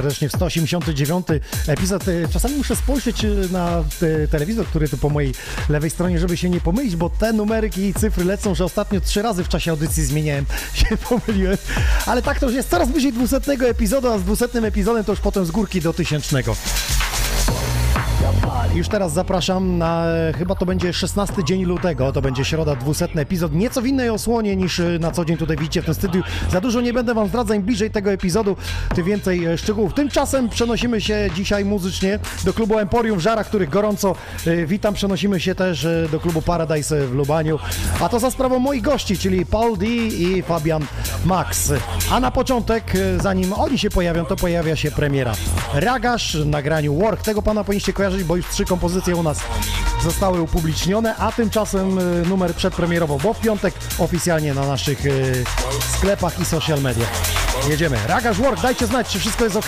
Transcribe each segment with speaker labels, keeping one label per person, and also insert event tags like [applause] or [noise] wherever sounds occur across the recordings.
Speaker 1: serdecznie w 189 epizod. E, Czasami muszę spojrzeć e, na te, telewizor, który tu po mojej lewej stronie, żeby się nie pomylić, bo te numeryki i cyfry lecą, że ostatnio trzy razy w czasie audycji zmieniałem, [laughs] się pomyliłem. Ale tak to już jest coraz bliżej 200 epizodu, a z 200 epizodem to już potem z górki do tysięcznego. Już teraz zapraszam na, e, chyba to będzie 16 dzień lutego, to będzie środa 200 epizod, nieco w innej osłonie niż e, na co dzień tutaj widzicie w tym studiu. Za dużo nie będę wam zdradzał, im bliżej tego epizodu, tym więcej e, szczegółów. Tymczasem przenosimy się dzisiaj muzycznie do klubu Emporium w Żarach, których gorąco witam. Przenosimy się też do klubu Paradise w Lubaniu, a to za sprawą moich gości, czyli Paul D i Fabian Max. A na początek, zanim oni się pojawią, to pojawia się premiera. Ragasz w nagraniu Work, tego pana powinniście kojarzyć, bo już trzy kompozycje u nas zostały upublicznione, a tymczasem e, numer przedpremierowo, bo w piątek oficjalnie na naszych e, sklepach i social mediach. Jedziemy. Ragasz Work, dajcie znać, czy wszystko jest ok.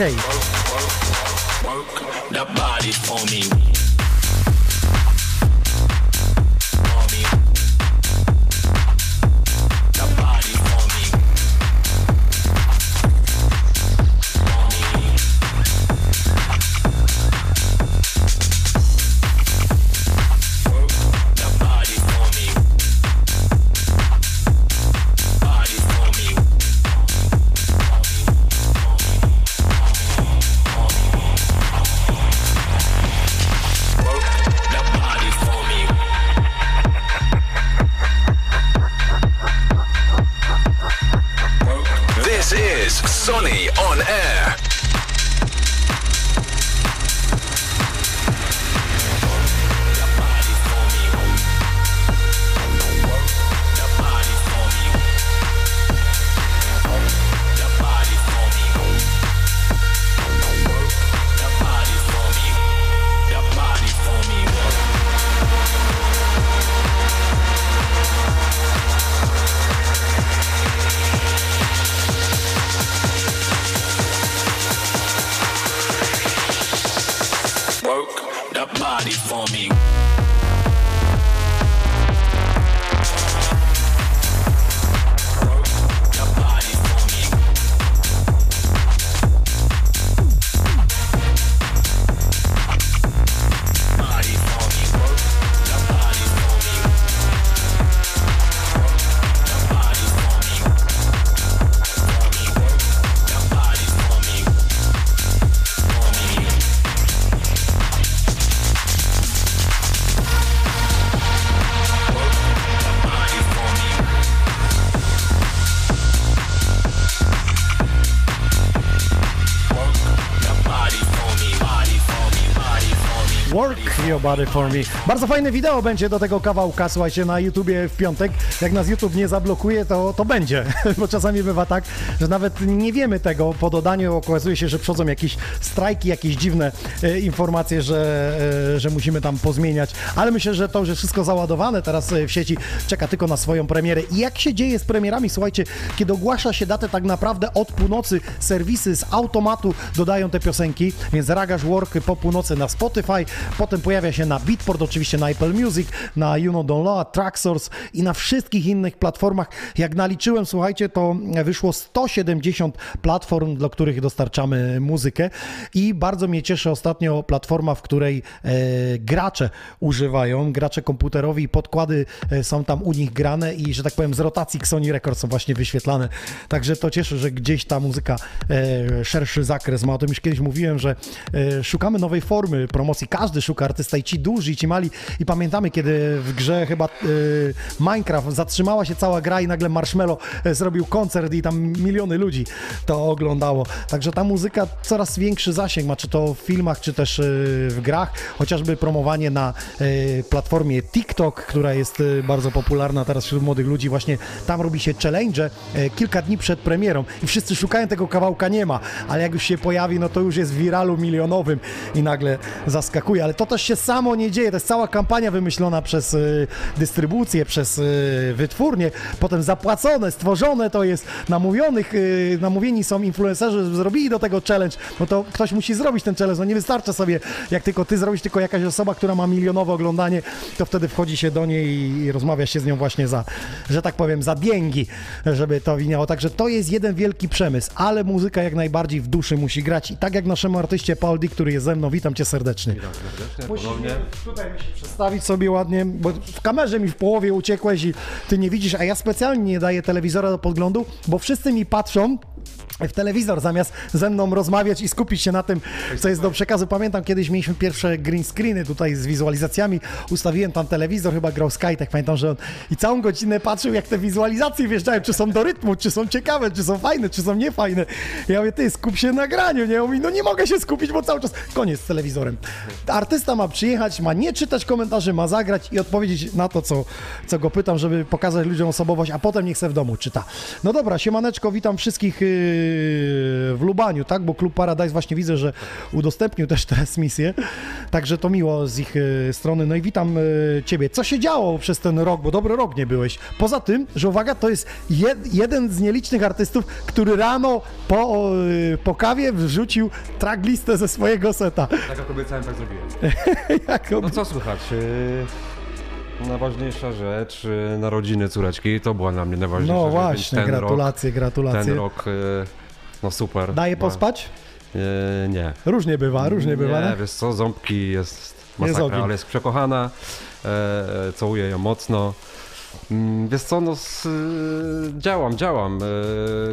Speaker 2: Work
Speaker 1: Your Body For Me. Bardzo fajne wideo będzie do tego kawałka, słuchajcie, na YouTubie w piątek. Jak nas YouTube nie zablokuje, to, to będzie, [laughs] bo czasami bywa tak, że nawet nie wiemy tego. Po dodaniu okazuje się, że przychodzą jakieś strajki, jakieś dziwne e, informacje, że, e, że musimy tam pozmieniać, ale myślę, że to już jest wszystko załadowane teraz e, w sieci, czeka tylko na swoją premierę. I jak się dzieje z premierami, słuchajcie, kiedy ogłasza się datę tak naprawdę od północy, serwisy z automatu dodają te piosenki, więc Ragaż Work po północy na Spotify, potem pojawia się na Beatport, oczywiście na Apple Music, na Don't Know, Tracksource i na wszystkich innych platformach. Jak naliczyłem, słuchajcie, to wyszło 170 platform, do których dostarczamy muzykę i bardzo mnie cieszy ostatnio platforma, w której e, gracze używają, gracze komputerowi, podkłady e, są tam u nich grane i, że tak powiem, z rotacji Sony Records są właśnie wyświetlane. Także to cieszy, że gdzieś ta muzyka e, szerszy zakres ma. O tym już kiedyś mówiłem, że e, szukamy nowej formy promocji. Każdy szuka artysta i ci duży, i ci mali. I pamiętamy, kiedy w grze chyba e, Minecraft zatrzymała się cała gra i nagle Marshmello e, zrobił koncert i tam miliony ludzi to oglądało. Także ta muzyka coraz większy zasięg ma, czy to w filmach, czy też e, w grach. Chociażby promowanie na e, platformie TikTok, która jest e, bardzo popularna teraz wśród młodych ludzi. Właśnie tam robi się challenge e, kilka dni przed premierą i wszyscy szukają tego kawałka, nie ma. Ale jak już się pojawi, no to już jest w wiralu milionowym i nagle zaskakuje. Ale to też się samo nie dzieje. To jest cała kampania wymyślona przez e, dystrybucję, przez e, wytwórnie, potem zapłacone, stworzone to jest, namówionych, e, namówieni są influencerzy, zrobili do tego challenge, no to ktoś musi zrobić ten challenge. No nie wystarcza sobie, jak tylko ty zrobisz, tylko jakaś osoba, która ma milionowe oglądanie, to wtedy wchodzi się do niej i rozmawia się z nią właśnie za, że tak powiem, za bięgi, żeby to winiało. Także to jest jeden wielki przemysł, ale muzyka jak najbardziej w duszy musi grać i tak jak naszemu artyście Paul D, który jest ze mną, witam cię serdecznie. Musimy tutaj mi się przestawić sobie ładnie, bo w kamerze mi w połowie uciekłeś i ty nie widzisz, a ja specjalnie nie daję telewizora do podglądu, bo wszyscy mi patrzą w telewizor zamiast ze mną rozmawiać i skupić się na tym, co jest do przekazu. Pamiętam, kiedyś mieliśmy pierwsze green screeny tutaj z wizualizacjami, ustawiłem tam telewizor, chyba grał Sky, tak pamiętam, że on i całą godzinę patrzył, jak te wizualizacje wjeżdżają, czy są do rytmu, czy są ciekawe, czy są fajne, czy są niefajne. Ja mówię, ty, skup się na graniu, nie? On mówi, no nie mogę się skupić, bo cały czas koniec z telewizorem. Artysta ma przyjechać, ma nie czytać komentarzy, ma zagrać i odpowiedzieć na to, co, co go pytam, żeby pokazać ludziom osobowość, a potem niech se w domu czyta. No dobra, siemaneczko, witam wszystkich yy, w Lubaniu, tak? Bo Klub Paradise właśnie widzę, że udostępnił też transmisję, także to miło z ich yy, strony. No i witam yy, Ciebie. Co się działo przez ten rok, bo dobry rok nie byłeś? Poza tym, że uwaga, to jest jed, jeden z nielicznych artystów, który rano po, yy, po kawie wrzucił tracklistę ze swojego seta.
Speaker 3: Tak jak obiecałem, tak zrobiłem. [laughs] No co słychać? Najważniejsza rzecz, narodziny córeczki, to była dla mnie najważniejsza
Speaker 1: No
Speaker 3: rzecz, więc
Speaker 1: właśnie, gratulacje,
Speaker 3: Rok,
Speaker 1: gratulacje.
Speaker 3: ten rok, no super.
Speaker 1: Daje pospać?
Speaker 3: Yy, nie.
Speaker 1: Różnie bywa, różnie bywa.
Speaker 3: Nie,
Speaker 1: Nie?
Speaker 3: wiesz co, ząbki jest
Speaker 1: Jest
Speaker 3: masakra,
Speaker 1: ogień.
Speaker 3: ale jest przekochana, e, e, całuję ją mocno. Mm, Wiesz co, no s, y, działam, działam. e,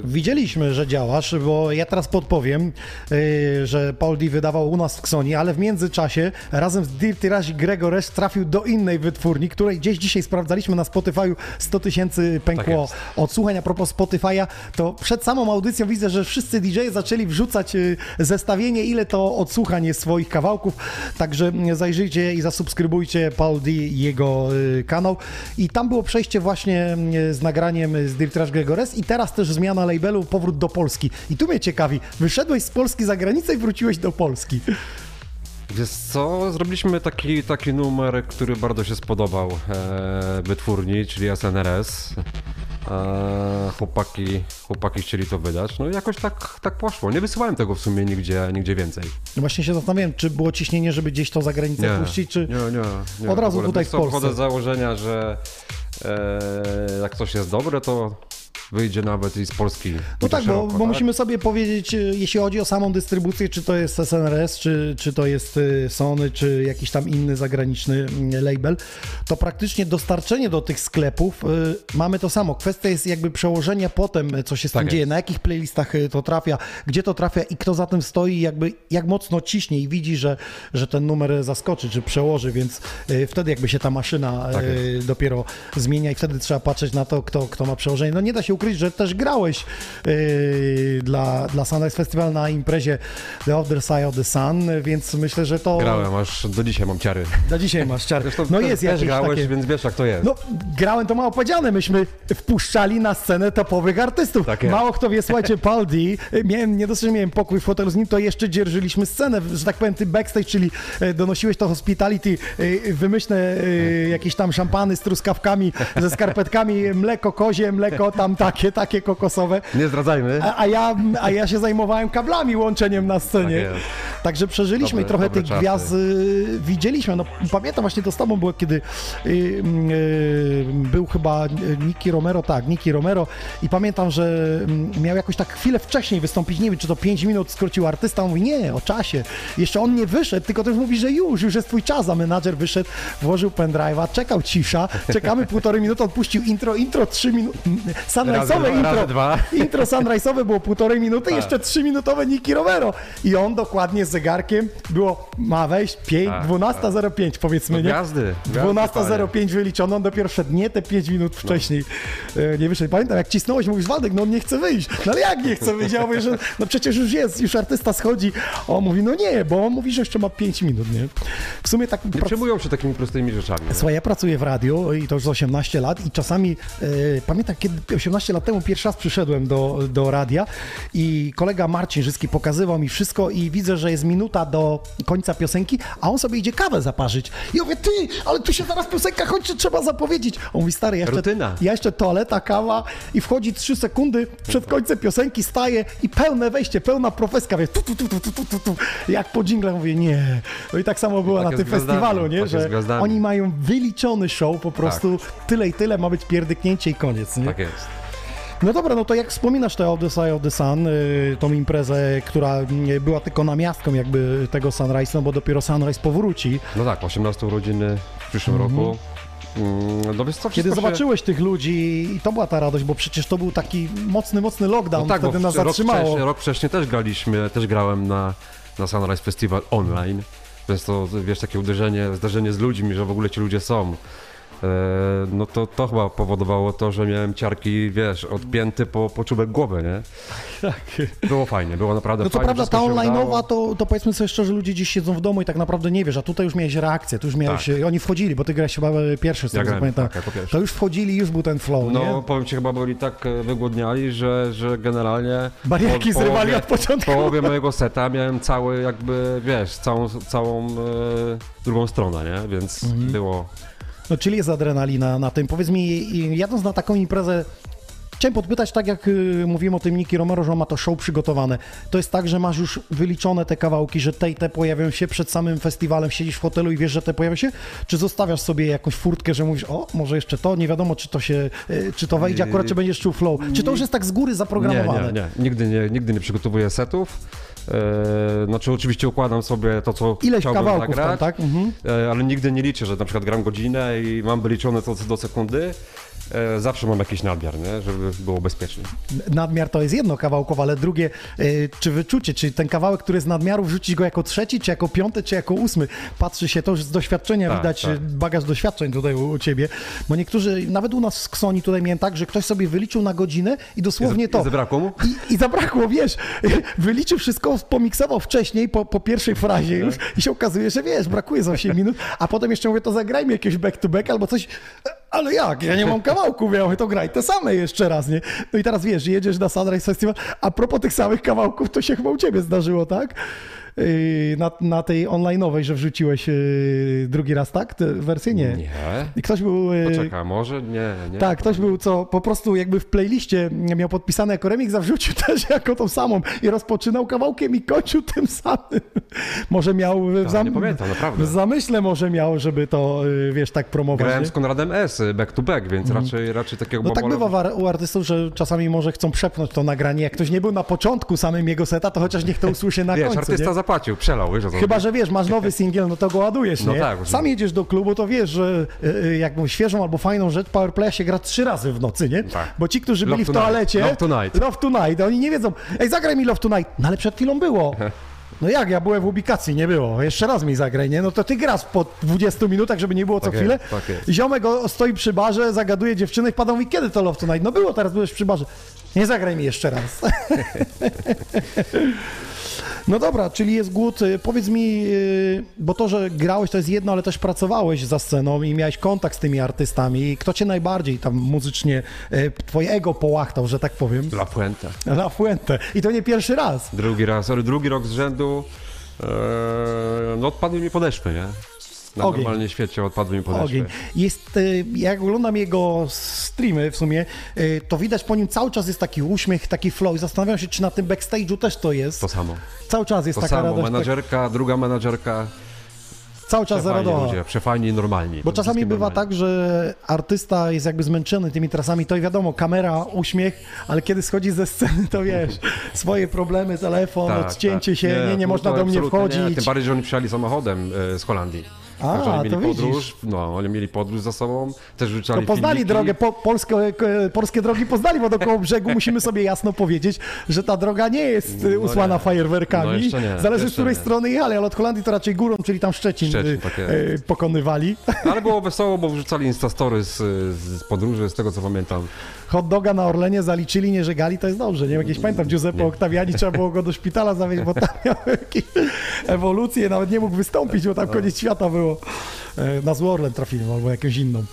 Speaker 1: Widzieliśmy, że działasz, bo ja teraz podpowiem, yy, że D wydawał u nas w Xoni, ale w międzyczasie razem z Dirty Rush Gregores trafił do innej wytwórni, której gdzieś dzisiaj sprawdzaliśmy na Spotify'u 100 tysięcy
Speaker 3: Tak
Speaker 1: pękło
Speaker 3: jest.
Speaker 1: odsłuchań. A propos Spotify'a, to przed samą audycją widzę, że wszyscy DJ zaczęli wrzucać zestawienie, ile to odsłuchań jest swoich kawałków, także zajrzyjcie i zasubskrybujcie D jego kanał. I tam było przejście właśnie mm, z nagraniem z Dirty Rush Gregores i teraz też zmiana labelu, powrót do Polski. I tu mnie ciekawi, wyszedłeś z Polski za granicę i wróciłeś do Polski.
Speaker 3: Wiesz co, zrobiliśmy taki, taki numer, który bardzo się spodobał e, wytwórni, czyli SNRS. E, chłopaki, chłopaki chcieli to wydać. No i jakoś tak, tak poszło. Nie wysyłałem tego w sumie nigdzie, nigdzie więcej.
Speaker 1: No Właśnie się zastanawiałem, czy było ciśnienie, żeby gdzieś to za granicę puścić, czy...
Speaker 3: nie, nie, nie.
Speaker 1: Od razu tutaj w Polsce.
Speaker 3: Wchodzę z założenia, że jak coś jest dobre, to wyjdzie nawet i z Polski.
Speaker 1: No tak, bo,
Speaker 3: szeroko,
Speaker 1: bo musimy sobie powiedzieć, e, jeśli chodzi o samą dystrybucję, czy to jest SNRS, czy, czy to jest e, Sony, czy jakiś tam inny zagraniczny mm, label, to praktycznie dostarczenie do tych sklepów y, mamy to samo. Kwestia jest jakby przełożenia potem, co się z tym
Speaker 3: Tak
Speaker 1: dzieje,
Speaker 3: jest.
Speaker 1: na jakich playlistach to trafia, gdzie to trafia i kto za tym stoi, jakby jak mocno ciśnie i widzi, że, że ten numer zaskoczy, czy przełoży, więc e, wtedy jakby się ta maszyna
Speaker 3: Tak
Speaker 1: dopiero zmienia i wtedy trzeba patrzeć na to, kto, kto ma przełożenie. No nie da się ukryć, że też grałeś yy, dla, dla Sunrise Festival na imprezie The Other Side of the Sun, więc myślę, że to
Speaker 3: Grałem, aż do dzisiaj mam ciary.
Speaker 1: na dzisiaj masz.
Speaker 3: Zresztą
Speaker 1: No jest
Speaker 3: też
Speaker 1: jakieś
Speaker 3: grałeś,
Speaker 1: takie...
Speaker 3: więc wiesz jak to jest.
Speaker 1: No, grałem to mało powiedziane. Myśmy wpuszczali na scenę topowych artystów.
Speaker 3: Tak
Speaker 1: mało kto wie, słuchajcie, Paul D, miałem, nie dosyć, że miałem pokój w hotelu z nim, to jeszcze dzierżyliśmy scenę, że tak powiem, ty backstage, czyli e, donosiłeś to hospitality, e, wymyślne e, jakieś tam szampany z truskawkami, ze skarpetkami, mleko kozie, mleko tam takie, takie kokosowe.
Speaker 3: Nie zdradzajmy.
Speaker 1: A, a, ja, a ja się zajmowałem kablami, łączeniem na scenie.
Speaker 3: Tak.
Speaker 1: Także przeżyliśmy
Speaker 3: Dobre-
Speaker 1: i trochę tych
Speaker 3: czasy.
Speaker 1: gwiazd y, widzieliśmy. No, pamiętam właśnie to z tobą było, kiedy y, y, był chyba Nicky Romero, tak, Nicky Romero i pamiętam, że y, miał jakoś tak chwilę wcześniej wystąpić, nie wiem, czy to 5 minut skrócił artysta, mówi, nie, o czasie. Jeszcze on nie wyszedł, tylko też mówi, że już, już jest twój czas, a menadżer wyszedł, włożył pendrive'a, czekał cisza, czekamy półtorej minuty, on puścił intro, intro 3 minuty, sunrise'owe intro,
Speaker 3: dwa. [laughs]
Speaker 1: intro sunrise'owe było półtorej minuty, jeszcze 3 minutowe Nicky Romero i on dokładnie z zegarkiem było, ma wejść 5,
Speaker 3: Tak,
Speaker 1: 12.05 powiedzmy,
Speaker 3: No
Speaker 1: nie?
Speaker 3: gwiazdy, gwiazdy,
Speaker 1: 12.05 wyliczono, on dopiero wszedł, nie te 5 minut wcześniej e, nie wyszedł. Pamiętam, jak cisnąłeś, mówisz, Waldek, no on nie chce wyjść. No ale jak nie chce wyjść? Ja mówię, że no przecież już jest, już artysta schodzi. On mówi, no nie, bo on mówi, że jeszcze ma 5 minut, nie? W sumie tak...
Speaker 3: Nie
Speaker 1: prac-
Speaker 3: przejmują się takimi prostymi rzeczami. nie?
Speaker 1: Słuchaj, ja pracuję w radiu i to już 18 lat i czasami e, pamiętam, kiedy 18 15 lat temu pierwszy raz przyszedłem do, do radia i kolega Marcin Rzyski pokazywał mi wszystko i widzę, że jest minuta do końca piosenki, a on sobie idzie kawę zaparzyć. I ja mówię, ty, ale tu się zaraz piosenka kończy, trzeba zapowiedzieć. On mówi, stary, ja jeszcze, ja jeszcze toaleta, kawa i wchodzi 3 sekundy przed końcem piosenki, staje i pełne wejście, pełna profeska, wie, tu, tu, tu, tu, tu, tu, tu, jak po dżingle, mówię, nie. No i tak samo było
Speaker 3: tak
Speaker 1: na tym festiwalu, nie?
Speaker 3: Tak
Speaker 1: że oni mają wyliczony show, po prostu tak. tyle i tyle ma być pierdyknięcie i koniec, nie?
Speaker 3: Tak jest.
Speaker 1: No dobra, no to jak wspominasz tę Side of the Sun, tą imprezę, która y, była tylko namiastką jakby tego Sunrise, no bo dopiero Sunrise powróci.
Speaker 3: No tak, 18 urodziny w przyszłym roku. Mm, No wiesz co,
Speaker 1: Mhm. Kiedy
Speaker 3: wszystko się-
Speaker 1: zobaczyłeś tych ludzi i to była ta radość, bo przecież to był taki mocny, mocny lockdown,
Speaker 3: No tak,
Speaker 1: wtedy nas
Speaker 3: rok
Speaker 1: zatrzymało.
Speaker 3: wcześniej, rok wcześniej też graliśmy, też grałem na, na Sunrise Festival online, więc to, wiesz, takie uderzenie, zdarzenie z ludźmi, że w ogóle ci ludzie są. E, no to, to chyba powodowało to, że miałem ciarki, wiesz, od pięty po, po czubek głowy, nie?
Speaker 1: Tak.
Speaker 3: Było fajnie, było naprawdę
Speaker 1: No co
Speaker 3: fajnie.
Speaker 1: prawda ta
Speaker 3: wszystko się
Speaker 1: online'owa to, to powiedzmy sobie szczerze, ludzie gdzieś siedzą w domu i tak naprawdę nie wiesz, a tutaj już miałeś reakcję, tu już miałeś,
Speaker 3: Tak.
Speaker 1: oni wchodzili, bo ty grałeś chyba pierwszy, z tego co
Speaker 3: grałem,
Speaker 1: pamiętam.
Speaker 3: tak, jako pierwszy.
Speaker 1: To już wchodzili, już był ten flow,
Speaker 3: No,
Speaker 1: nie?
Speaker 3: powiem ci, chyba byli tak e, wygłodniali, że, że generalnie...
Speaker 1: Barierki
Speaker 3: po-
Speaker 1: zrywali
Speaker 3: połowie-
Speaker 1: od początku.
Speaker 3: W połowie mojego seta miałem cały jakby, wiesz, całą, całą e, drugą stronę, nie? Więc
Speaker 1: Mhm.
Speaker 3: było...
Speaker 1: No, czyli jest adrenalina na tym. Powiedz mi, jadąc na taką imprezę, chciałem podpytać, tak jak y, mówiłem o tym Niki Romero, że on ma to show przygotowane. To jest tak, że masz już wyliczone te kawałki, że te i te pojawią się przed samym festiwalem, siedzisz w hotelu i wiesz, że te pojawią się? Czy zostawiasz sobie jakąś furtkę, że mówisz, o, może jeszcze to, nie wiadomo, czy to się, y, czy to wejdzie akurat, czy będziesz czuł flow? Czy to już jest tak z góry zaprogramowane?
Speaker 3: Nie, nie, nie. Nigdy nie, nigdy nie przygotowuję setów. E, znaczy oczywiście układam sobie to, co
Speaker 1: Ileś
Speaker 3: chciałbym
Speaker 1: kawałków tam,
Speaker 3: zagrać,
Speaker 1: tak? Mhm.
Speaker 3: e, ale nigdy nie liczę, że na przykład gram godzinę i mam wyliczone to co do sekundy. E, zawsze mam jakiś nadmiar, nie? żeby było bezpiecznie.
Speaker 1: Nadmiar to jest jedno kawałkowe, ale drugie, y, czy wyczucie, czy ten kawałek, który jest nadmiaru, wrzucić go jako trzeci, czy jako piąty, czy jako ósmy. Patrzy się, to już z doświadczenia
Speaker 3: Tak,
Speaker 1: widać,
Speaker 3: tak.
Speaker 1: bagaż doświadczeń tutaj u, u ciebie, bo niektórzy, nawet u nas w Ksoni tutaj miałem tak, że ktoś sobie wyliczył na godzinę i dosłownie
Speaker 3: I
Speaker 1: to.
Speaker 3: zabrakło mu?
Speaker 1: I, I zabrakło, wiesz, [laughs] wyliczył wszystko, pomiksował wcześniej, po, po pierwszej frazie już i się okazuje, że wiesz, brakuje z 8 minut, a potem jeszcze mówię, to zagrajmy jakieś back to back albo coś, ale jak, ja nie mam kawałków, ja mówię, to graj te same jeszcze raz, nie? No i teraz wiesz, jedziesz na Sunrise Festival, a propos tych samych kawałków, to się chyba u ciebie zdarzyło, tak? Yy, Na, na tej online'owej, że wrzuciłeś yy, drugi raz, tak? Tę wersję? Nie.
Speaker 3: Nie.
Speaker 1: I ktoś był... yy,
Speaker 3: Poczekaj, może? Nie, nie.
Speaker 1: tak, ktoś był, co po prostu jakby w playliście miał podpisane jako remix, a wrzucił [laughs] też jako tą samą i rozpoczynał kawałkiem i kończył tym samym. [laughs] Może miał w,
Speaker 3: Tak,
Speaker 1: zam...
Speaker 3: pamiętam,
Speaker 1: w zamyśle może miał, żeby to, wiesz, tak promować.
Speaker 3: Grałem
Speaker 1: nie?
Speaker 3: z Konradem S, back to back, więc raczej, raczej takiego
Speaker 1: No tak bywa u artystów, że czasami może chcą przepchnąć to nagranie. Jak ktoś nie był na początku samym jego seta, to chociaż niech to usłyszy na
Speaker 3: Wiesz,
Speaker 1: końcu.
Speaker 3: artysta? Zapłacił, przelał, wiesz
Speaker 1: Chyba, że wiesz, masz nowy singiel, no to go ładujesz,
Speaker 3: No
Speaker 1: nie?
Speaker 3: tak,
Speaker 1: Sam jedziesz do klubu, to wiesz, że y, y, jak świeżą albo fajną rzecz Powerplaya się gra trzy razy w nocy, nie?
Speaker 3: Tak.
Speaker 1: Bo ci, którzy
Speaker 3: Love
Speaker 1: byli w toalecie...
Speaker 3: Love Tonight.
Speaker 1: Love Tonight, oni nie wiedzą, ej, zagraj mi Love Tonight. No ale przed chwilą było. [laughs] No jak, ja byłem w ubikacji, nie było. Jeszcze raz mi zagraj, nie? No to ty grasz po 20 minutach, żeby nie było co
Speaker 3: Tak
Speaker 1: chwilę.
Speaker 3: jest, tak jest.
Speaker 1: Ziomek o- stoi przy barze, zagaduje dziewczynę i pada mówi, kiedy to Love Tonight? No było, teraz byłeś przy barze. Nie zagraj mi jeszcze raz. [laughs] No dobra, czyli jest głód. Y, Powiedz mi, y, bo to, że grałeś to jest jedno, ale też pracowałeś za sceną i miałeś kontakt z tymi artystami. Kto cię najbardziej tam muzycznie, y, twoje ego połachtał, że tak powiem?
Speaker 3: La Fuente.
Speaker 1: La Fuente. I to nie pierwszy raz.
Speaker 3: Drugi raz, ale drugi rok z rzędu, e, no odpadły mi podeszwy, nie? Na
Speaker 1: Ogień.
Speaker 3: normalnie świecie odpadłymi podeszwy.
Speaker 1: Ogień. Jest, y, jak oglądam jego streamy w sumie, y, to widać po nim cały czas jest taki uśmiech, taki flow i zastanawiam się, czy na tym backstage'u też to jest.
Speaker 3: To samo.
Speaker 1: Cały czas jest
Speaker 3: To
Speaker 1: taka
Speaker 3: samo.
Speaker 1: radość. tak,
Speaker 3: Menadżerka, druga menadżerka.
Speaker 1: cały czas zaradowa.
Speaker 3: ludzie, przefajni i normalni.
Speaker 1: Bo czasami bywa tak, że artysta jest jakby zmęczony tymi trasami, to i wiadomo, kamera, uśmiech, ale kiedy schodzi ze sceny, to wiesz, swoje problemy, telefon,
Speaker 3: Tak,
Speaker 1: odcięcie
Speaker 3: tak.
Speaker 1: się, nie, nie
Speaker 3: to-
Speaker 1: można do mnie wchodzić.
Speaker 3: Nie. Tym bardziej, że oni przyjechali samochodem e, z Holandii.
Speaker 1: A,
Speaker 3: Także oni mieli
Speaker 1: to widzisz.
Speaker 3: podróż, no, oni mieli podróż za sobą, też rzucali
Speaker 1: To poznali
Speaker 3: filmiki.
Speaker 1: drogę, po, polskie, e, polskie drogi poznali, bo dookoło brzegu musimy sobie jasno powiedzieć, że ta droga nie jest e,
Speaker 3: No
Speaker 1: usłana
Speaker 3: nie.
Speaker 1: fajerwerkami.
Speaker 3: No nie,
Speaker 1: Zależy z której
Speaker 3: nie.
Speaker 1: strony jechali, ale od Holandii to raczej górą, czyli tam Szczecin,
Speaker 3: Szczecin,
Speaker 1: e,
Speaker 3: tak
Speaker 1: e, pokonywali.
Speaker 3: Ale było wesoło, bo wrzucali instastory z, z podróży, z tego co pamiętam.
Speaker 1: Hot doga na Orlenie zaliczyli, nie żegali, to jest dobrze. Nie wiem, jakieś pamiętam, Giuseppe Octaviani trzeba było go do szpitala zawieźć, bo tam miał jakieś ewolucję, nawet nie mógł wystąpić, bo tam
Speaker 3: No.
Speaker 1: koniec świata było. E, Na zły Orlen trafili, albo jakąś inną.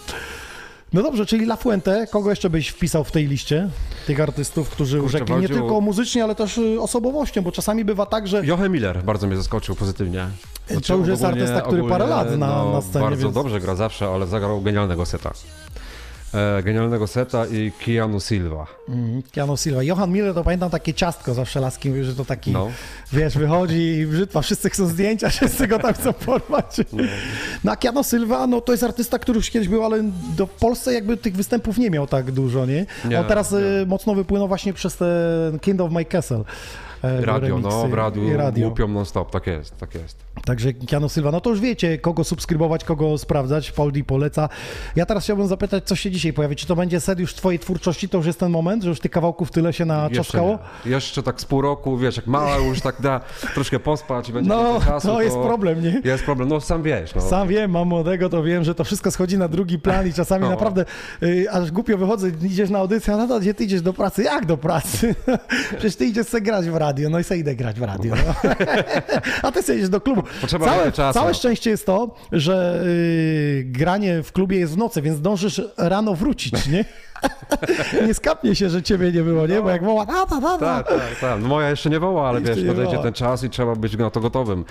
Speaker 1: No dobrze, czyli La Fuente, kogo jeszcze byś wpisał w tej liście? Tych artystów, którzy
Speaker 3: Kurczę,
Speaker 1: urzekli nie tylko muzycznie, ale też y, osobowością, bo czasami bywa tak, że
Speaker 3: Joachim Miller bardzo mnie zaskoczył pozytywnie. Znaczy,
Speaker 1: To już jest
Speaker 3: ogólnie-
Speaker 1: artysta, który parę
Speaker 3: ogólnie,
Speaker 1: lat na-
Speaker 3: no,
Speaker 1: na scenie,
Speaker 3: Bardzo
Speaker 1: więc-
Speaker 3: dobrze gra zawsze, ale zagrał genialnego seta. E, genialnego seta i Keanu Silva.
Speaker 1: mm, Keanu Silva. Johan Miller to pamiętam takie ciastko zawsze laski, mówi, że to taki,
Speaker 3: No.
Speaker 1: wiesz, wychodzi i brzytwa, wszyscy chcą zdjęcia, wszyscy go tam chcą porwać. No a Keanu Silva, no to jest artysta, który już kiedyś był, ale do Polsce jakby tych występów nie miał tak dużo, nie?
Speaker 3: Nie,
Speaker 1: On teraz
Speaker 3: nie.
Speaker 1: y, mocno wypłynął właśnie przez ten Kind of My Castle. E,
Speaker 3: Radio, no, w radiu
Speaker 1: radio.
Speaker 3: głupią non-stop, tak jest, tak jest.
Speaker 1: Także Keanu Silva, no to już wiecie, kogo subskrybować, kogo sprawdzać, D poleca. Ja teraz chciałbym zapytać, co się dzisiaj pojawi. Czy to będzie set już twojej twórczości, to już jest ten moment, że już tych kawałków tyle się
Speaker 3: Jeszcze,
Speaker 1: naczaskało?
Speaker 3: nie. Jeszcze tak z pół roku, wiesz, jak mała już tak da troszkę pospać i będzie
Speaker 1: No,
Speaker 3: czasu,
Speaker 1: to jest problem, nie?
Speaker 3: Jest problem, no sam wiesz, no.
Speaker 1: Sam wiem, mam młodego, to wiem, że to wszystko schodzi na drugi plan i czasami [laughs]
Speaker 3: No.
Speaker 1: naprawdę y, aż głupio wychodzę, idziesz na audycję, a no to gdzie ty idziesz do pracy? Jak do pracy? [laughs] Przecież ty idziesz sobie grać w radio, no i sobie idę grać w radio. No. [laughs] a ty sobie idziesz do klubu.
Speaker 3: Potrzeba
Speaker 1: całe,
Speaker 3: czasu.
Speaker 1: całe szczęście jest to, że y, granie w klubie jest w nocy, więc zdążysz rano wrócić, nie? Nie skapnie się, że ciebie nie było, nie? Bo jak woła, ta, ta, ta, ta.
Speaker 3: Tak, tak, tak. No moja jeszcze nie woła, ale wiesz.
Speaker 1: Mhm.
Speaker 3: ten czas i trzeba być na to gotowym.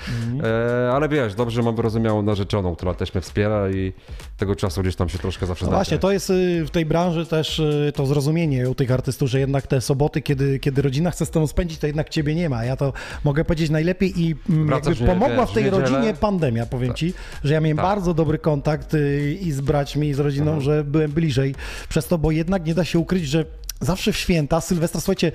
Speaker 3: E, ale wiesz, dobrze mam wyrozumiałą narzeczoną, która też mnie wspiera i tego czasu gdzieś tam się troszkę zawsze
Speaker 1: No
Speaker 3: znajdzie.
Speaker 1: właśnie, to jest y, w tej branży też y, to zrozumienie u tych artystów, że jednak te soboty, kiedy, kiedy rodzina chce z tobą spędzić, to jednak ciebie nie ma. Ja to mogę powiedzieć najlepiej i mm,
Speaker 3: Wracasz,
Speaker 1: jakby
Speaker 3: nie,
Speaker 1: pomogła
Speaker 3: wiesz,
Speaker 1: w tej
Speaker 3: w
Speaker 1: rodzinie pandemia, powiem ci, że ja miałem
Speaker 3: Tak.
Speaker 1: bardzo dobry kontakt y, i z braćmi, i z rodziną,
Speaker 3: Mhm.
Speaker 1: że byłem bliżej przez to, bo jednak nie da się ukryć, że zawsze w święta, Sylwestra, słuchajcie,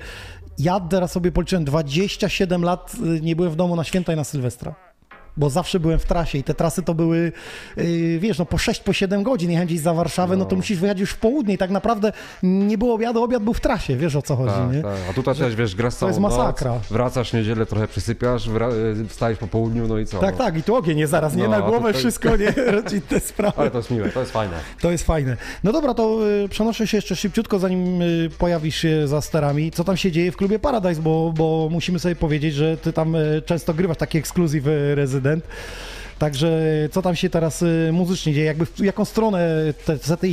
Speaker 1: ja teraz sobie policzyłem, 27 lat y, nie byłem w domu na święta i na Sylwestra bo zawsze byłem w trasie i te trasy to były, yy, wiesz, no po 6, po 7 godzin gdzieś za Warszawę, no. to musisz wyjechać już w południe i tak naprawdę nie było obiadu, obiad był w trasie, wiesz o co chodzi,
Speaker 3: Tak,
Speaker 1: nie?
Speaker 3: tak. A tutaj też wiesz, grasz całą
Speaker 1: jest masakra.
Speaker 3: noc, wracasz niedzielę, trochę przysypiasz, y, wstajesz po południu, no i co?
Speaker 1: Tak,
Speaker 3: no.
Speaker 1: tak, i tu ogień jest zaraz, nie?
Speaker 3: No,
Speaker 1: Na głowę
Speaker 3: tutaj-
Speaker 1: wszystko, nie? [laughs] Rodzinne sprawy.
Speaker 3: Ale to jest miłe, to jest fajne.
Speaker 1: To jest fajne. No dobra, to y, przenoszę się jeszcze szybciutko, zanim y, pojawisz się za sterami. Co tam się dzieje w klubie Paradise, bo, bo musimy sobie powiedzieć, że ty tam często grywasz taki ekskluzyw y, rezydent. Także co tam się teraz y, muzycznie dzieje? Jakby w jaką stronę te sety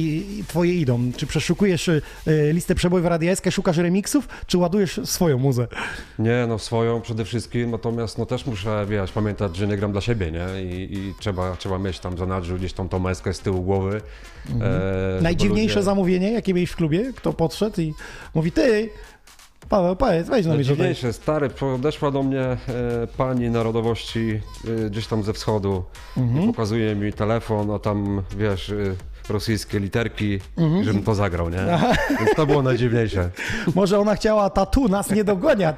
Speaker 1: twoje idą? Czy przeszukujesz y, y, listę przebojów Radia SK, szukasz remiksów, czy ładujesz swoją muzę?
Speaker 3: Nie, no swoją przede wszystkim, natomiast no też muszę, wiesz, pamiętać, że nie gram dla siebie, nie? I, i trzeba, trzeba mieć tam zanadrzu gdzieś tą tą eskę z tyłu głowy.
Speaker 1: Mhm.
Speaker 3: E,
Speaker 1: Najdziwniejsze
Speaker 3: ludzie-
Speaker 1: zamówienie, jakie miałeś w klubie? Kto podszedł i mówi, ty, Paweł, powiedz, weź no mi tutaj.
Speaker 3: Stary, podeszła do mnie e, pani narodowości e, gdzieś tam ze wschodu
Speaker 1: Mhm.
Speaker 3: i pokazuje mi telefon, a tam, wiesz, e, rosyjskie literki,
Speaker 1: Mhm.
Speaker 3: żebym to zagrał, nie? Więc to było najdziwniejsze. [laughs]
Speaker 1: Może ona chciała tatu, nas nie dogania,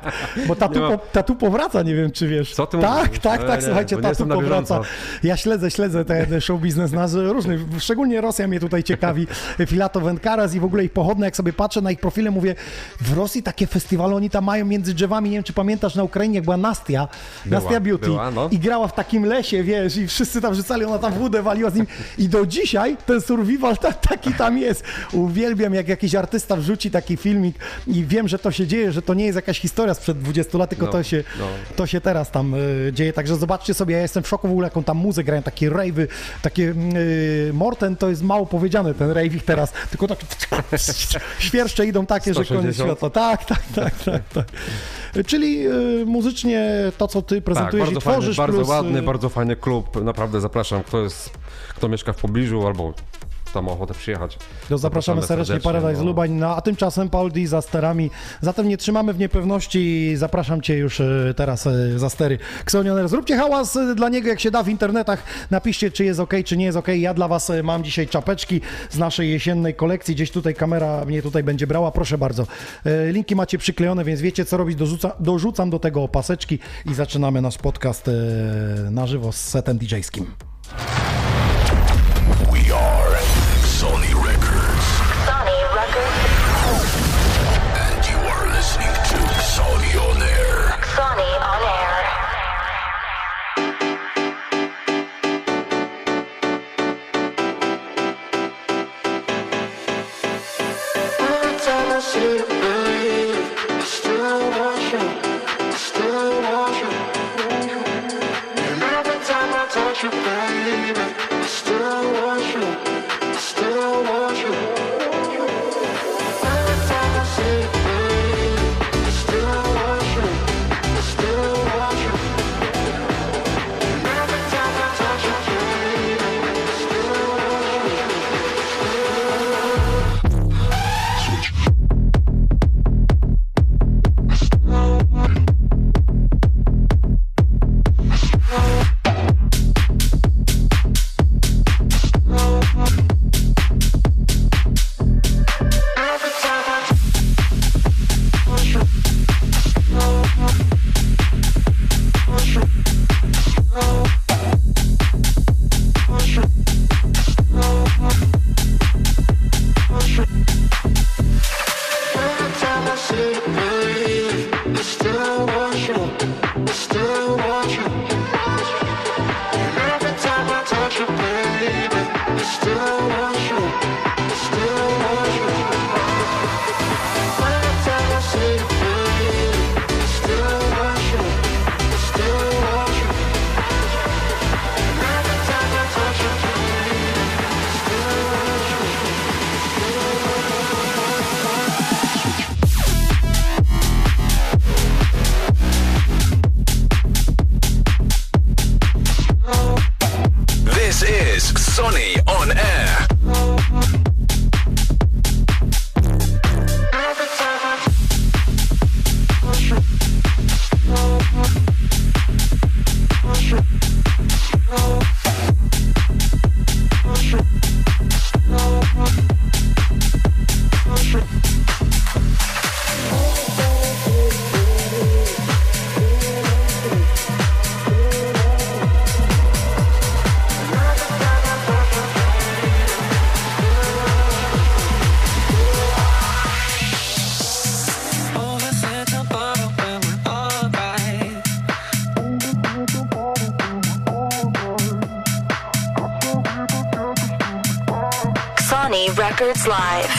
Speaker 1: bo tatu, po, tatu powraca, nie wiem czy wiesz.
Speaker 3: Co ty
Speaker 1: Tak,
Speaker 3: mówisz?
Speaker 1: tak, tak,
Speaker 3: nie,
Speaker 1: słuchajcie,
Speaker 3: nie
Speaker 1: tatu powraca. Ja śledzę, śledzę ten show biznes nas różny, szczególnie Rosja mnie tutaj ciekawi, Filato Venkaras i w ogóle ich pochodne, jak sobie patrzę na ich profile, mówię, w Rosji takie festiwale oni tam mają między drzewami, nie wiem czy pamiętasz, na Ukrainie jak była Nastia,
Speaker 3: Była,
Speaker 1: Nastia Beauty
Speaker 3: była, no.
Speaker 1: i grała w takim lesie, wiesz, i wszyscy tam rzucali, ona tam wódę waliła z nim i do dzisiaj ten survival [laughs] ta, taki tam jest. Uwielbiam, jak jakiś artysta wrzuci taki filmik i wiem, że to się dzieje, że to nie jest jakaś historia sprzed 20 lat, tylko
Speaker 3: no,
Speaker 1: to, się,
Speaker 3: no.
Speaker 1: to się teraz tam y, dzieje. Także zobaczcie sobie, ja jestem w szoku w ogóle, jaką tam muzę grają, takie rave'y, takie y, Morten to jest mało powiedziane, ten rave ich teraz, tylko tak [laughs] świerszcze idą takie, 160? że koniec świata. Tak, tak, tak, tak. tak. Czyli y, muzycznie to, co ty prezentujesz
Speaker 3: tak,
Speaker 1: i tworzysz.
Speaker 3: Fajny, bardzo
Speaker 1: plus...
Speaker 3: E,
Speaker 1: ładny,
Speaker 3: bardzo fajny klub, naprawdę zapraszam, kto jest, kto mieszka w pobliżu albo kto ma ochotę przyjechać.
Speaker 1: To zapraszamy, zapraszamy serdecznie, serdecznie Paradise
Speaker 3: no.
Speaker 1: Lubań, no, a tymczasem Paul D za sterami. Zatem nie trzymamy w niepewności zapraszam Cię już e, teraz e, za stery. Xonioner, zróbcie hałas e, dla niego jak się da w internetach. Napiszcie, czy jest ok, czy nie jest ok. Ja dla Was mam dzisiaj czapeczki z naszej jesiennej kolekcji. Gdzieś tutaj kamera mnie tutaj będzie brała. Proszę bardzo. Linki macie przyklejone, więc wiecie co robić. Dorzuca, dorzucam do tego paseczki i zaczynamy nasz podcast na żywo z setem DJ-skim.
Speaker 4: We are Records
Speaker 5: Live.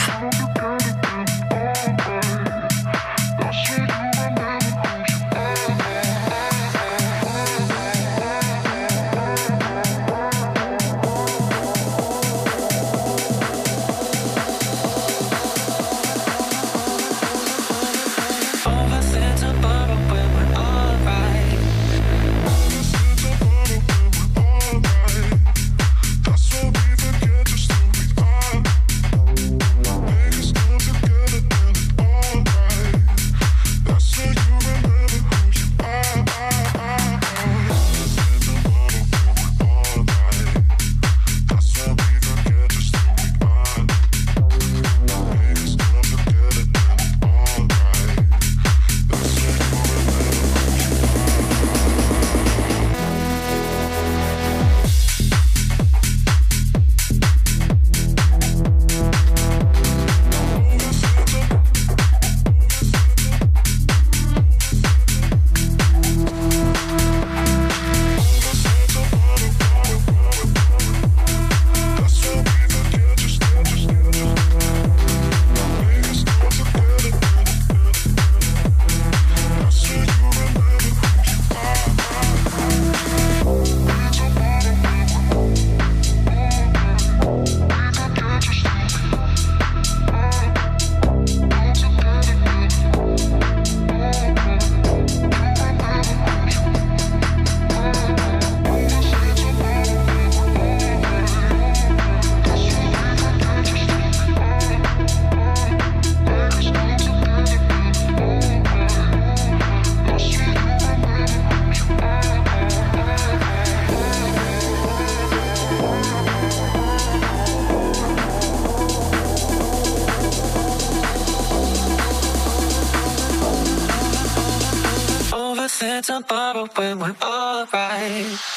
Speaker 2: When we're alright.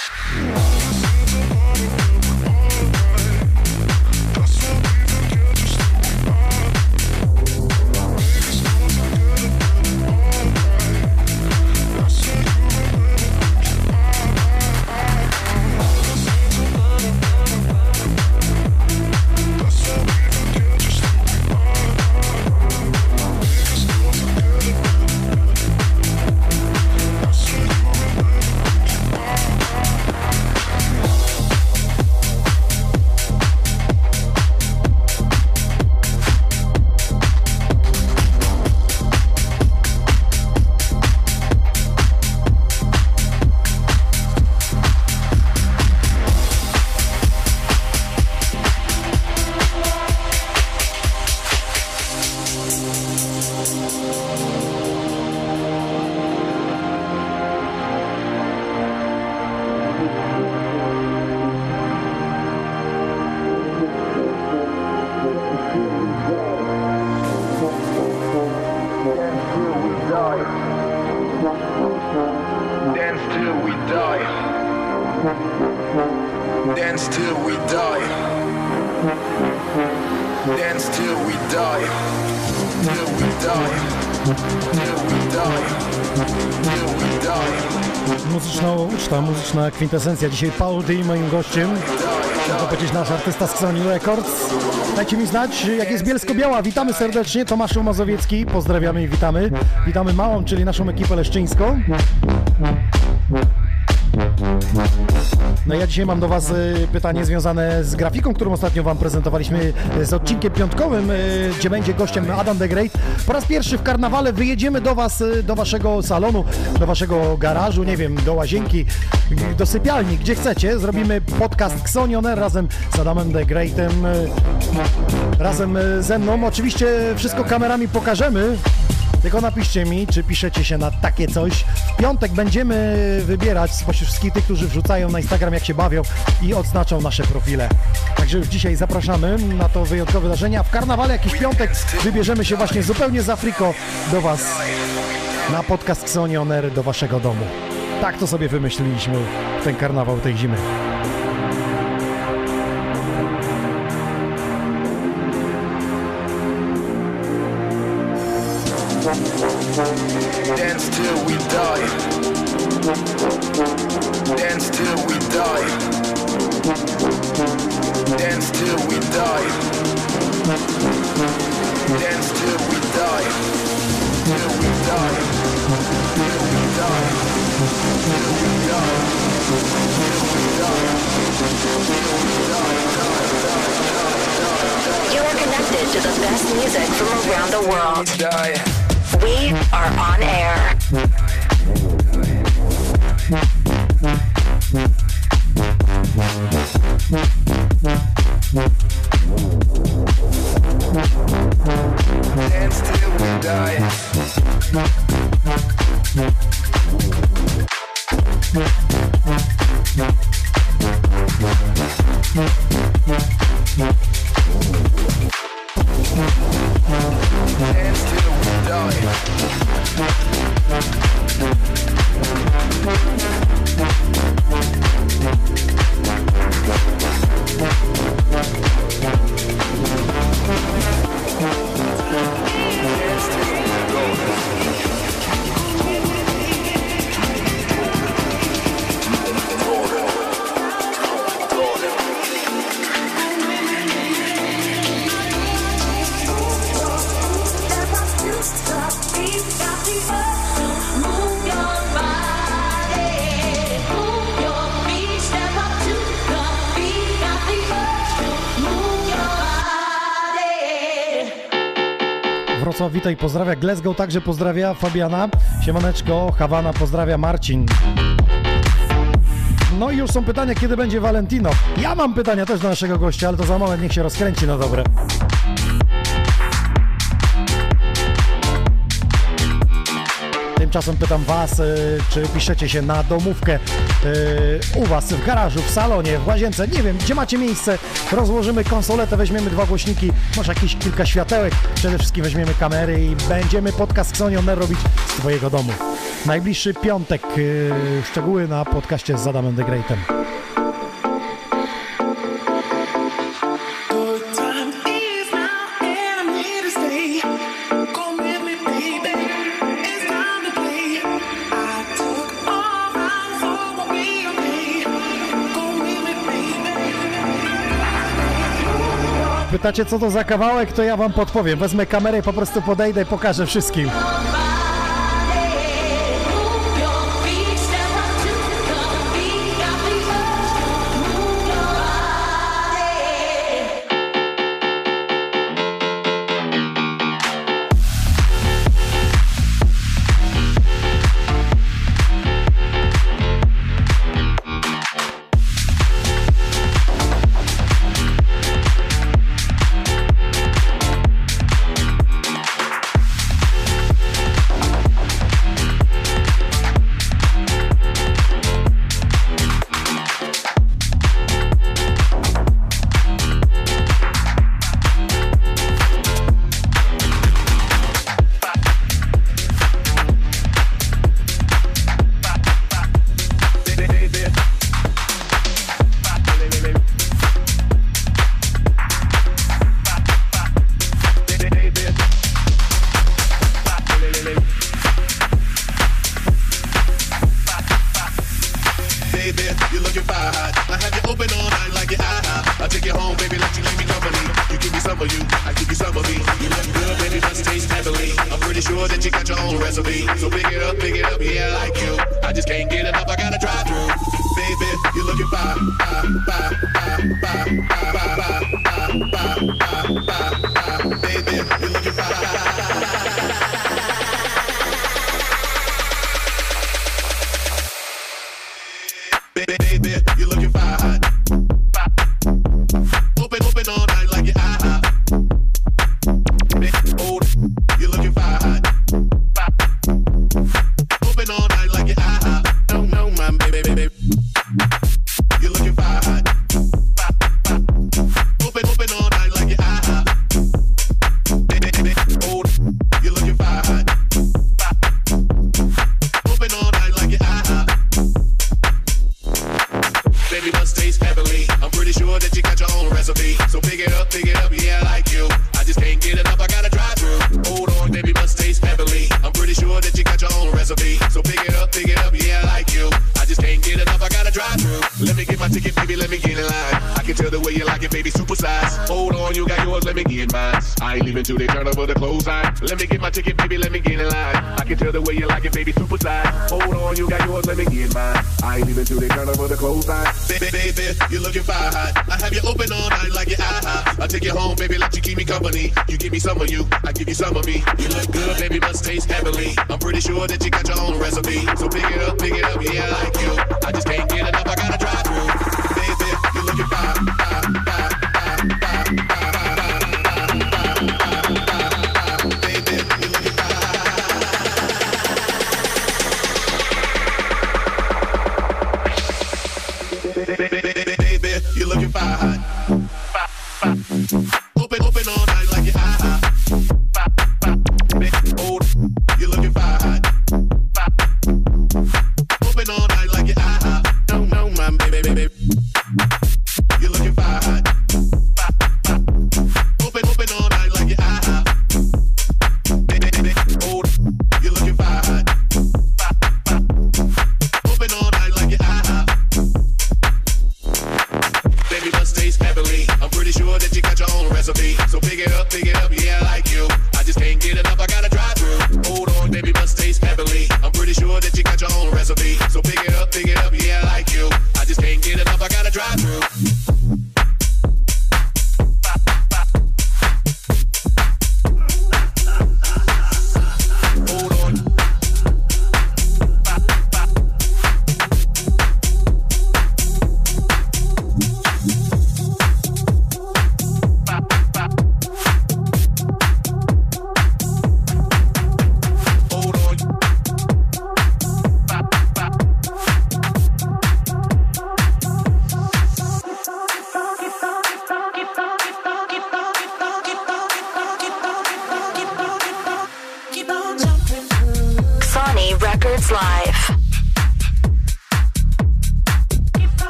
Speaker 1: Kwintesencja. Dzisiaj Paul D moim gościem. To powiedzieć nasz artysta z Sony Records. Dajcie mi znać, jak jest Bielsko-Biała. Witamy serdecznie. Tomaszu Mazowiecki. Pozdrawiamy i witamy. Witamy Małą, czyli naszą ekipę leszczyńską. No ja dzisiaj mam do Was y, pytanie związane z grafiką, którą ostatnio Wam prezentowaliśmy y, z odcinkiem piątkowym, y, gdzie będzie gościem Adam the Great. Po raz pierwszy w karnawale wyjedziemy do Was, do Waszego salonu, do Waszego garażu, nie wiem, do łazienki, do sypialni, gdzie chcecie. Zrobimy podcast Xonioner razem z Adamem the Greatem, y, razem y, ze mną. Oczywiście wszystko kamerami pokażemy. Tylko napiszcie mi, czy piszecie się na takie coś. W piątek będziemy wybierać spośród wszystkich tych, którzy wrzucają na Instagram, jak się bawią i odznaczą nasze profile. Także już dzisiaj zapraszamy na to wyjątkowe wydarzenie. A w karnawale jakiś piątek wybierzemy się właśnie zupełnie z Afriko do Was na podcast Xonioner do Waszego domu. Tak to sobie wymyśliliśmy ten karnawał tej zimy.
Speaker 4: Dance till we die. Dance till we die. Dance till we die. Dance till we die. Till we die. Till we die. Till we die.
Speaker 5: You are connected to the best music from around the world.
Speaker 4: Die.
Speaker 5: We are on air.
Speaker 1: Wrocław, witaj, pozdrawia. Glasgow także pozdrawia Fabiana. Siemaneczko, Hawana pozdrawia Marcin. No i już są pytania, kiedy będzie Valentino. Ja mam pytania też do naszego gościa, ale to za moment niech się rozkręci na dobre. Czasem pytam Was, y, czy piszecie się na domówkę y, u Was, w garażu, w salonie, w łazience, nie wiem, gdzie macie miejsce. Rozłożymy konsoletę, weźmiemy dwa głośniki, może jakieś kilka światełek. Przede wszystkim weźmiemy kamery i będziemy podcast Xonioner robić z Twojego domu.
Speaker 6: Najbliższy piątek, y, szczegóły na podcaście z Adamem The Greatem. pytacie co to za kawałek, to ja wam podpowiem. Wezmę kamerę i po prostu podejdę i pokażę wszystkim.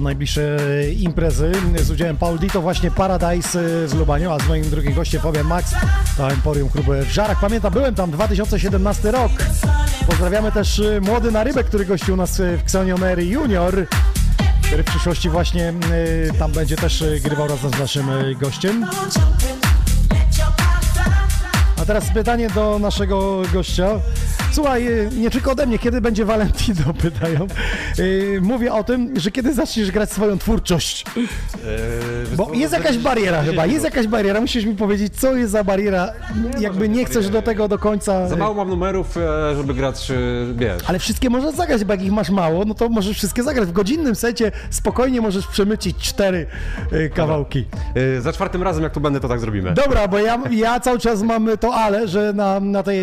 Speaker 1: Najbliższe imprezy z udziałem Paul D, to właśnie Paradise w Lubaniu, a z moim drugim gościem Fabian Max to Emporium Klub w Żarach. Pamiętam, byłem tam 2017 rok. Pozdrawiamy też y, młody Narybek, który gościł u nas y, w Xonionery Junior, który w przyszłości właśnie tam będzie też grywał razem z naszym gościem. A teraz pytanie do naszego gościa. Słuchaj, nie tylko ode mnie, kiedy będzie Valentino, [laughs] pytają. Y, Mówię o tym, że kiedy zaczniesz grać swoją twórczość. Bo jest jakaś bariera chyba, jest jakaś bariera. Musisz mi powiedzieć, co jest za bariera. Jakby nie chcesz do tego do końca.
Speaker 3: Za mało mam numerów, e, żeby grać, e, wiesz.
Speaker 1: Ale wszystkie możesz zagrać, bo jak ich masz mało, no to możesz wszystkie zagrać. W godzinnym secie spokojnie możesz przemycić cztery y, kawałki.
Speaker 3: E, Za czwartym razem, jak tu będę, to tak zrobimy.
Speaker 1: Dobra, bo ja, ja cały czas mam to ale, że na, na tej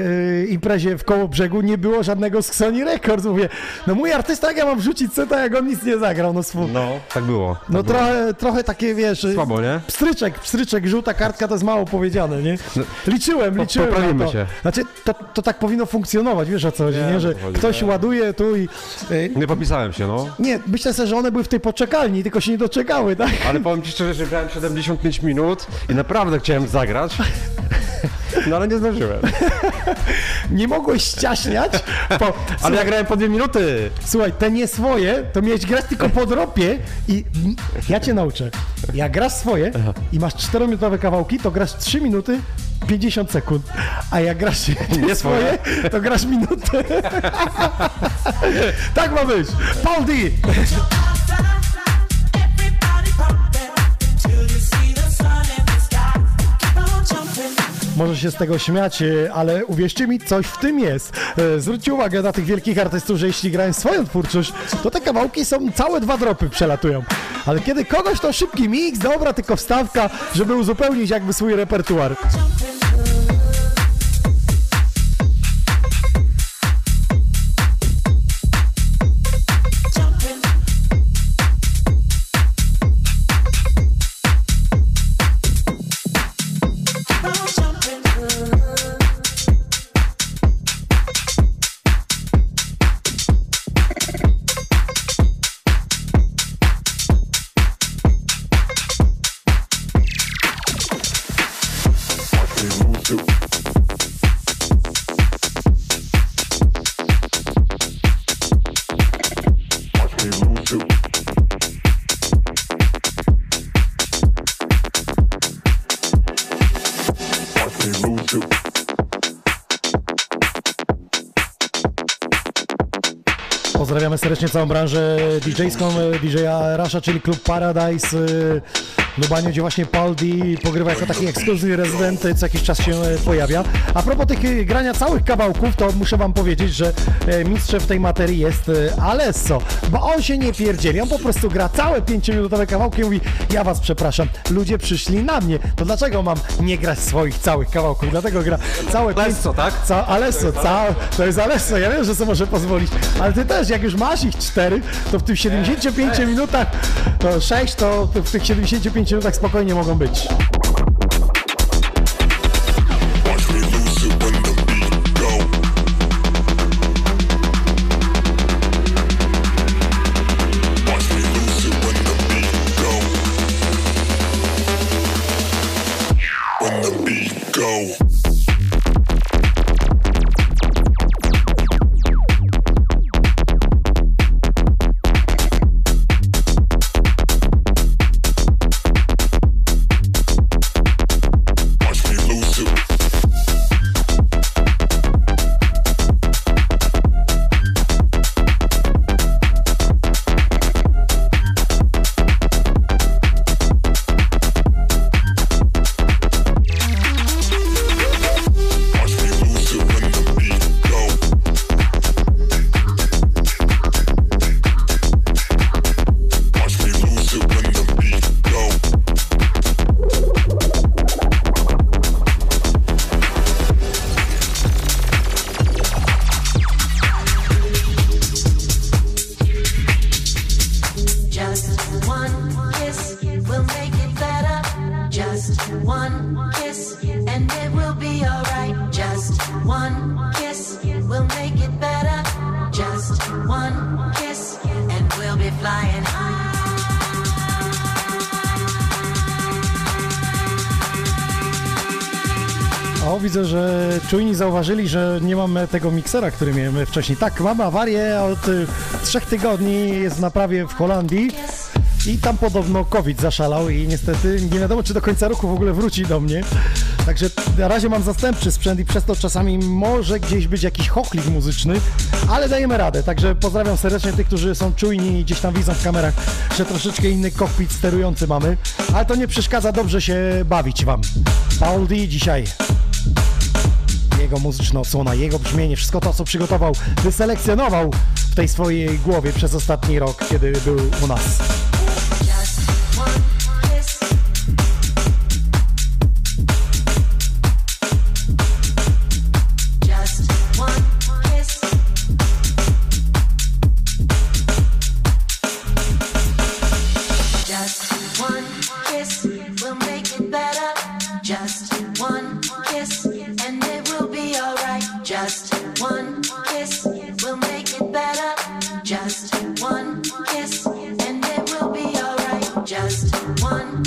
Speaker 1: e, imprezie w koło brzegu nie było żadnego z Sony Records. Mówię, no mój artysta, jak ja mam wrzucić seta, jak on nic nie zagrał. No, swu,
Speaker 3: No, tak było. Tak
Speaker 1: no
Speaker 3: było.
Speaker 1: trochę, trochę takie, wiesz...
Speaker 3: Słabo, nie?
Speaker 1: Pstryczek, pstryczek, żółta kartka to jest mało powiedziane, nie? Liczyłem,
Speaker 3: Po-
Speaker 1: liczyłem
Speaker 3: poprawimy
Speaker 1: na to.
Speaker 3: się.
Speaker 1: Znaczy, to, to tak powinno funkcjonować, wiesz o co chodzi, nie? Że ktoś ładuje tu i... e,
Speaker 3: Nie popisałem się, no.
Speaker 1: nie, myślę sobie, że one były w tej poczekalni, tylko się nie doczekały, tak?
Speaker 3: Ale powiem ci szczerze, że grałem 75 minut i naprawdę chciałem zagrać. No ale nie zdążyłem.
Speaker 1: Nie mogłeś ściaśniać, bo...
Speaker 3: Ale ja grałem po dwie minuty.
Speaker 1: Słuchaj, te nie swoje, to miałeś grać tylko po dropie i ja cię nauczę. Jak grasz swoje i masz 4-minutowe kawałki, to grasz 3 minuty 50 sekund, a jak grasz nie [laughs] swoje, to grasz minutę. [laughs] tak ma być. Paul D. Może się z tego śmiać, e, ale uwierzcie mi, coś w tym jest. E, Zwróćcie uwagę na tych wielkich artystów, że jeśli grają swoją twórczość, to te kawałki są całe dwa dropy przelatują. Ale kiedy kogoś to szybki mix, dobra, tylko wstawka, żeby uzupełnić jakby swój repertuar. Całą branżę DJ-ską, DJ-a Rasha, czyli klub Paradise w Lubaniu, gdzie właśnie Paul D pogrywa jako taki ekskluzywny rezydent, co jakiś czas się e, pojawia. A propos tych e, grania całych kawałków, to muszę wam powiedzieć, że e, mistrzem w tej materii jest Alesso, bo on się nie pierdzieli, on po prostu gra całe 5-minutowe kawałki i mówi, ja was przepraszam, ludzie przyszli na mnie, to dlaczego mam nie grać swoich całych kawałków? Dlatego gra całe pięć-
Speaker 3: Alesso, tak?
Speaker 1: Ca Alesso, ca to jest Alesso, ja wiem, że sobie może pozwolić, ale ty też, jak już masz ich cztery, to w tych 75 minutach, to 6, to w tych 75 minutach spokojnie mogą być. Zauważyli, że nie mamy tego miksera, który miałem wcześniej. Tak, mamy awarię od y, trzech tygodni, jest w naprawie w Holandii i tam podobno COVID zaszalał i niestety nie wiadomo, czy do końca roku w ogóle wróci do mnie. Także na razie mam zastępczy sprzęt i przez to czasami może gdzieś być jakiś chochlik muzyczny, ale dajemy radę. Także pozdrawiam serdecznie tych, którzy są czujni i gdzieś tam widzą w kamerach, że troszeczkę inny kokpit sterujący mamy, ale to nie przeszkadza dobrze się bawić Wam. Paul D dzisiaj jego muzyczna odsłona, jego brzmienie, wszystko to, co przygotował, wyselekcjonował w tej swojej głowie przez ostatni rok, kiedy był u nas.
Speaker 7: Just one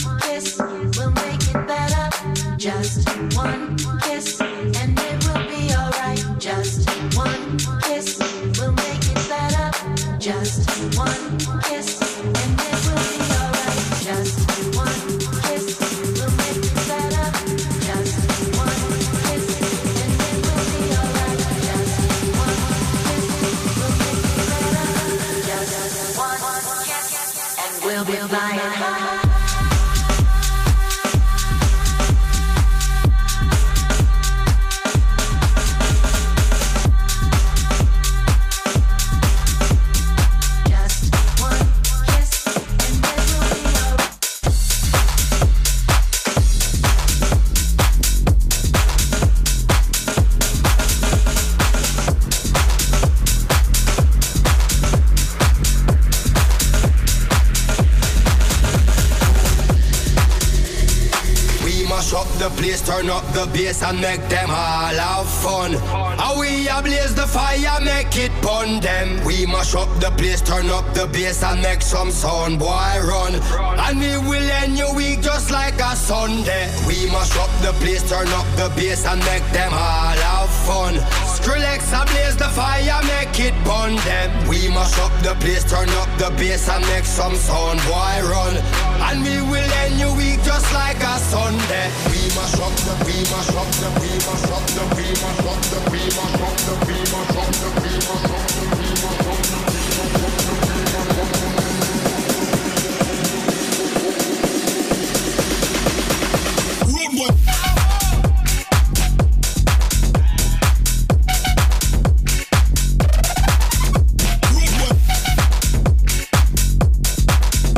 Speaker 8: bass and make them all have fun. And we blaze the fire, make it pun them. We mash up the place, turn up the bass and make some sound, boy run. And we will end your week just like a Sunday. We mash up the place, turn up the bass and make them all have fun. Skrillex blaze the fire, make it pun them. We mash up the place, turn up the bass and make some sound, boy run. And we will end your week just like a Sunday. We mash up the, we mash up the, we mash up the, we mash up the, we mash up the, we mash up the, we mash up the, we mash up the.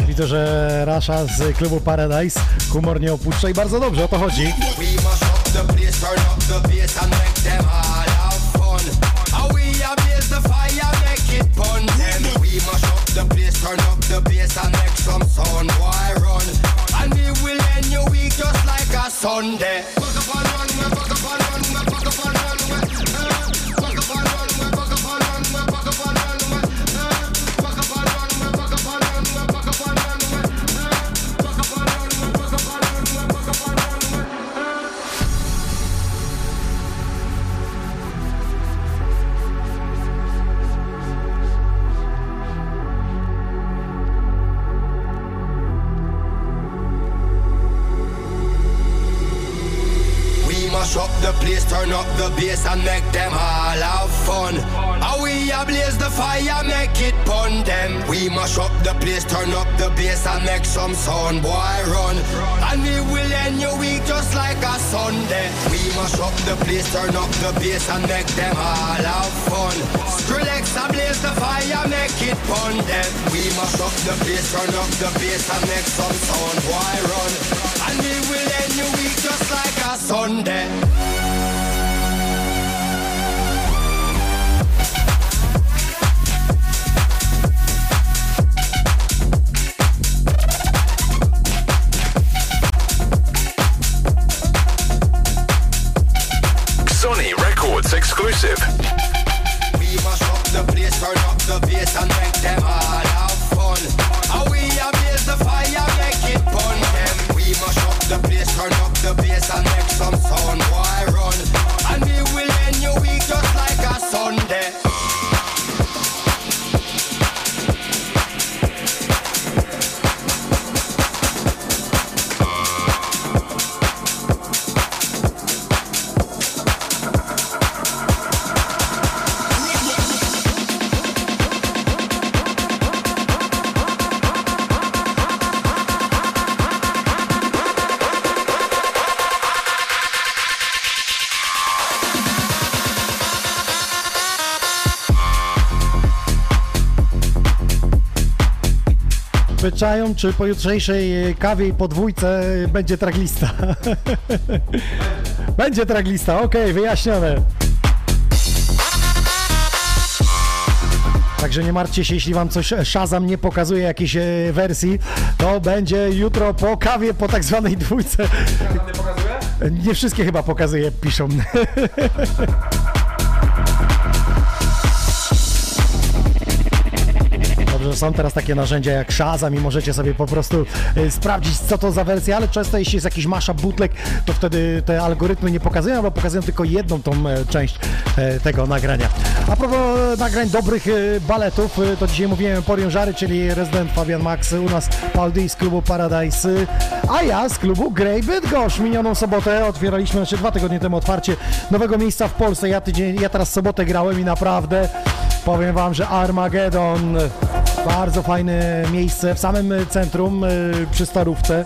Speaker 1: Widzę, że Rasza z klubu Paradise. Humor nie opuszcza i bardzo dobrze o to chodzi.
Speaker 8: We bass and make them all have fun. And we a blaze the fire, make it pun them. We mash up the place, turn up the bass and make some sound, boy run. And we will end your week just like a Sunday. We mash up the place, turn up the bass and make them all have fun. Skrillex a blaze the fire, make it pun them. We mash up the place, turn up the bass and make some sound, boy run. And we will end your week just like a Sunday.
Speaker 1: Wyczają, czy po jutrzejszej e, kawie i podwójce e, będzie traglista. [laughs] będzie traglista, okej, wyjaśnione. Także nie martwcie się, jeśli wam coś Shazam nie pokazuje jakiejś e, wersji, to będzie jutro po kawie, po tak zwanej dwójce. Nie wszystkie chyba pokazuje, piszą. [laughs] że są teraz takie narzędzia jak Shazam i możecie sobie po prostu e, sprawdzić, co to za wersja, ale często jeśli jest jakiś mashup bootleg, to wtedy te algorytmy nie pokazują, albo pokazują tylko jedną tą e, część e, tego nagrania. A propos e, nagrań dobrych baletów, to dzisiaj mówiłem Emporium Żary, czyli rezydent Fabian Max, u nas Paul z klubu Paradise, a ja z klubu Grey Bydgoszcz. Minioną sobotę otwieraliśmy, znaczy dwa tygodnie temu otwarcie nowego miejsca w Polsce. Ja, tydzień, ja teraz sobotę grałem i naprawdę powiem wam, że Armageddon bardzo fajne miejsce w samym centrum, y, przy starówce.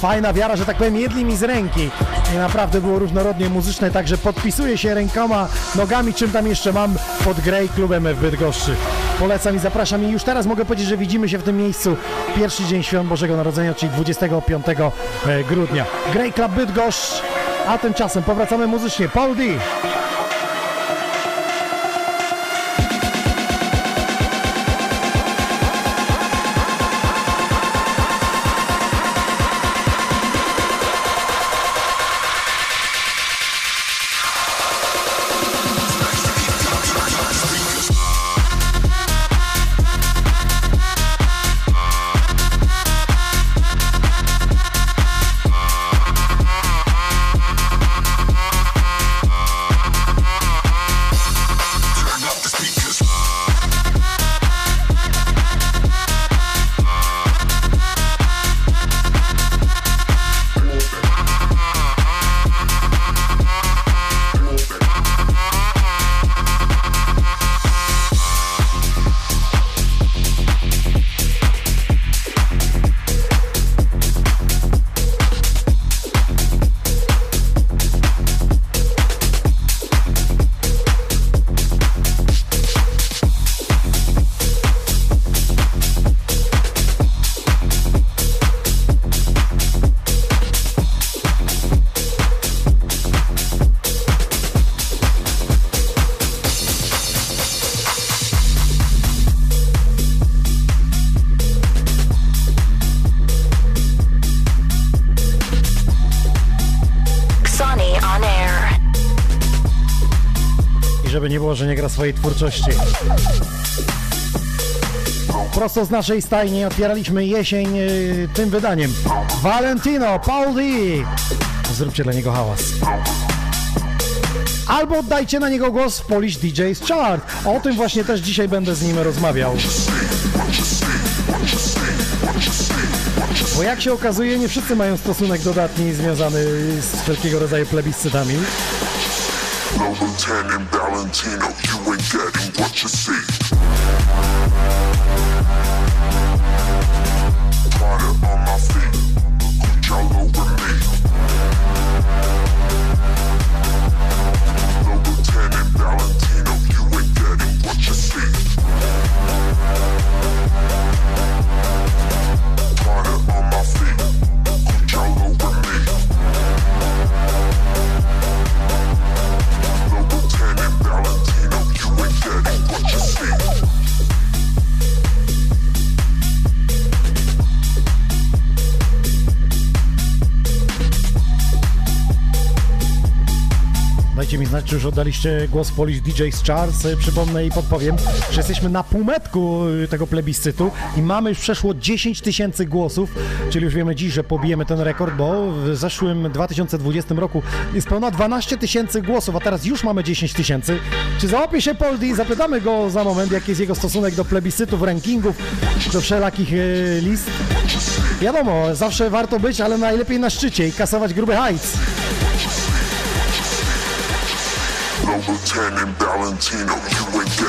Speaker 1: Fajna wiara, że tak powiem, jedli mi z ręki. I naprawdę było różnorodnie muzyczne, także podpisuję się rękoma, nogami, czym tam jeszcze mam pod Grey Klubem w Bydgoszczy. Polecam i zapraszam i już teraz mogę powiedzieć, że widzimy się w tym miejscu pierwszy dzień Świąt Bożego Narodzenia, czyli 25 e, grudnia. Grey Club Bydgoszcz, a tymczasem powracamy muzycznie. Paul D. że nie gra swojej twórczości. Prosto z naszej stajni otwieraliśmy jesień y, tym wydaniem. Valentino, Paul D. Zróbcie dla niego hałas. Albo oddajcie na niego głos w Polish DJ's Chart. O tym właśnie też dzisiaj będę z nim rozmawiał. Bo jak się okazuje, nie wszyscy mają stosunek dodatni związany z wszelkiego rodzaju plebiscytami.
Speaker 9: No Lieutenant Valentino, you ain't getting what you see.
Speaker 1: znać, czy już oddaliście głos Polish DJs Charts. E, przypomnę i podpowiem, że jesteśmy na półmetku e, tego plebiscytu i mamy już przeszło 10 tysięcy głosów, czyli już wiemy dziś, że pobijemy ten rekord, bo w zeszłym 2020 roku jest pełna 12 tysięcy głosów, a teraz już mamy 10 tysięcy. Czy załapie się Poldi? Zapytamy go za moment, jaki jest jego stosunek do plebiscytów, rankingów, do wszelakich e, list. Wiadomo, zawsze warto być, ale najlepiej na szczycie i kasować gruby hajs.
Speaker 9: Lieutenant Valentino. You ain't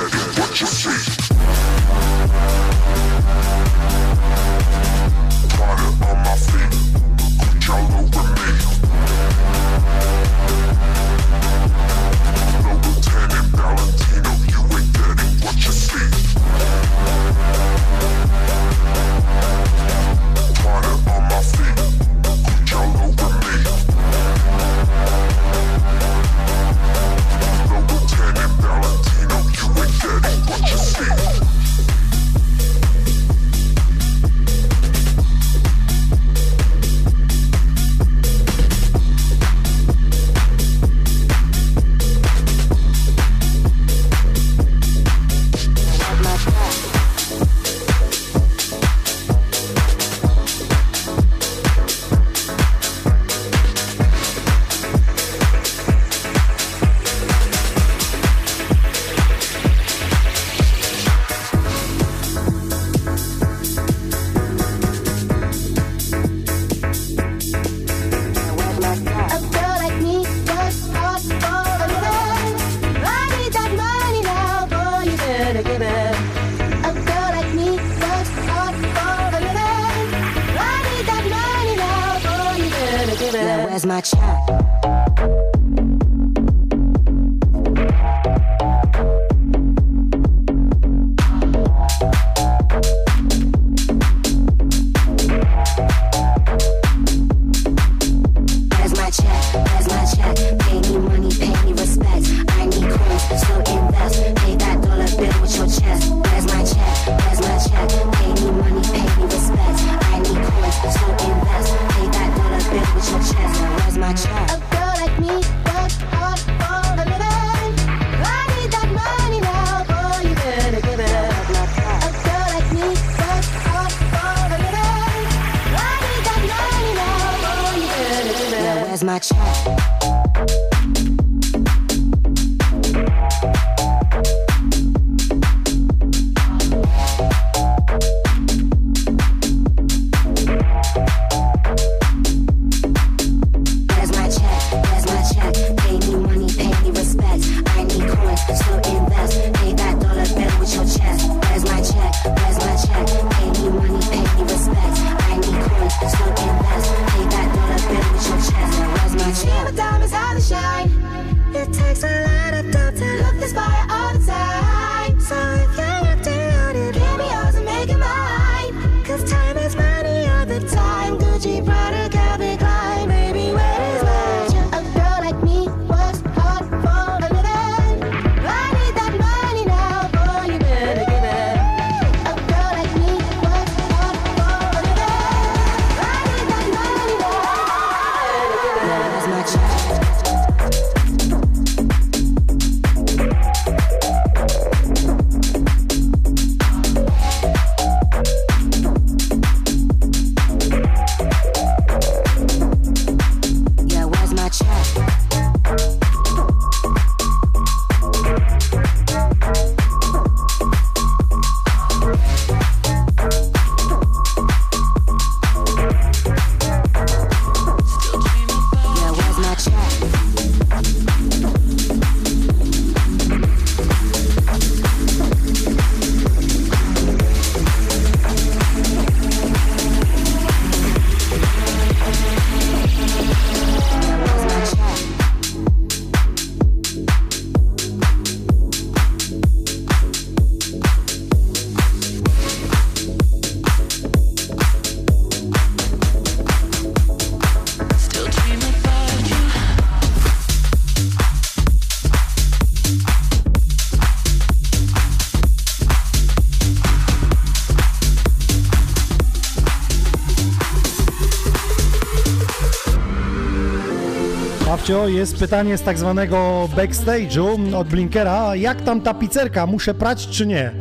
Speaker 1: jest pytanie z tak zwanego backstage'u od Blinkera. Jak tam ta pizzerka? Muszę prać czy nie?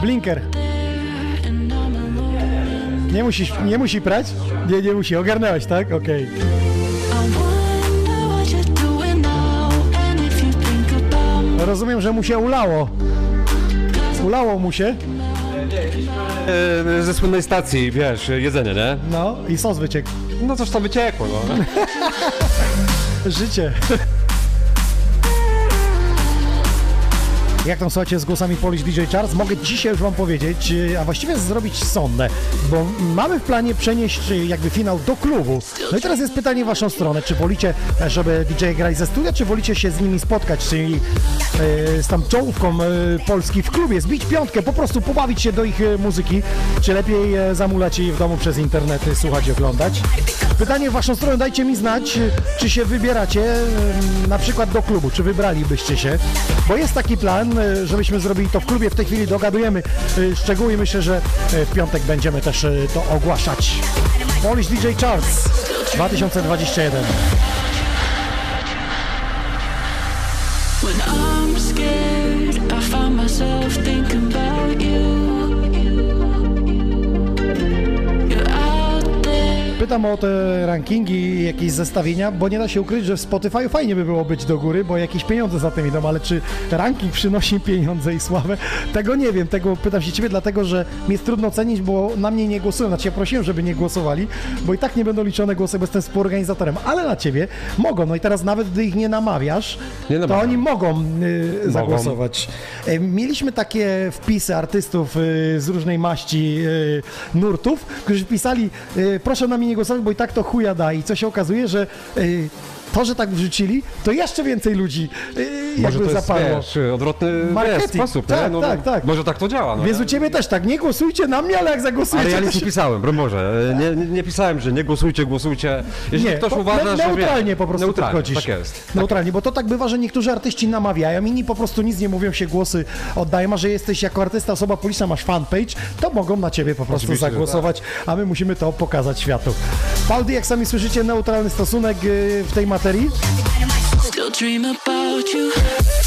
Speaker 1: Blinker. Nie musi, nie musi prać? Nie, nie musi. Ogarnęłaś, tak? Okej. Rozumiem, że mu się ulało. Ulało mu się.
Speaker 3: E, ze słynnej stacji, wiesz, jedzenie, nie?
Speaker 1: No i sos wyciekł.
Speaker 3: No coś tam wyciekło, no.
Speaker 1: Życie. Jak tam słuchajcie z głosami Polish DJ Charles? Mogę dzisiaj już wam powiedzieć, e, a właściwie zrobić sondę, bo mamy w planie przenieść e, jakby finał do klubu. No i teraz jest pytanie w waszą stronę, czy wolicie, żeby DJ grać ze studia, czy wolicie się z nimi spotkać, czyli e, z tam czołówką Polski w klubie, zbić piątkę, po prostu pobawić się do ich muzyki, czy lepiej zamulać jej w domu przez internet, słuchać i oglądać. Pytanie w waszą stronę, dajcie mi znać, czy się wybieracie na przykład do klubu, czy wybralibyście się, bo jest taki plan, e, żebyśmy zrobili to w klubie, w tej chwili dogadujemy e, szczegóły i myślę, że e, w piątek będziemy też to ogłaszać. Polish DJ Charts 2021. Pytam o te rankingi i jakieś zestawienia, bo nie da się ukryć, że w Spotify fajnie by było być do góry, bo jakieś pieniądze za tym idą, ale czy ranking przynosi [laughs] pieniądze i sławę? Tego nie wiem, tego pytam się ciebie, dlatego że mi jest trudno ocenić, bo na mnie nie głosują. Znaczy ja prosiłem, żeby nie głosowali, bo i tak nie będą liczone głosy, bo jestem współorganizatorem, ale na ciebie mogą. No i teraz nawet gdy ich nie namawiasz,
Speaker 3: Nie
Speaker 1: to oni mogą y, zagłosować. E, Mieliśmy takie wpisy artystów y, z różnej maści y, nurtów, którzy pisali, y, proszę na mnie nie głosować, bo i tak to chuja da. I co się okazuje, że y, to, że tak wrzucili, to jeszcze więcej ludzi y,
Speaker 3: Może
Speaker 1: jakby
Speaker 3: to jest,
Speaker 1: zaparło.
Speaker 3: wiesz, odwrotny
Speaker 1: Marketing.
Speaker 3: wiesz, sposób,
Speaker 1: Tak,
Speaker 3: nie? No,
Speaker 1: tak, tak.
Speaker 3: Może tak to działa, no.
Speaker 1: Więc u ciebie też tak, nie głosujcie na mnie, ale jak zagłosujecie...
Speaker 3: Ale ja nic nie pisałem, broń Boże. Nie, nie, nie pisałem, że nie głosujcie, głosujcie. Jeśli
Speaker 1: Nie,
Speaker 3: ktoś
Speaker 1: po-
Speaker 3: uważa,
Speaker 1: ne-
Speaker 3: że
Speaker 1: neutralnie po prostu
Speaker 3: neutralnie,
Speaker 1: podchodzisz.
Speaker 3: tak jest.
Speaker 1: Neutralnie, bo to tak bywa, że niektórzy artyści namawiają, inni po prostu nic nie mówią, się głosy oddają, a że jesteś jako artysta, osoba publiczna, masz fanpage, to mogą na ciebie po prostu
Speaker 3: Oczywiście,
Speaker 1: zagłosować, a my musimy to pokazać światu. Paldy, jak sami słyszycie, neutralny stosunek y, w tej materii.
Speaker 10: Still dream about you.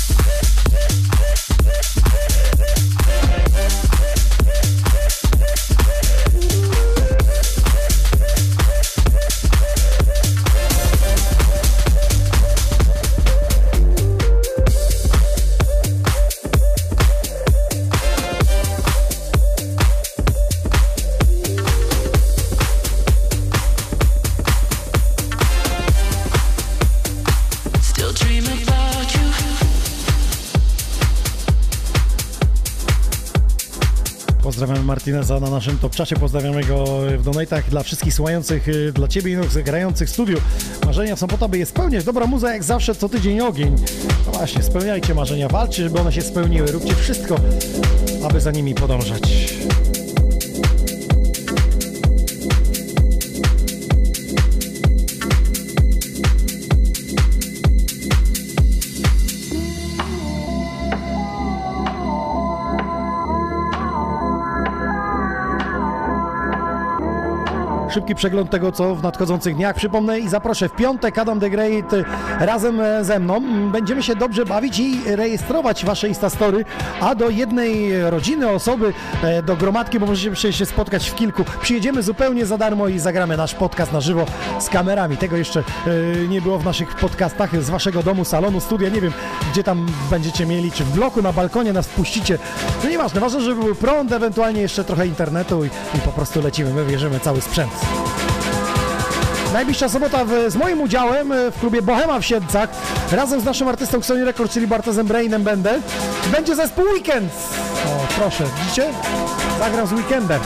Speaker 1: Pozdrawiamy Martineza na naszym top czacie, pozdrawiamy go w donatach dla wszystkich słuchających, y, dla Ciebie i grających w studiu. Marzenia w sobotę, by je spełniać. Dobra muza jak zawsze, co tydzień ogień. No właśnie, spełniajcie marzenia, walczcie, żeby one się spełniły. Róbcie wszystko, aby za nimi podążać. Szybki przegląd tego, co w nadchodzących dniach. Przypomnę i zaproszę w piątek Adam The Great razem e, ze mną. Będziemy się dobrze bawić i rejestrować wasze Instastory, a do jednej rodziny, osoby, e, do gromadki, bo możecie się spotkać w kilku. Przyjedziemy zupełnie za darmo i zagramy nasz podcast na żywo z kamerami. Tego jeszcze e, nie było w naszych podcastach z waszego domu, salonu, studia. Nie wiem, gdzie tam będziecie mieli, czy w bloku, na balkonie nas wpuścicie. No nieważne, ważne, żeby był prąd, ewentualnie jeszcze trochę internetu i, i po prostu lecimy. My bierzemy cały sprzęt. Najbliższa sobota w, z moim udziałem e, w klubie Bohema w Siedlcach razem z naszym artystą Sony Records, czyli Bartozem Brainem będę. Będzie zespół Weekend. O, proszę, widzicie? Zagram z Weekendem.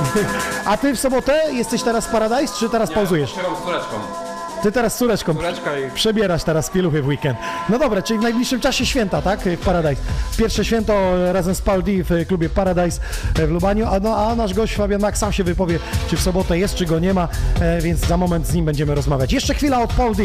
Speaker 1: [laughs] A ty w sobotę jesteś teraz w Paradise, czy teraz pauzujesz?
Speaker 3: Trzymam z córeczką.
Speaker 1: Ty teraz z córeczką
Speaker 3: Córeczka i...
Speaker 1: przebierasz teraz pieluchy w weekend. No dobra, czyli w najbliższym czasie święta, tak? W Paradise. Pierwsze święto razem z Paul D w klubie Paradise w Lubaniu, a, no, a nasz gość Fabian Max sam się wypowie, czy w sobotę jest, czy go nie ma, e, więc za moment z nim będziemy rozmawiać. Jeszcze chwila od Paul D.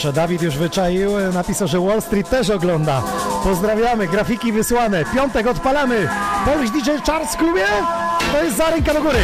Speaker 1: Proszę, Dawid już wyczaił, napisał, że Wall Street też ogląda. Pozdrawiamy, grafiki wysłane. Piątek odpalamy. Polish DJ Charles w klubie? To jest za ręka do góry.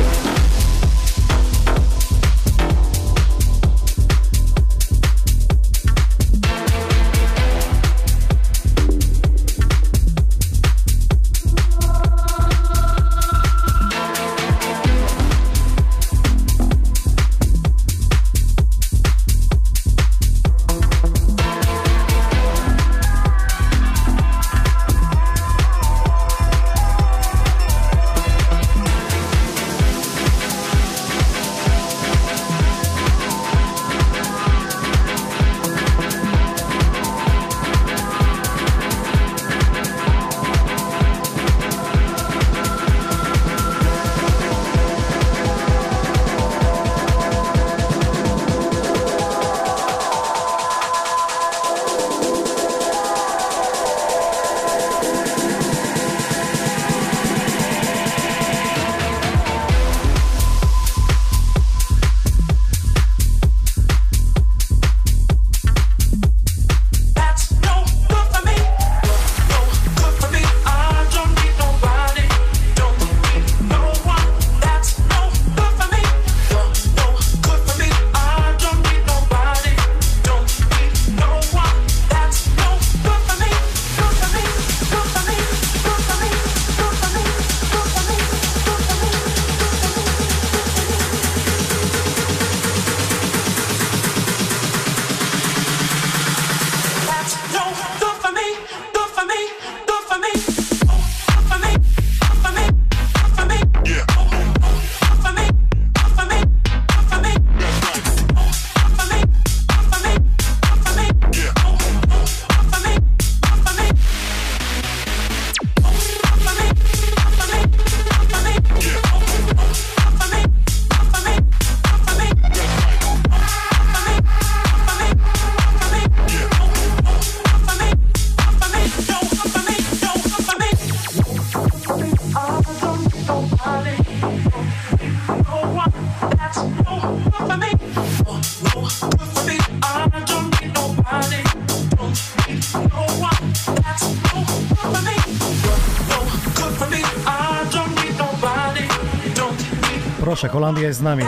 Speaker 1: Holandia jest z nami.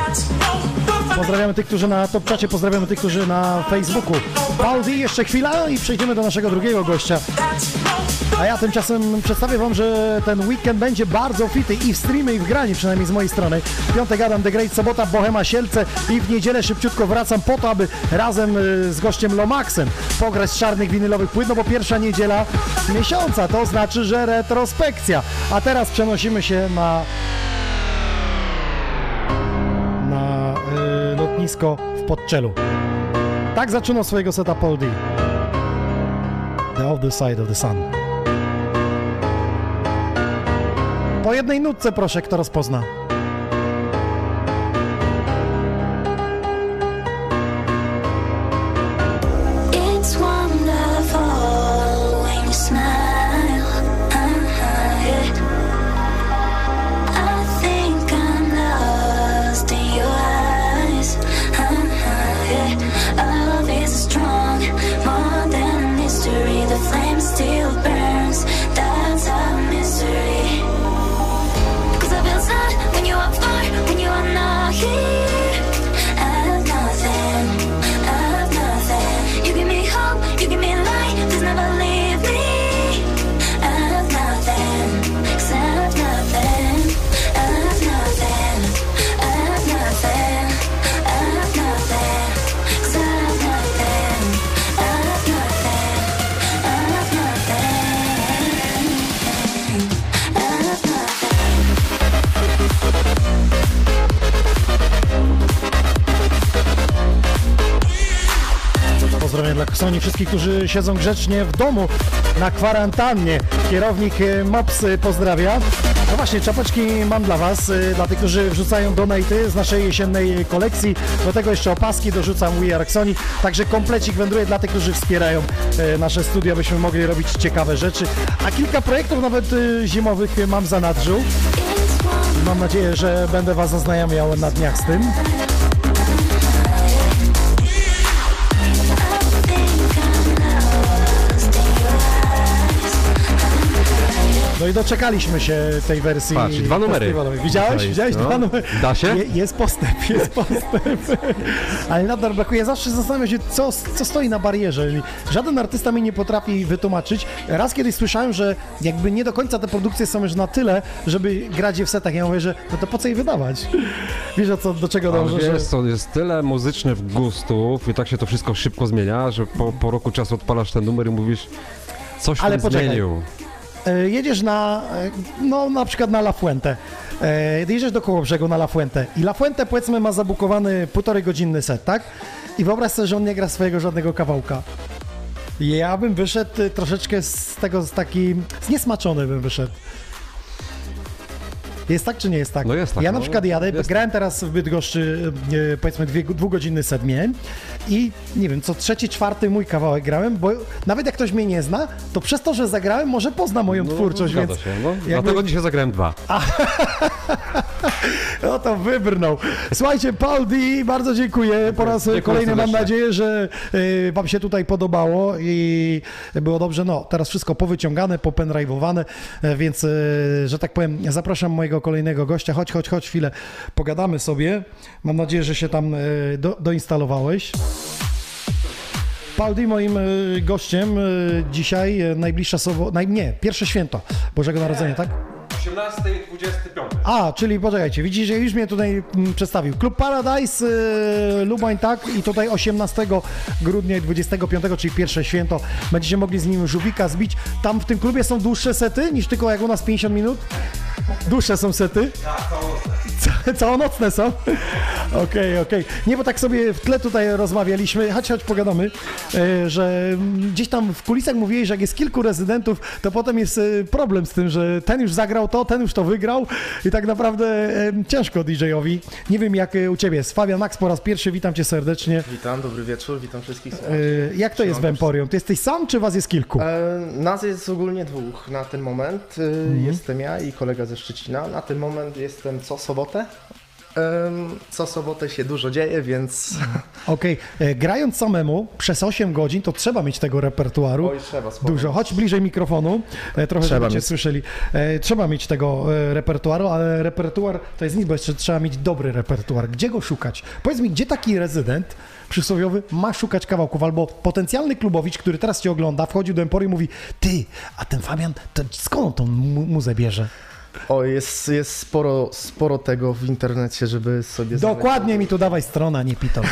Speaker 1: Pozdrawiamy tych, którzy na top czacie, pozdrawiamy tych, którzy na Facebooku. Paul D, jeszcze chwila i przejdziemy do naszego drugiego gościa. A ja tymczasem przedstawię Wam, że ten weekend będzie bardzo fity i w streamie, i w graniu, przynajmniej z mojej strony. W piątek Adam The Great, sobota Bohema Sielce i w niedzielę szybciutko wracam po to, aby razem y, z gościem Lomaxem pograć czarnych winylowych płyt, no bo pierwsza niedziela miesiąca, to znaczy, że retrospekcja. A teraz przenosimy się na lotnisko w Podczelu. Tak zaczynał swojego seta Paul D. The Other Side of the Sun. Po jednej nutce proszę, kto rozpozna. Którzy siedzą grzecznie w domu na kwarantannie. Kierownik e, Mops e, pozdrawia. No właśnie, czapeczki mam dla Was, e, dla tych, którzy wrzucają donaty z naszej jesiennej kolekcji. Do tego jeszcze opaski dorzucam We Are Sony. Także komplecik wędruje dla tych, którzy wspierają nasze studio, byśmy mogli robić ciekawe rzeczy. A kilka projektów nawet zimowych mam za nadrzu. Mam nadzieję, że będę Was zaznajamiał na dniach z tym. I doczekaliśmy się tej wersji.
Speaker 3: Patrz, dwa numery.
Speaker 1: Widziałeś? Widziałeś
Speaker 3: no.
Speaker 1: dwa numery?
Speaker 3: Da się?
Speaker 1: Je, jest postęp, [laughs] jest postęp. Ale nadal brakuje. Zawsze zastanawiam się, co, co stoi na barierze. Żaden artysta mi nie potrafi wytłumaczyć. Raz kiedyś słyszałem, że jakby nie do końca te produkcje są już na tyle, żeby grać je w setach. Ja mówię, że no to po co je wydawać? Wiesz, co, do czego dążę?
Speaker 3: wiesz
Speaker 1: Że...
Speaker 3: co, jest tyle muzycznych gustów i tak się to wszystko szybko zmienia, że po, po roku czasu odpalasz ten numer i mówisz, coś
Speaker 1: Ale poczekaj.
Speaker 3: zmienił.
Speaker 1: E, jedziesz na, e, no na przykład na La Fuente. E, jedziesz do Kołobrzegu na La Fuente i La Fuente powiedzmy ma zabukowany półtorej godzinny set, tak? I wyobraź sobie, że on nie gra swojego żadnego kawałka. Ja bym wyszedł troszeczkę z tego, z taki, zniesmaczony bym wyszedł. Jest tak czy nie jest tak?
Speaker 3: No jest tak,
Speaker 1: Ja na
Speaker 3: no.
Speaker 1: przykład jadę,
Speaker 3: Jest
Speaker 1: grałem teraz w Bydgoszczy, e, powiedzmy dwie, dwugodzinny set miałem i nie wiem, co trzeci, czwarty mój kawałek grałem, bo nawet jak ktoś mnie nie zna, to przez to, że zagrałem, może pozna moją twórczość,
Speaker 3: zgadza
Speaker 1: więc
Speaker 3: się, no.
Speaker 1: jakby-
Speaker 3: Dlatego dzisiaj zagrałem dwa. [laughs] [laughs]
Speaker 1: no to wybrnął. Słuchajcie, Paul D, bardzo dziękuję. Po raz
Speaker 3: Dziękuję
Speaker 1: kolejny mam nadzieję, że y, Wam się tutaj podobało i było dobrze. No, teraz wszystko powyciągane, popendrive'owane, e, więc, y, że tak powiem, zapraszam mojego kolejnego gościa. Chodź, chodź, chodź, chwilę pogadamy sobie. Mam nadzieję, że się tam y, do, doinstalowałeś. Paul D moim gościem dzisiaj, najbliższa sobota, nie, pierwsze święto Bożego Narodzenia, tak?
Speaker 3: 18 i 25.
Speaker 1: A, czyli poczekajcie, widzicie, już mnie tutaj mm, przedstawił. Klub Paradise, y, Lubań, tak, i tutaj 18 grudnia i 25, czyli pierwsze święto, będziecie mogli z nim żółwika zbić. Tam w tym klubie są dłuższe sety niż tylko jak u nas 50 minut? Dłuższe są sety? Ca- Całonocne są? Okej, okej. Nie, bo tak sobie w tle tutaj rozmawialiśmy, chodź, chodź, pogadamy, e, że gdzieś tam w kulisach mówiłeś, że jak jest kilku rezydentów, to potem jest e, problem z tym, że ten już zagrał to, ten już to wygrał i tak naprawdę e, ciężko DJ-owi. Nie wiem, jak u Ciebie jest. Fabian Max po raz pierwszy, witam Cię serdecznie.
Speaker 11: Witam, dobry wieczór, witam wszystkich.
Speaker 1: E, Jak to jest w Emporium? Ty jesteś sam, czy Was jest kilku?
Speaker 11: E, nas jest ogólnie dwóch na ten moment.
Speaker 1: Mhm.
Speaker 11: Jestem ja i kolega ze Szczecina. Na ten moment jestem co sobotę. Co sobotę się dużo dzieje, więc [laughs]
Speaker 1: Okej, e, grając samemu przez 8 godzin, to trzeba mieć tego repertuaru.
Speaker 11: Oj, trzeba sporo
Speaker 1: Dużo. Chodź bliżej mikrofonu, e, trochę
Speaker 11: Trzeba
Speaker 1: żebyście
Speaker 11: mieć.
Speaker 1: słyszeli. E, Trzeba mieć tego repertuaru, ale repertuar to jest nic, bo jeszcze trzeba mieć dobry repertuar. Gdzie go szukać? Powiedz mi, gdzie taki rezydent przysłowiowy ma szukać kawałków, albo potencjalny klubowicz, który teraz cię ogląda, wchodził do Emporium i mówi, ty, a ten Fabian, to skąd on tą mu- muzę bierze?
Speaker 11: O, jest, jest sporo, sporo tego w internecie, żeby sobie
Speaker 1: Dokładnie mi tu dawaj stronę, a nie pitol.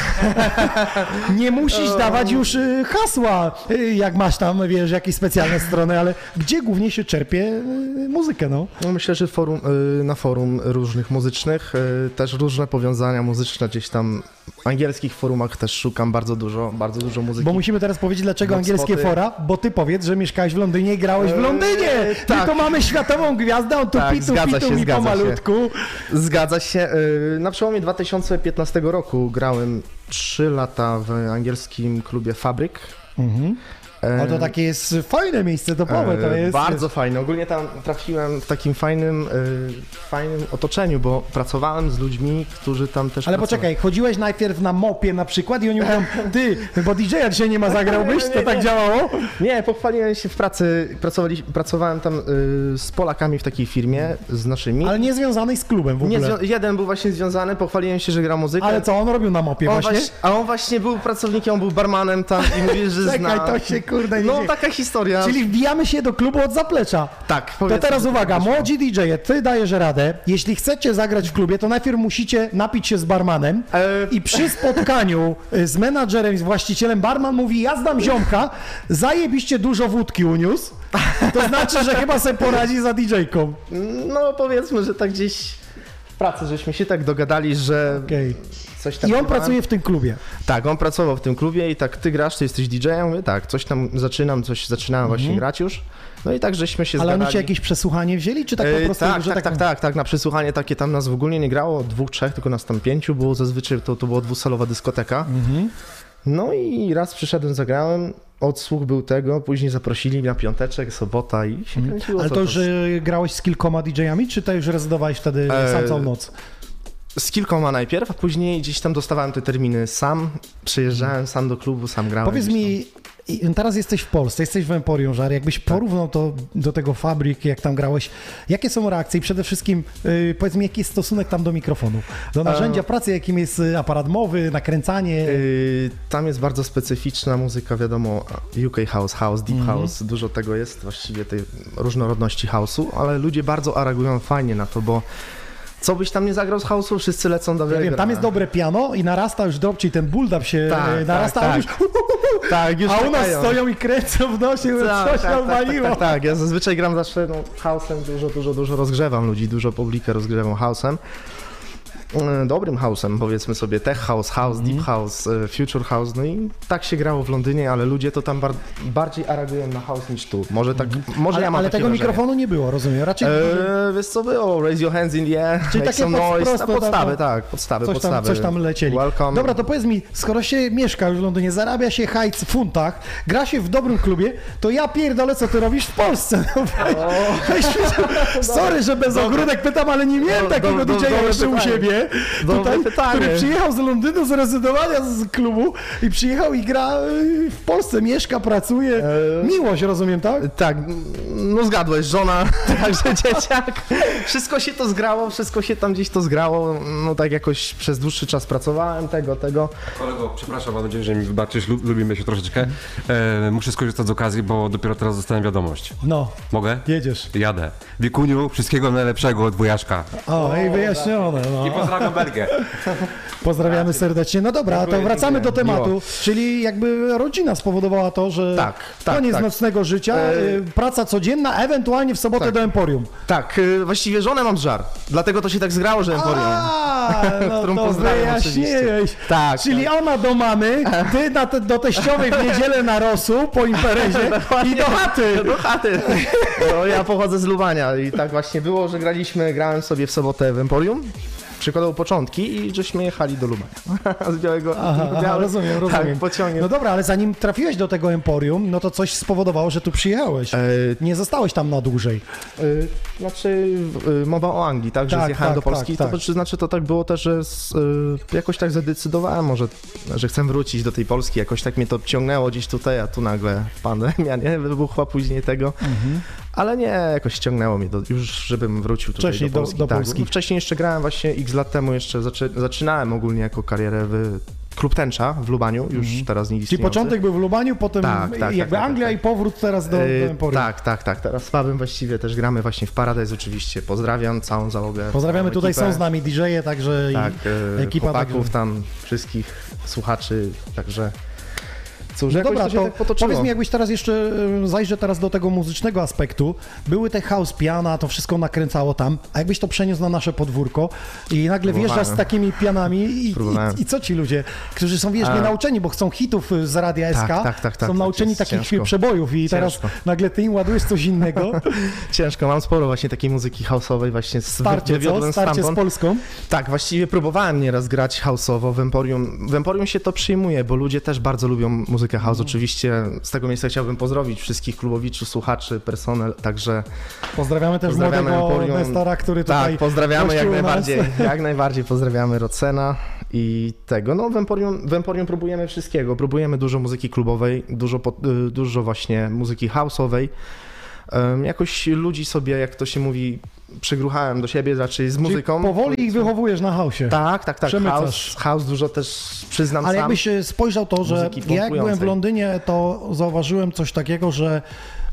Speaker 1: [laughs] nie musisz dawać już y, hasła, y, jak masz tam, wiesz, jakieś specjalne strony, ale gdzie głównie się czerpie y, muzykę, no?
Speaker 11: No myślę, że forum, na forum różnych muzycznych, też różne powiązania muzyczne gdzieś tam w angielskich forumach też szukam bardzo dużo, bardzo dużo muzyki.
Speaker 1: Bo musimy teraz powiedzieć, dlaczego
Speaker 11: Hotspoty.
Speaker 1: angielskie fora, bo ty powiedz, że mieszkałeś w Londynie i grałeś w Londynie.
Speaker 11: Eee,
Speaker 1: My
Speaker 11: tak.
Speaker 1: to mamy światową gwiazdę, on tu
Speaker 11: Tak,
Speaker 1: pitu,
Speaker 11: zgadza
Speaker 1: pitu
Speaker 11: się,
Speaker 1: mi
Speaker 11: zgadza się.
Speaker 1: pomalutku.
Speaker 11: Zgadza się. y, Na przełomie 2015 roku grałem 3 lata w angielskim klubie Fabryk.
Speaker 1: Mhm.
Speaker 11: E,
Speaker 1: No to takie jest fajne miejsce topowe, to
Speaker 11: e,
Speaker 1: jest...
Speaker 11: Bardzo fajne. Ogólnie tam trafiłem w takim fajnym, y, fajnym otoczeniu, bo pracowałem z ludźmi, którzy tam też
Speaker 1: Ale
Speaker 11: pracowali.
Speaker 1: poczekaj, chodziłeś najpierw na mopie na przykład i oni mówią, [laughs] ty, bo DJ-a dzisiaj nie ma, zagrałbyś? To tak działało?
Speaker 11: Nie, pochwaliłem się w pracy. Pracowali, pracowałem tam y, z Polakami w takiej firmie, z naszymi.
Speaker 1: Ale nie związanej z klubem w
Speaker 11: Nie,
Speaker 1: ogóle.
Speaker 11: zwią- jeden był właśnie związany, pochwaliłem się, że gra muzykę.
Speaker 1: Ale co on robił na mopie
Speaker 11: On
Speaker 1: właśnie?
Speaker 11: właśnie, a on właśnie był pracownikiem, on był barmanem tam i mówił, że [laughs]
Speaker 1: Czekaj,
Speaker 11: zna.
Speaker 1: to się kurde nie
Speaker 11: No
Speaker 1: dzieje.
Speaker 11: taka historia.
Speaker 1: Czyli wbijamy się do klubu od zaplecza.
Speaker 11: Tak,
Speaker 1: To teraz uwaga, młodzi DJ-e, ty dajesz radę. Jeśli chcecie zagrać w klubie, to najpierw musicie napić się z barmanem
Speaker 11: E,
Speaker 1: i przy spotkaniu y, z menadżerem, z właścicielem, barman mówi, ja znam ziomka, zajebiście dużo wódki uniósł, to znaczy, że chyba sobie poradzi za DJ-ką.
Speaker 11: No powiedzmy, że tak gdzieś pracy żeśmy się tak dogadali, że
Speaker 1: Okej.
Speaker 11: coś tam
Speaker 1: I on pracuje w tym klubie.
Speaker 11: Tak, on pracował w tym klubie i tak, ty grasz, ty jesteś DJ-em? Mówię, tak, coś tam zaczynam, coś zaczynałem właśnie grać już. No i tak żeśmy się
Speaker 1: Mhm. Ale oni ci jakieś przesłuchanie wzięli, czy tak po prostu,
Speaker 11: tak,
Speaker 1: że
Speaker 11: tak, tak, tak, tak, na przesłuchanie takie tam nas w ogóle nie grało, dwóch, trzech, tylko nas tam pięciu było, zazwyczaj to, to była dwusalowa dyskoteka.
Speaker 1: Mhm.
Speaker 11: No i raz przyszedłem, zagrałem, odsłuch był tego, później zaprosili na piąteczek, sobota i się kręciło.
Speaker 1: Mhm. Ale
Speaker 11: co
Speaker 1: to już e, grałeś z kilkoma DJ-ami, czy to już rezydowałeś wtedy
Speaker 11: E,
Speaker 1: sam całą noc?
Speaker 11: Z kilkoma najpierw, a później gdzieś tam dostawałem te terminy sam, przyjeżdżałem sam do klubu, sam grałem.
Speaker 1: Powiedz mi, i- teraz jesteś w Polsce, jesteś w Emporium Żar, jakbyś porównał to do tego fabryk, jak tam grałeś, jakie są reakcje? I przede wszystkim y, powiedz mi, jaki jest stosunek tam do mikrofonu, do narzędzia pracy, jakim jest y, aparat mowy, nakręcanie,
Speaker 11: Yy, tam jest bardzo specyficzna muzyka, wiadomo, UK House, House, Deep
Speaker 1: Mhm.
Speaker 11: House, dużo tego jest, właściwie tej różnorodności house'u, ale ludzie bardzo reagują fajnie na to, bo co byś tam nie zagrał z house'u, wszyscy lecą do
Speaker 1: ja wiem, tam jest dobre piano i narasta już drop, czyli ten build-up się
Speaker 11: Tak,
Speaker 1: y, narasta,
Speaker 11: tak,
Speaker 1: a, już, [laughs]
Speaker 11: Tak, już
Speaker 1: a u nas stoją i kręcą w nosie,
Speaker 11: Tak,
Speaker 1: coś
Speaker 11: tak,
Speaker 1: tam
Speaker 11: tak,
Speaker 1: waliło.
Speaker 11: tak, tak, tak, ja zazwyczaj gram zawsze no, house'em, dużo, dużo, dużo rozgrzewam ludzi, dużo publikę rozgrzewam house'em. E, Dobrym house'em, powiedzmy sobie, tech house, house,
Speaker 1: Mhm.
Speaker 11: deep house, e, future house, no i tak się grało w Londynie, ale ludzie to tam bar bardziej reagują na house niż tu. Może tak, może
Speaker 1: Mhm. ale
Speaker 11: ja mam
Speaker 1: ale tego
Speaker 11: wrażenie.
Speaker 1: mikrofonu nie było, rozumiem, raczej...
Speaker 11: Eee, wiesz co było? Raise your hands in the air,
Speaker 1: Czyli
Speaker 11: make
Speaker 1: takie
Speaker 11: some noise.
Speaker 1: prosto,
Speaker 11: podstawy,
Speaker 1: tak,
Speaker 11: tak, podstawy,
Speaker 1: Coś tam,
Speaker 11: podstawy.
Speaker 1: coś tam lecieli.
Speaker 11: Welcome.
Speaker 1: Dobra, to powiedz mi, skoro się mieszka już w Londynie, zarabia się hajc w funtach, gra się w dobrym klubie, to ja pierdolę, co ty robisz w Polsce? No, weź, weź, sorry, że bez ogródek pytam, ale nie miałem
Speaker 11: Do-
Speaker 1: takiego
Speaker 11: do- do-
Speaker 1: jeszcze u
Speaker 11: pytanie. Dobre
Speaker 1: tutaj,
Speaker 11: pytanie.
Speaker 1: który przyjechał z Londynu, z rezydowania z klubu i przyjechał i gra y, w Polsce, mieszka, pracuje. Miłość, rozumiem, tak?
Speaker 11: Tak, no zgadłeś, żona, [laughs] także dzieciak. Wszystko się to zgrało, wszystko się tam gdzieś to zgrało. No tak jakoś przez dłuższy czas pracowałem, tego, tego.
Speaker 3: Kolego, przepraszam, mam nadzieję, że mi wybaczysz, lu- lubimy się troszeczkę. E, muszę skorzystać z okazji, bo dopiero teraz dostałem wiadomość.
Speaker 1: No,
Speaker 3: Mogę?
Speaker 1: jedziesz.
Speaker 3: Jadę. Wiekuniu, wszystkiego najlepszego od wujaszka.
Speaker 1: O, i wyjaśnione. No.
Speaker 3: I pozdrawiam.
Speaker 1: Pozdrawiamy serdecznie. No dobra,
Speaker 11: Dziękuję,
Speaker 1: to wracamy
Speaker 11: dziękuję.
Speaker 1: do tematu.
Speaker 11: Miło.
Speaker 1: Czyli jakby rodzina spowodowała to, że
Speaker 11: Tak, tak,
Speaker 1: koniec
Speaker 11: tak.
Speaker 1: nocnego życia,
Speaker 11: E,
Speaker 1: y, praca codzienna, ewentualnie w sobotę
Speaker 11: tak.
Speaker 1: do Emporium.
Speaker 11: Tak, y, właściwie żonę mam żar, dlatego to się tak zgrało, że Emporium.
Speaker 1: A, no [laughs]
Speaker 11: Którą
Speaker 1: to
Speaker 11: pozdrawiam
Speaker 1: wyjaśniłeś.
Speaker 11: Tak,
Speaker 1: Czyli ona do mamy, ty na te, do teściowej w [laughs] niedzielę na Rosu po imprezie [laughs] i do chaty.
Speaker 11: Do chaty. No, ja pochodzę z Lubania i tak właśnie było, że graliśmy, grałem sobie w sobotę w Emporium. Przykładał początki i żeśmy jechali do Lubania. [laughs] Z białego.
Speaker 1: Aha,
Speaker 11: białe-
Speaker 1: rozumiem, rozumiem.
Speaker 11: Tak, pociągiem.
Speaker 1: No dobra, ale zanim trafiłeś do tego Emporium, no to coś spowodowało, że tu przyjechałeś.
Speaker 11: E,
Speaker 1: Nie zostałeś tam na dłużej.
Speaker 11: y, znaczy, y, mowa o Anglii, tak? Że
Speaker 1: Tak,
Speaker 11: zjechałem
Speaker 1: tak,
Speaker 11: do Polski.
Speaker 1: tak,
Speaker 11: to
Speaker 1: tak.
Speaker 11: czy znaczy, to tak było też, że z, y, jakoś tak zadecydowałem, może, że chcę wrócić do tej Polski. Jakoś tak mnie to ciągnęło gdzieś tutaj, a tu nagle pandemia, [laughs] nie? Wybuchła później tego.
Speaker 1: Mhm.
Speaker 11: Ale nie, jakoś ciągnęło mnie do, już, żebym wrócił tutaj
Speaker 1: Wcześniej
Speaker 11: do
Speaker 1: do-
Speaker 11: Polski.
Speaker 1: do
Speaker 11: tak.
Speaker 1: Polski.
Speaker 11: Wcześniej jeszcze grałem właśnie x lat temu, jeszcze zaczę, zaczynałem ogólnie jako karierę w klub Tęcza w Lubaniu, już teraz nie
Speaker 1: Czyli
Speaker 11: istniejący.
Speaker 1: początek był w Lubaniu, potem
Speaker 11: Tak, tak, tak,
Speaker 1: jakby
Speaker 11: tak,
Speaker 1: Anglia
Speaker 11: tak.
Speaker 1: i powrót teraz do, do Emporium.
Speaker 11: tak, tak, tak. Teraz z właściwie też gramy właśnie w Paradise oczywiście. Pozdrawiam całą załogę.
Speaker 1: Pozdrawiamy, tutaj
Speaker 11: ekipę.
Speaker 1: są z nami DJ-e, także
Speaker 11: Tak,
Speaker 1: i
Speaker 11: e,
Speaker 1: ekipa.
Speaker 11: chłopaków
Speaker 1: Także...
Speaker 11: tam, wszystkich słuchaczy, także cóż,
Speaker 1: No dobra,
Speaker 11: to
Speaker 1: to
Speaker 11: tak
Speaker 1: powiedz mi, jakbyś teraz jeszcze zajrzę teraz do tego muzycznego aspektu. Były te house piana, to wszystko nakręcało tam, a jakbyś to przeniósł na nasze podwórko i nagle
Speaker 11: Próbowałem.
Speaker 1: wjeżdżasz z takimi pianami i, i, i co ci ludzie, którzy są, wiesz,
Speaker 11: A.
Speaker 1: nienauczeni, bo chcą hitów y, z Radia SK,
Speaker 11: tak, tak, tak,
Speaker 1: są
Speaker 11: tak,
Speaker 1: nauczeni takich
Speaker 11: ciężko.
Speaker 1: przebojów i teraz
Speaker 11: Ciężko.
Speaker 1: nagle ty im ładujesz coś innego. [laughs]
Speaker 11: Ciężko, mam sporo właśnie takiej muzyki house'owej właśnie z
Speaker 1: Starcie, co? Starcie z. Polską.
Speaker 11: Tak, właściwie próbowałem nieraz grać house'owo w Emporium. W Emporium się to przyjmuje, bo ludzie też bardzo lubią muzykę house. Oczywiście z tego miejsca chciałbym pozdrowić wszystkich klubowiczów, słuchaczy, personel, także
Speaker 1: Pozdrawiamy też
Speaker 11: Pozdrawiamy
Speaker 1: młodego
Speaker 11: Emporium.
Speaker 1: Nestora, który tutaj
Speaker 11: tak, pozdrawiamy jak najbardziej, [laughs] jak najbardziej pozdrawiamy Rocena i tego. No w Emporium, w Emporium próbujemy wszystkiego, próbujemy dużo muzyki klubowej, dużo, y, dużo właśnie muzyki house'owej. Jakoś ludzi sobie, jak to się mówi, przygruchałem do siebie raczej z
Speaker 1: Czyli
Speaker 11: muzyką.
Speaker 1: powoli ich wychowujesz na hausie.
Speaker 11: Tak, tak, tak. House, house dużo też przyznam
Speaker 1: Ale
Speaker 11: sam.
Speaker 1: jakbyś e, spojrzał to, że ja jak byłem w. Londynie, to zauważyłem coś takiego, że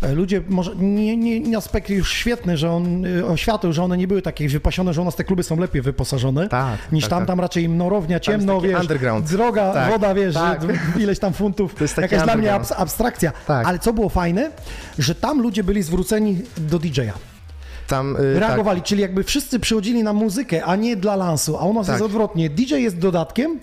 Speaker 1: e, ludzie, może nie, nie, nie aspekt już świetny, że on e, oświaty, że one nie były takie wypasione, że u nas te kluby są lepiej wyposażone
Speaker 11: Tak,
Speaker 1: niż
Speaker 11: tak,
Speaker 1: tam,
Speaker 11: tak.
Speaker 1: tam raczej mnorownia, ciemno, wiesz,
Speaker 11: underground.
Speaker 1: droga,
Speaker 11: Tak,
Speaker 1: woda, wiesz,
Speaker 11: tak.
Speaker 1: ileś tam funtów,
Speaker 11: To jest
Speaker 1: jakaś dla mnie abstrakcja.
Speaker 11: Tak.
Speaker 1: Ale co było fajne, że tam ludzie byli zwróceni do DJ-a.
Speaker 11: Tam, y,
Speaker 1: reagowali, czyli jakby wszyscy przychodzili na muzykę, a nie dla lansu, a u nas
Speaker 11: Tak.
Speaker 1: jest odwrotnie. DJ jest dodatkiem,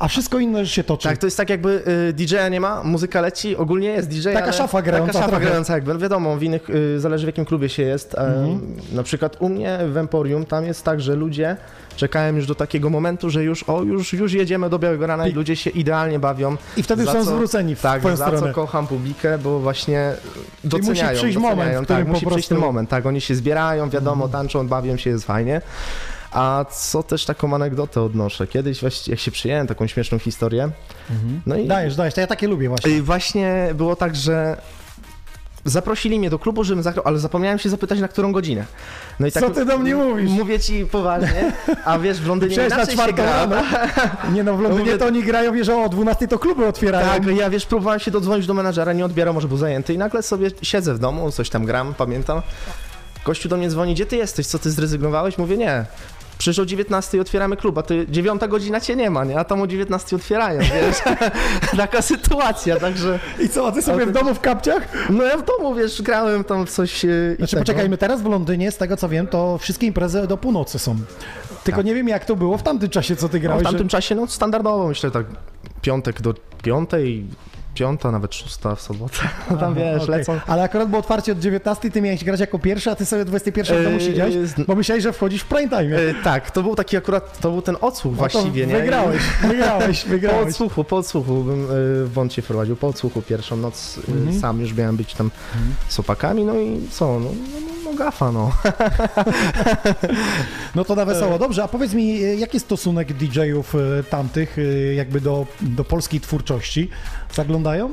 Speaker 1: a wszystko inne się toczy.
Speaker 11: Tak, to jest tak jakby y, DJ-a nie ma, muzyka leci, ogólnie jest DJ,
Speaker 1: Taka
Speaker 11: ale...
Speaker 1: szafa grająca
Speaker 11: Taka szafa grająca jakby, wiadomo, w innych, y, zależy w jakim klubie się jest.
Speaker 1: Mhm.
Speaker 11: Na przykład u mnie w Emporium tam jest tak, że ludzie czekają już do takiego momentu, że już, o, już, już jedziemy do Białego Rana i ludzie się idealnie bawią.
Speaker 1: I wtedy są
Speaker 11: co-
Speaker 1: zwróceni w
Speaker 11: Tak, za
Speaker 1: stronę.
Speaker 11: co kocham publikę, bo właśnie
Speaker 1: musi
Speaker 11: doceniają.
Speaker 1: przyjść
Speaker 11: doceniają,
Speaker 1: moment,
Speaker 11: tak, musi przyjść ten
Speaker 1: prostu-
Speaker 11: moment, tak, oni się zbierają, wiadomo,
Speaker 1: Mhm.
Speaker 11: tańczą, bawią się, jest fajnie. A co też taką anegdotę odnoszę. Kiedyś właśnie, jak się przyjąłem taką śmieszną historię, no i
Speaker 1: Dajesz, dajesz, to ja takie lubię właśnie.
Speaker 11: i właśnie było tak, że zaprosili mnie do klubu, żebym zagrał, ale zapomniałem się zapytać, na którą godzinę. No i tak
Speaker 1: Co ty do mnie mówisz?
Speaker 11: Mówię ci poważnie, a wiesz, w Londynie
Speaker 1: Przecież na
Speaker 11: inaczej się gra.
Speaker 1: rano. [laughs] Nie no, w Londynie
Speaker 11: Mówię-
Speaker 1: to oni grają, wiesz, o 12 to kluby otwierają.
Speaker 11: Tak, ja wiesz, próbowałem się dodzwonić do menadżera, nie odbierał, może był zajęty i nagle sobie siedzę w domu, coś tam gram, pamiętam. Gościu do mnie dzwoni, gdzie ty jesteś, co ty zrezygnowałeś? Mówię, nie. Przecież o 19 otwieramy klub, a ty 9 godzina cię nie ma, nie? A tam o 19 otwierają, wiesz? [laughs] Taka sytuacja, także...
Speaker 1: I co, a ty sobie w domu w kapciach?
Speaker 11: No ja w domu, wiesz, grałem tam coś... e,
Speaker 1: Znaczy,
Speaker 11: tego.
Speaker 1: poczekajmy, teraz w Londynie, z tego co wiem, to wszystkie imprezy do północy są. Tylko nie wiem, jak to było w tamtym czasie, co ty
Speaker 11: Tak. No,
Speaker 1: grałeś.
Speaker 11: w tamtym
Speaker 1: że...
Speaker 11: czasie, no standardowo, myślę tak piątek do piątej, piąta, nawet szósta w sobotę. [laughs] No tam wiesz,
Speaker 1: Okej.
Speaker 11: lecą.
Speaker 1: Ale akurat było otwarcie od 19, ty miałeś grać jako pierwszy, a ty sobie o 21 w domu
Speaker 11: Yy,
Speaker 1: siedziałeś, bo myślałeś, że wchodzisz w prime time.
Speaker 11: E, tak, to był taki akurat, to był ten odsłuch
Speaker 1: No
Speaker 11: właściwie, nie?
Speaker 1: wygrałeś, [laughs] wygrałeś,
Speaker 11: Po
Speaker 1: wygrałeś.
Speaker 11: odsłuchu, po odsłuchu bym e, w Wącie wprowadził, po odsłuchu pierwszą noc
Speaker 1: Mhm.
Speaker 11: sam już miałem być tam z opakami, no i co, no, no, no gafa, no. [laughs]
Speaker 1: No to na wesoło. Dobrze, a powiedz mi, jaki jest stosunek DJ-ów tamtych jakby do, do polskiej twórczości? Zaglądają?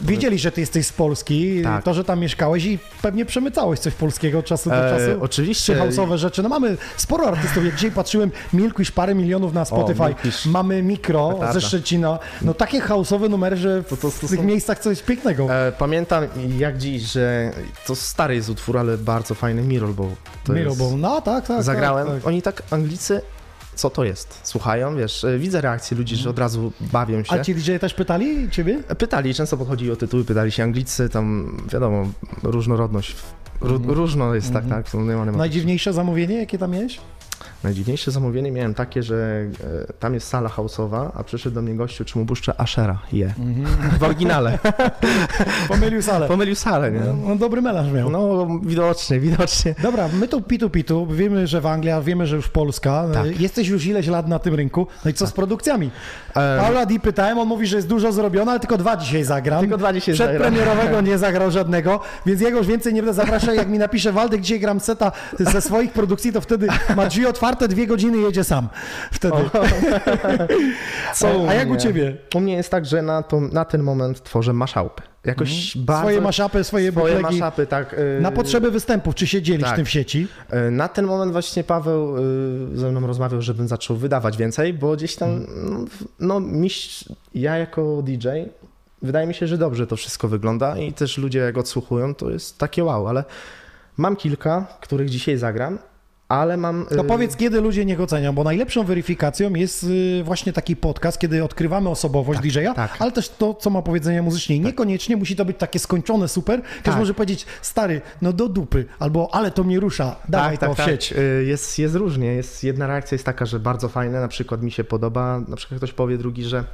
Speaker 1: Wiedzieli, że ty jesteś z Polski,
Speaker 11: Tak.
Speaker 1: to, że tam mieszkałeś i pewnie przemycałeś coś polskiego od czasu do
Speaker 11: E,
Speaker 1: czasu.
Speaker 11: oczywiście.
Speaker 1: Czy house'owe rzeczy. No mamy sporo artystów. Jak dzisiaj patrzyłem, Milkwish parę milionów na Spotify.
Speaker 11: Milkwish.
Speaker 1: mamy Mikro
Speaker 11: Petarda.
Speaker 1: ze Szczecina. No takie house'owe numery, że w,
Speaker 11: To- to- to
Speaker 1: w tych
Speaker 11: są-
Speaker 1: miejscach coś pięknego.
Speaker 11: E, pamiętam jak dziś, że to stary jest utwór, ale bardzo fajny, Mirror Ball. To
Speaker 1: Miro,
Speaker 11: jest-
Speaker 1: no tak, tak.
Speaker 11: Zagrałem,
Speaker 1: Tak, tak.
Speaker 11: oni tak, Anglicy, co to jest? Słuchają, wiesz, e, widzę reakcję ludzi, że od razu bawią się.
Speaker 1: A ci DJ też pytali ciebie?
Speaker 11: Pytali, często podchodzili o tytuły, pytali się Anglicy, tam wiadomo, różnorodność, ró,
Speaker 1: Mhm.
Speaker 11: różno jest, tak, tak, to nie ma, nie ma.
Speaker 1: Najdziwniejsze zamówienie, jakie tam miałeś?
Speaker 11: Najdziwniejsze zamówienie miałem takie, że e, tam jest sala house'owa, a przyszedł do mnie gościu, czy mu puszczę Ashera, je. [laughs] W oryginale. [laughs]
Speaker 1: Pomylił salę.
Speaker 11: Pomylił salę, nie?
Speaker 1: On dobry melanż miał.
Speaker 11: No, widocznie, widocznie.
Speaker 1: Dobra, my tu pitu pitu, wiemy, że w Anglia, wiemy, że już Polska.
Speaker 11: Tak.
Speaker 1: Jesteś już ileś lat na tym rynku. No i co z produkcjami?
Speaker 11: Em,
Speaker 1: Paula D pytałem, on mówi, że jest dużo zrobione, ale tylko dwa dzisiaj zagram.
Speaker 11: Tylko dwa dzisiaj zagram.
Speaker 1: Przedpremierowego nie zagrał żadnego, więc jego już więcej nie będę zapraszał. Jak mi napisze Waldek, dzisiaj gram seta ze swoich produkcji, to wtedy ma drzwi otwarte, dwie godziny jedzie sam. Wtedy. [laughs]
Speaker 11: Co
Speaker 1: A jak u ciebie?
Speaker 11: U mnie jest tak, że na, to, na ten moment tworzę maszałpy. Jakoś bardzo...
Speaker 1: Swoje maszapy, swoje
Speaker 11: Swoje
Speaker 1: butlegi.
Speaker 11: maszapy, tak. y,
Speaker 1: Na potrzeby występów, czy się dzielisz
Speaker 11: tak.
Speaker 1: tym w sieci?
Speaker 11: y, Na ten moment właśnie Paweł y, ze mną rozmawiał, żebym zaczął wydawać więcej, bo gdzieś tam,
Speaker 1: Hmm.
Speaker 11: no, no ja jako DJ, wydaje mi się, że dobrze to wszystko wygląda i też ludzie jak odsłuchują, to jest takie wow, ale mam kilka, których dzisiaj zagram, ale mam...
Speaker 1: To
Speaker 11: y,
Speaker 1: powiedz, kiedy ludzie niech ocenią, bo najlepszą weryfikacją jest y, właśnie taki podcast, kiedy odkrywamy osobowość DJ-a,
Speaker 11: tak.
Speaker 1: ale też to, co ma powiedzenia muzycznie. Niekoniecznie musi to być takie skończone super. Ktoś
Speaker 11: Tak.
Speaker 1: może powiedzieć, stary, no do dupy, albo ale to mnie rusza, dawaj
Speaker 11: tak,
Speaker 1: to
Speaker 11: tak,
Speaker 1: w sieć.
Speaker 11: tak. Y, Jest, jest różnie. Jest, jedna reakcja jest taka, że bardzo fajne, na przykład mi się podoba, na przykład ktoś powie, drugi, że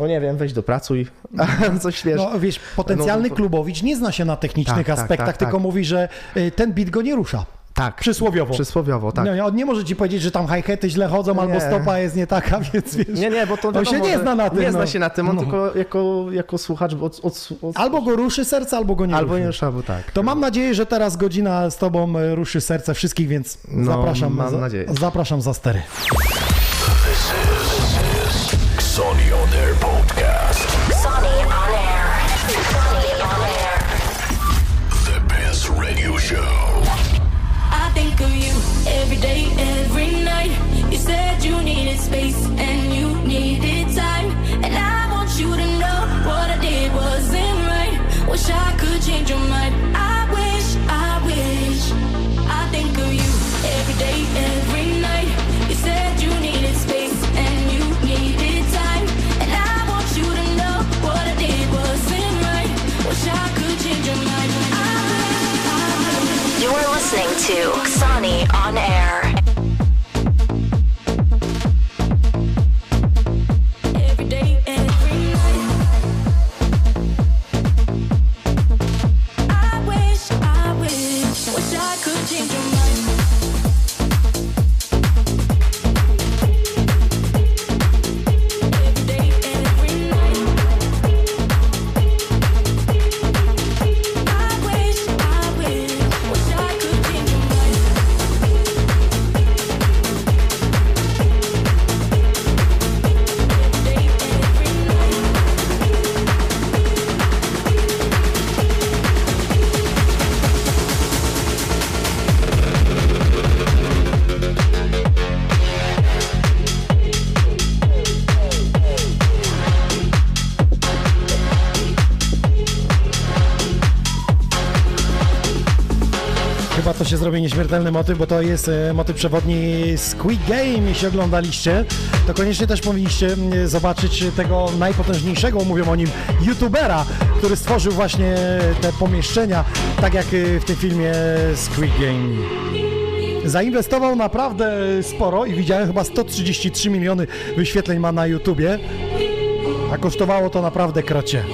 Speaker 11: no nie wiem, weź do pracuj, [laughs] coś wiesz.
Speaker 1: No wiesz, potencjalny
Speaker 11: no,
Speaker 1: klubowicz nie zna się na technicznych
Speaker 11: Tak, tak,
Speaker 1: aspektach,
Speaker 11: tak,
Speaker 1: tylko
Speaker 11: tak.
Speaker 1: mówi, że ten beat go nie rusza.
Speaker 11: Tak,
Speaker 1: Przysłowiowo.
Speaker 11: przysłowiowo, tak.
Speaker 1: No, nie- on nie może ci powiedzieć, że tam hi-haty źle chodzą, albo
Speaker 11: Nie.
Speaker 1: stopa jest nie taka, [laughs] więc wiesz.
Speaker 11: Nie, nie, bo to
Speaker 1: On się
Speaker 11: wiadomo,
Speaker 1: nie zna na tym,
Speaker 11: Nie
Speaker 1: no.
Speaker 11: zna się na tym, on
Speaker 1: No.
Speaker 11: tylko jako, jako słuchacz od, od, od,
Speaker 1: Albo go ruszy serce, albo go nie
Speaker 11: albo
Speaker 1: ruszy.
Speaker 11: nie albo tak.
Speaker 1: To mam nadzieję, że teraz godzina z tobą e, ruszy serce wszystkich, więc
Speaker 11: No,
Speaker 1: zapraszam,
Speaker 11: mam
Speaker 1: za,
Speaker 11: nadzieję.
Speaker 1: zapraszam za stery. two. Się zrobi nieśmiertelny motyw, bo to jest e, motyw przewodni Squid Game, jeśli oglądaliście. To koniecznie też powinniście zobaczyć tego najpotężniejszego, mówią o nim, youtubera, który stworzył właśnie te pomieszczenia, tak jak e, w tym filmie Squid Game. Zainwestował naprawdę sporo i widziałem chyba 133 miliony wyświetleń ma na YouTubie, a kosztowało to naprawdę krocie.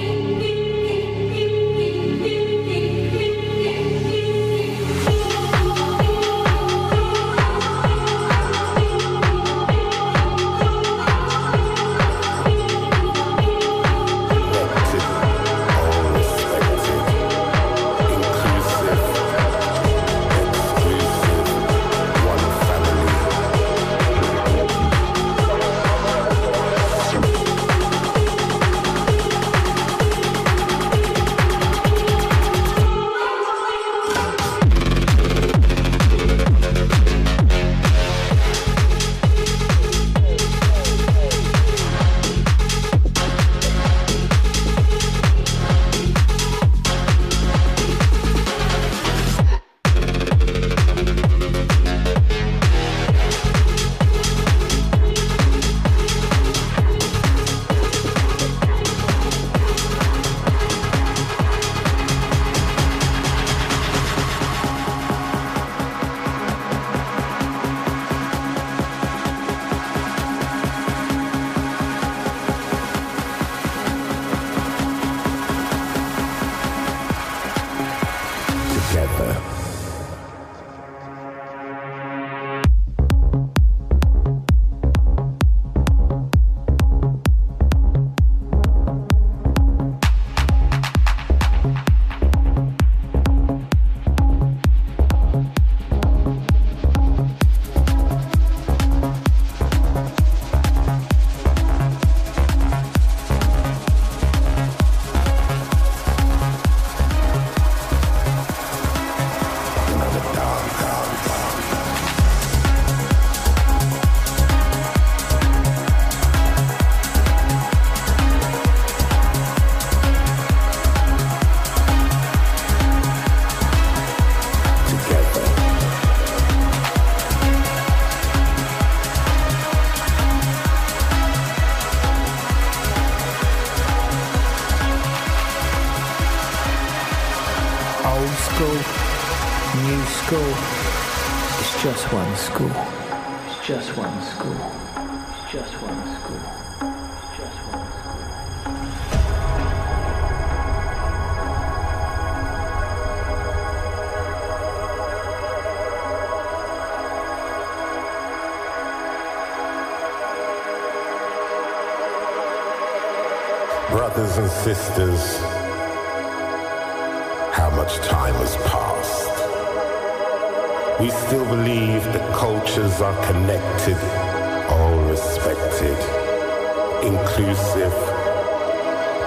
Speaker 12: How much time has passed. We still believe that cultures are connected, all respected, inclusive,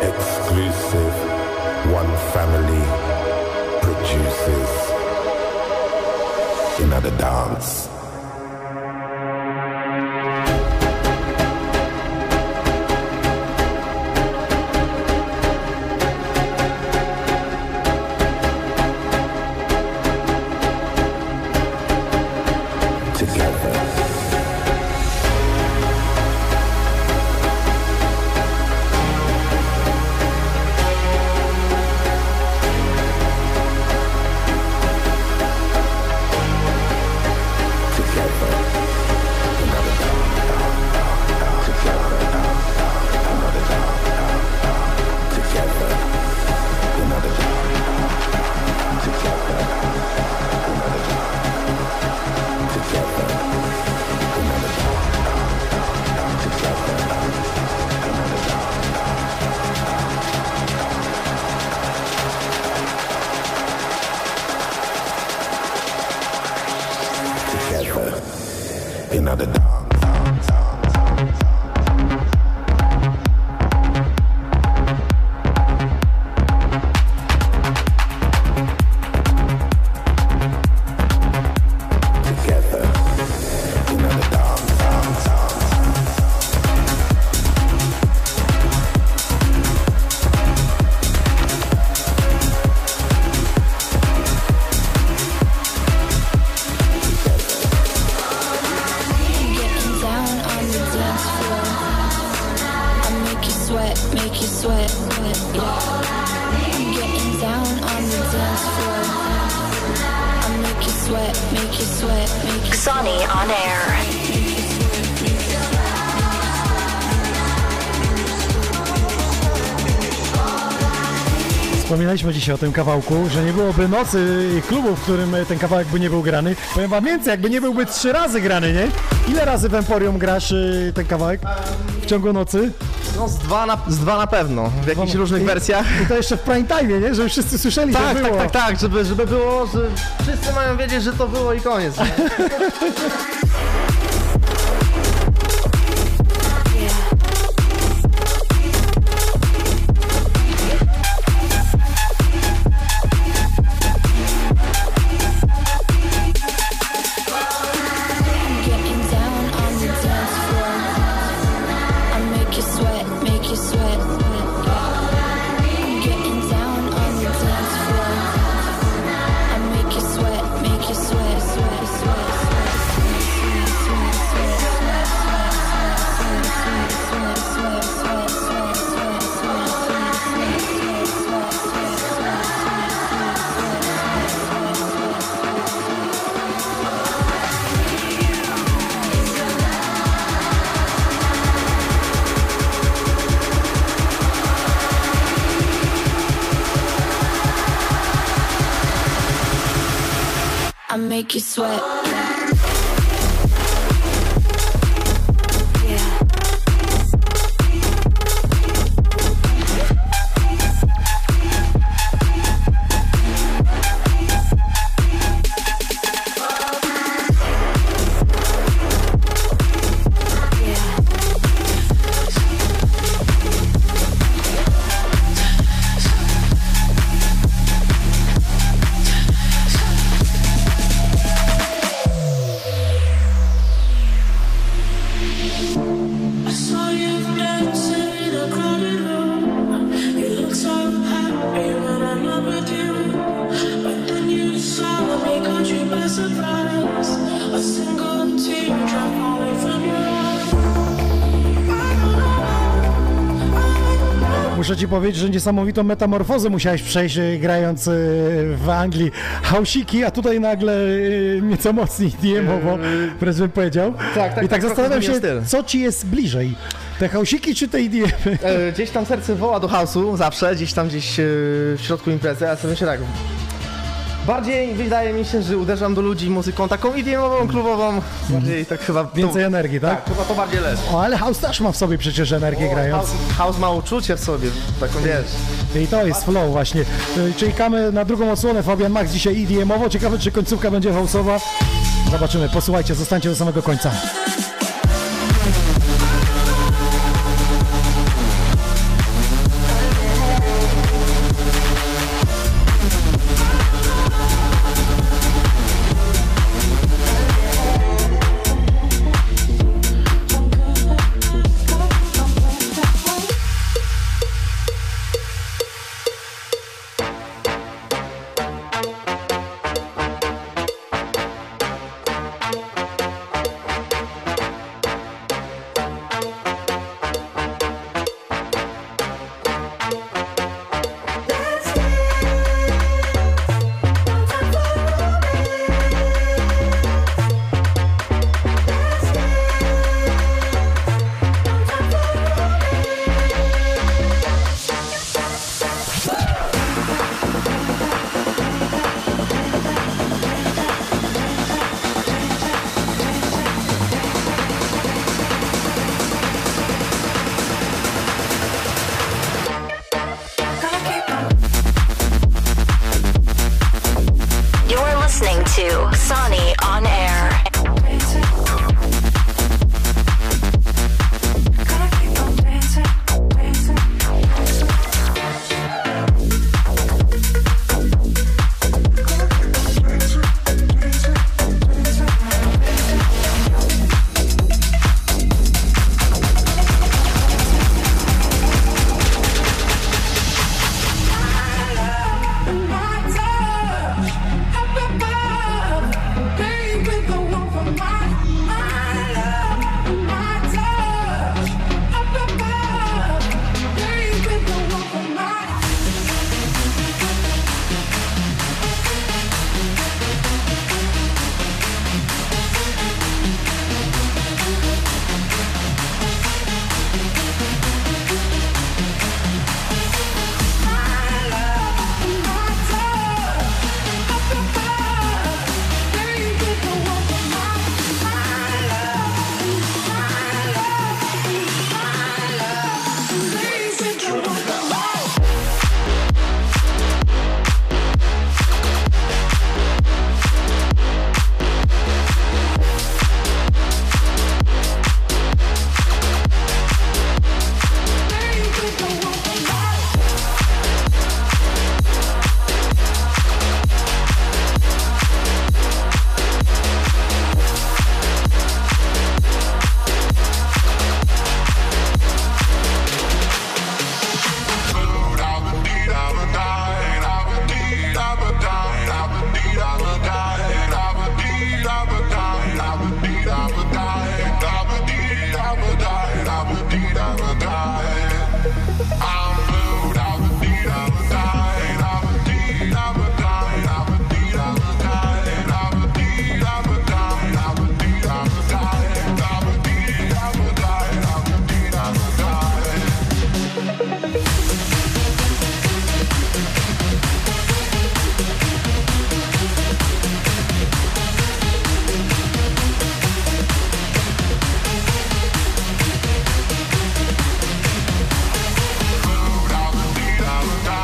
Speaker 12: exclusive, one family produces another dance.
Speaker 1: Wspominaliśmy dzisiaj o tym kawałku, że nie byłoby nocy i klubu, w którym ten kawałek by nie był grany. Powiem wam więcej, jakby nie byłby trzy razy grany, nie? Ile razy w Emporium grasz y, ten kawałek w ciągu nocy?
Speaker 11: No z dwa na, z dwa na pewno, w jakichś różnych
Speaker 1: I-
Speaker 11: wersjach.
Speaker 1: I to jeszcze w prime time, nie? Żeby wszyscy słyszeli,
Speaker 11: Tak, tak,
Speaker 1: było.
Speaker 11: tak, tak, żeby, żeby było, że wszyscy mają wiedzieć, że to było i koniec. [laughs]
Speaker 1: ci powiedzieć, że niesamowitą metamorfozę musiałeś przejść y, grając y, w Anglii hausiki, a tutaj nagle y, nieco mocniej DMowo, wręcz bym powiedział.
Speaker 11: tak,
Speaker 1: I
Speaker 11: tak,
Speaker 1: tak
Speaker 11: trochę
Speaker 1: zastanawiam się, co ci jest bliżej, te hausiki czy te IDM?
Speaker 11: E, Gdzieś tam serce woła do house'u, zawsze, gdzieś tam gdzieś w środku imprezy, a sobie myślę tak, bardziej wydaje mi się, że uderzam do ludzi muzyką taką idiomową, klubową, bardziej tak chyba... to-
Speaker 1: Więcej energii, tak?
Speaker 11: Tak, chyba to bardziej leży.
Speaker 1: O, ale house też ma w sobie przecież energię grając.
Speaker 11: House, house ma uczucie w sobie, taką wiesz.
Speaker 1: I to jest flow właśnie. Y, Czekamy na drugą odsłonę Fabian Max dzisiaj EDM-owo. Ciekawe, czy końcówka będzie house'owa. Zobaczymy. Posłuchajcie, zostańcie do samego końca.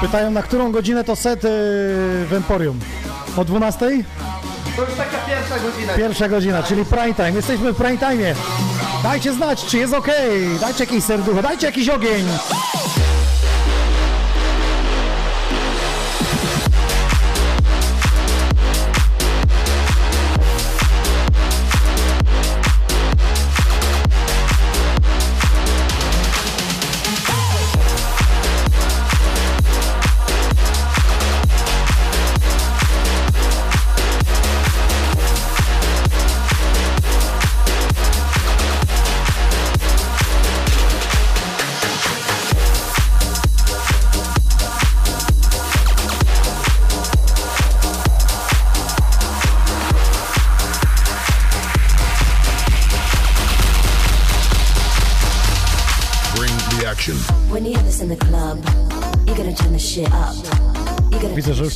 Speaker 1: Pytają, na którą godzinę to set y, w Emporium? O 12?
Speaker 11: To już taka pierwsza godzina.
Speaker 1: Pierwsza godzina, czyli prime time. Jesteśmy w prime time. Dajcie znać, czy jest ok. Dajcie jakieś serducho, dajcie jakiś ogień.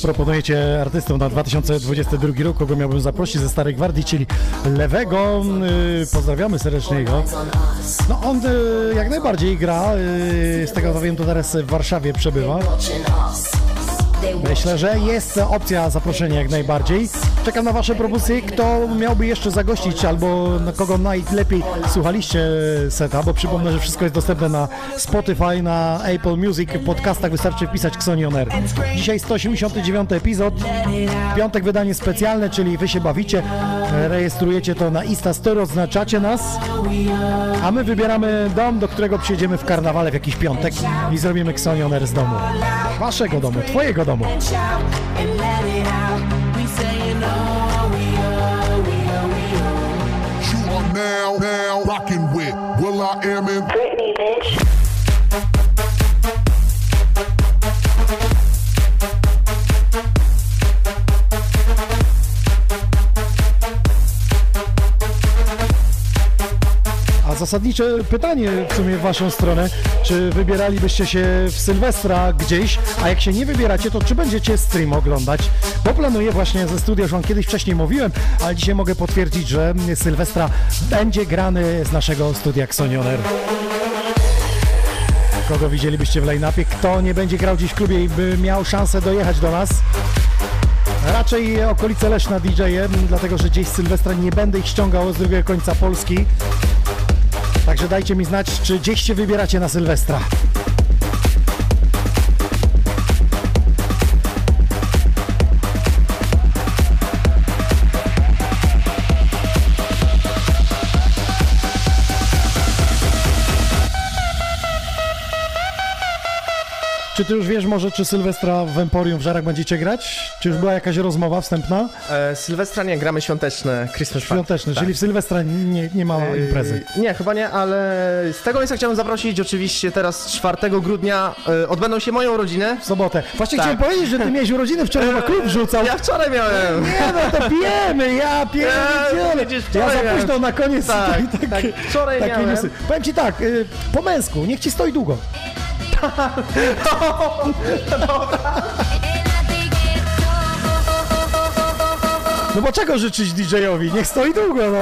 Speaker 1: Proponujecie artystę na 2022 rok, kogo miałbym zaprosić ze Starej Gwardii, czyli Lewego. Y, pozdrawiamy serdecznie jego. No on y, jak najbardziej gra, y, z tego co wiem to teraz w Warszawie przebywa. Myślę, że jest opcja zaproszenia jak najbardziej. Czekam na Wasze propozycje, kto miałby jeszcze zagościć albo na kogo najlepiej słuchaliście seta, bo przypomnę, że wszystko jest dostępne na Spotify, na Apple Music, w podcastach wystarczy wpisać Xonion Air. Dzisiaj 189 epizod, piątek wydanie specjalne, czyli Wy się bawicie, rejestrujecie to na Insta Story, oznaczacie nas, a my wybieramy dom, do którego przyjedziemy w karnawale w jakiś piątek i zrobimy Xonion Air z domu. Waszego domu, Twojego domu.
Speaker 13: and let it out.
Speaker 14: Rocking with Will I Am in
Speaker 15: Britney, bitch.
Speaker 1: Zasadnicze pytanie w sumie w Waszą stronę, czy wybieralibyście się w Sylwestra gdzieś, a jak się nie wybieracie, to czy będziecie stream oglądać? Bo planuję właśnie ze studia, już Wam kiedyś wcześniej mówiłem, ale dzisiaj mogę potwierdzić, że Sylwestra będzie grany z naszego studia Xonioner. Kogo widzielibyście w line-upie? Kto nie będzie grał dziś w klubie i by miał szansę dojechać do nas? Raczej okolice Leszna DJ-em, dlatego że gdzieś z Sylwestra nie będę ich ściągał z drugiego końca Polski. Także dajcie mi znać, czy gdzieś się wybieracie na Sylwestra. Czy ty już wiesz może, czy Sylwestra w Emporium w Żarach będziecie grać? Czy już była jakaś rozmowa wstępna?
Speaker 11: E, Sylwestra nie, gramy świąteczne, Christmas.
Speaker 1: Świąteczne,
Speaker 11: Tak.
Speaker 1: czyli w Sylwestra nie, nie ma
Speaker 11: Yy,
Speaker 1: imprezy.
Speaker 11: Nie, chyba nie, ale z tego miejsca chciałem zaprosić oczywiście teraz 4 grudnia e, odbędą się moje urodziny.
Speaker 1: W sobotę. Właśnie
Speaker 11: Tak.
Speaker 1: chciałem powiedzieć, że ty miałeś urodziny, wczoraj na klub rzucał.
Speaker 11: Ja wczoraj miałem.
Speaker 1: Nie no, to pijemy, ja pierdzielę. Ja za późno na koniec
Speaker 11: Tak, [laughs] tak,
Speaker 1: takie,
Speaker 11: wczoraj miałem.
Speaker 1: newsy. Powiem ci tak, y, po męsku, niech ci stoi długo. No bo czego życzyć DJ-owi? Niech stoi długo, no.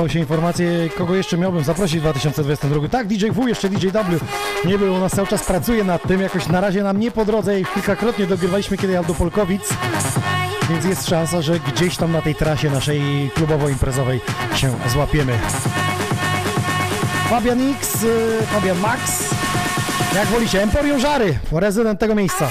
Speaker 1: Posypały się informacje, kogo jeszcze miałbym zaprosić w 2022. Tak, DJ W, jeszcze DJ W nie był, u nas cały czas pracuje nad tym, jakoś na razie nam nie po drodze i kilkakrotnie dogrywaliśmy kiedy jadł do Polkowic, więc jest szansa, że gdzieś tam na tej trasie naszej klubowo-imprezowej się złapiemy. Fabian X, y, Fabian Max, jak wolicie, Emporium Żary, rezydent tego miejsca.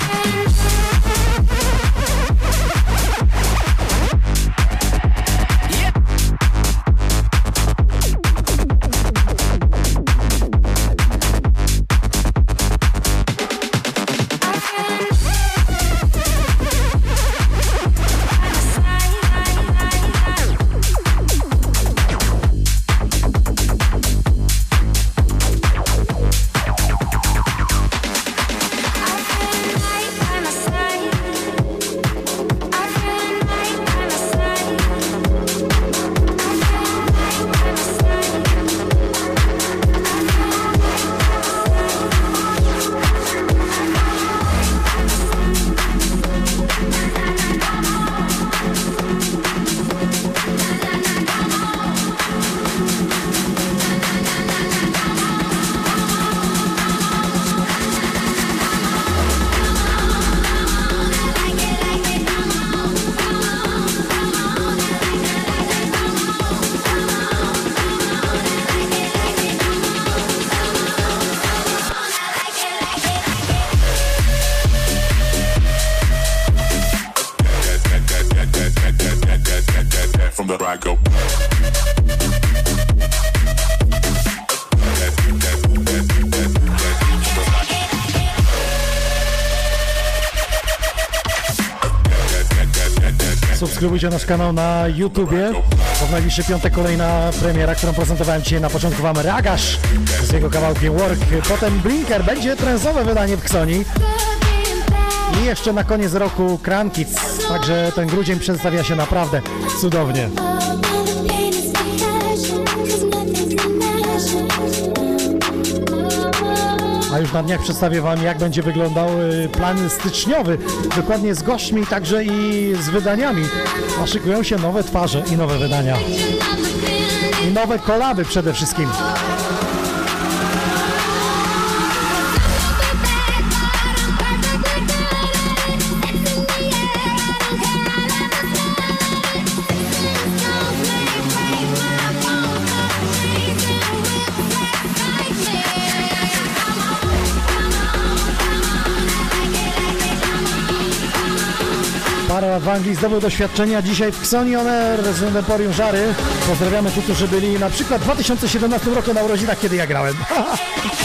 Speaker 1: Subskrybujcie nasz kanał na YouTubie. To w najbliższy piątek kolejna premiera, którą prezentowałem dzisiaj na początku wam Ragasz z jego kawałkiem Work. Potem Blinker, będzie trensowe wydanie w Ksoni. I jeszcze na koniec roku Krankic. Także ten grudzień przedstawia się naprawdę cudownie. Już na dniach przedstawię Wam, jak będzie wyglądał y, plan styczniowy, dokładnie z gośćmi, także i z wydaniami. A szykują się nowe twarze i nowe wydania. I nowe kolaby przede wszystkim. W Anglii zdobył doświadczenia dzisiaj w Xoni On Air z Emporium Żary. Pozdrawiamy tych, którzy byli na przykład w 2017 roku na urodzinach, kiedy ja grałem. [laughs]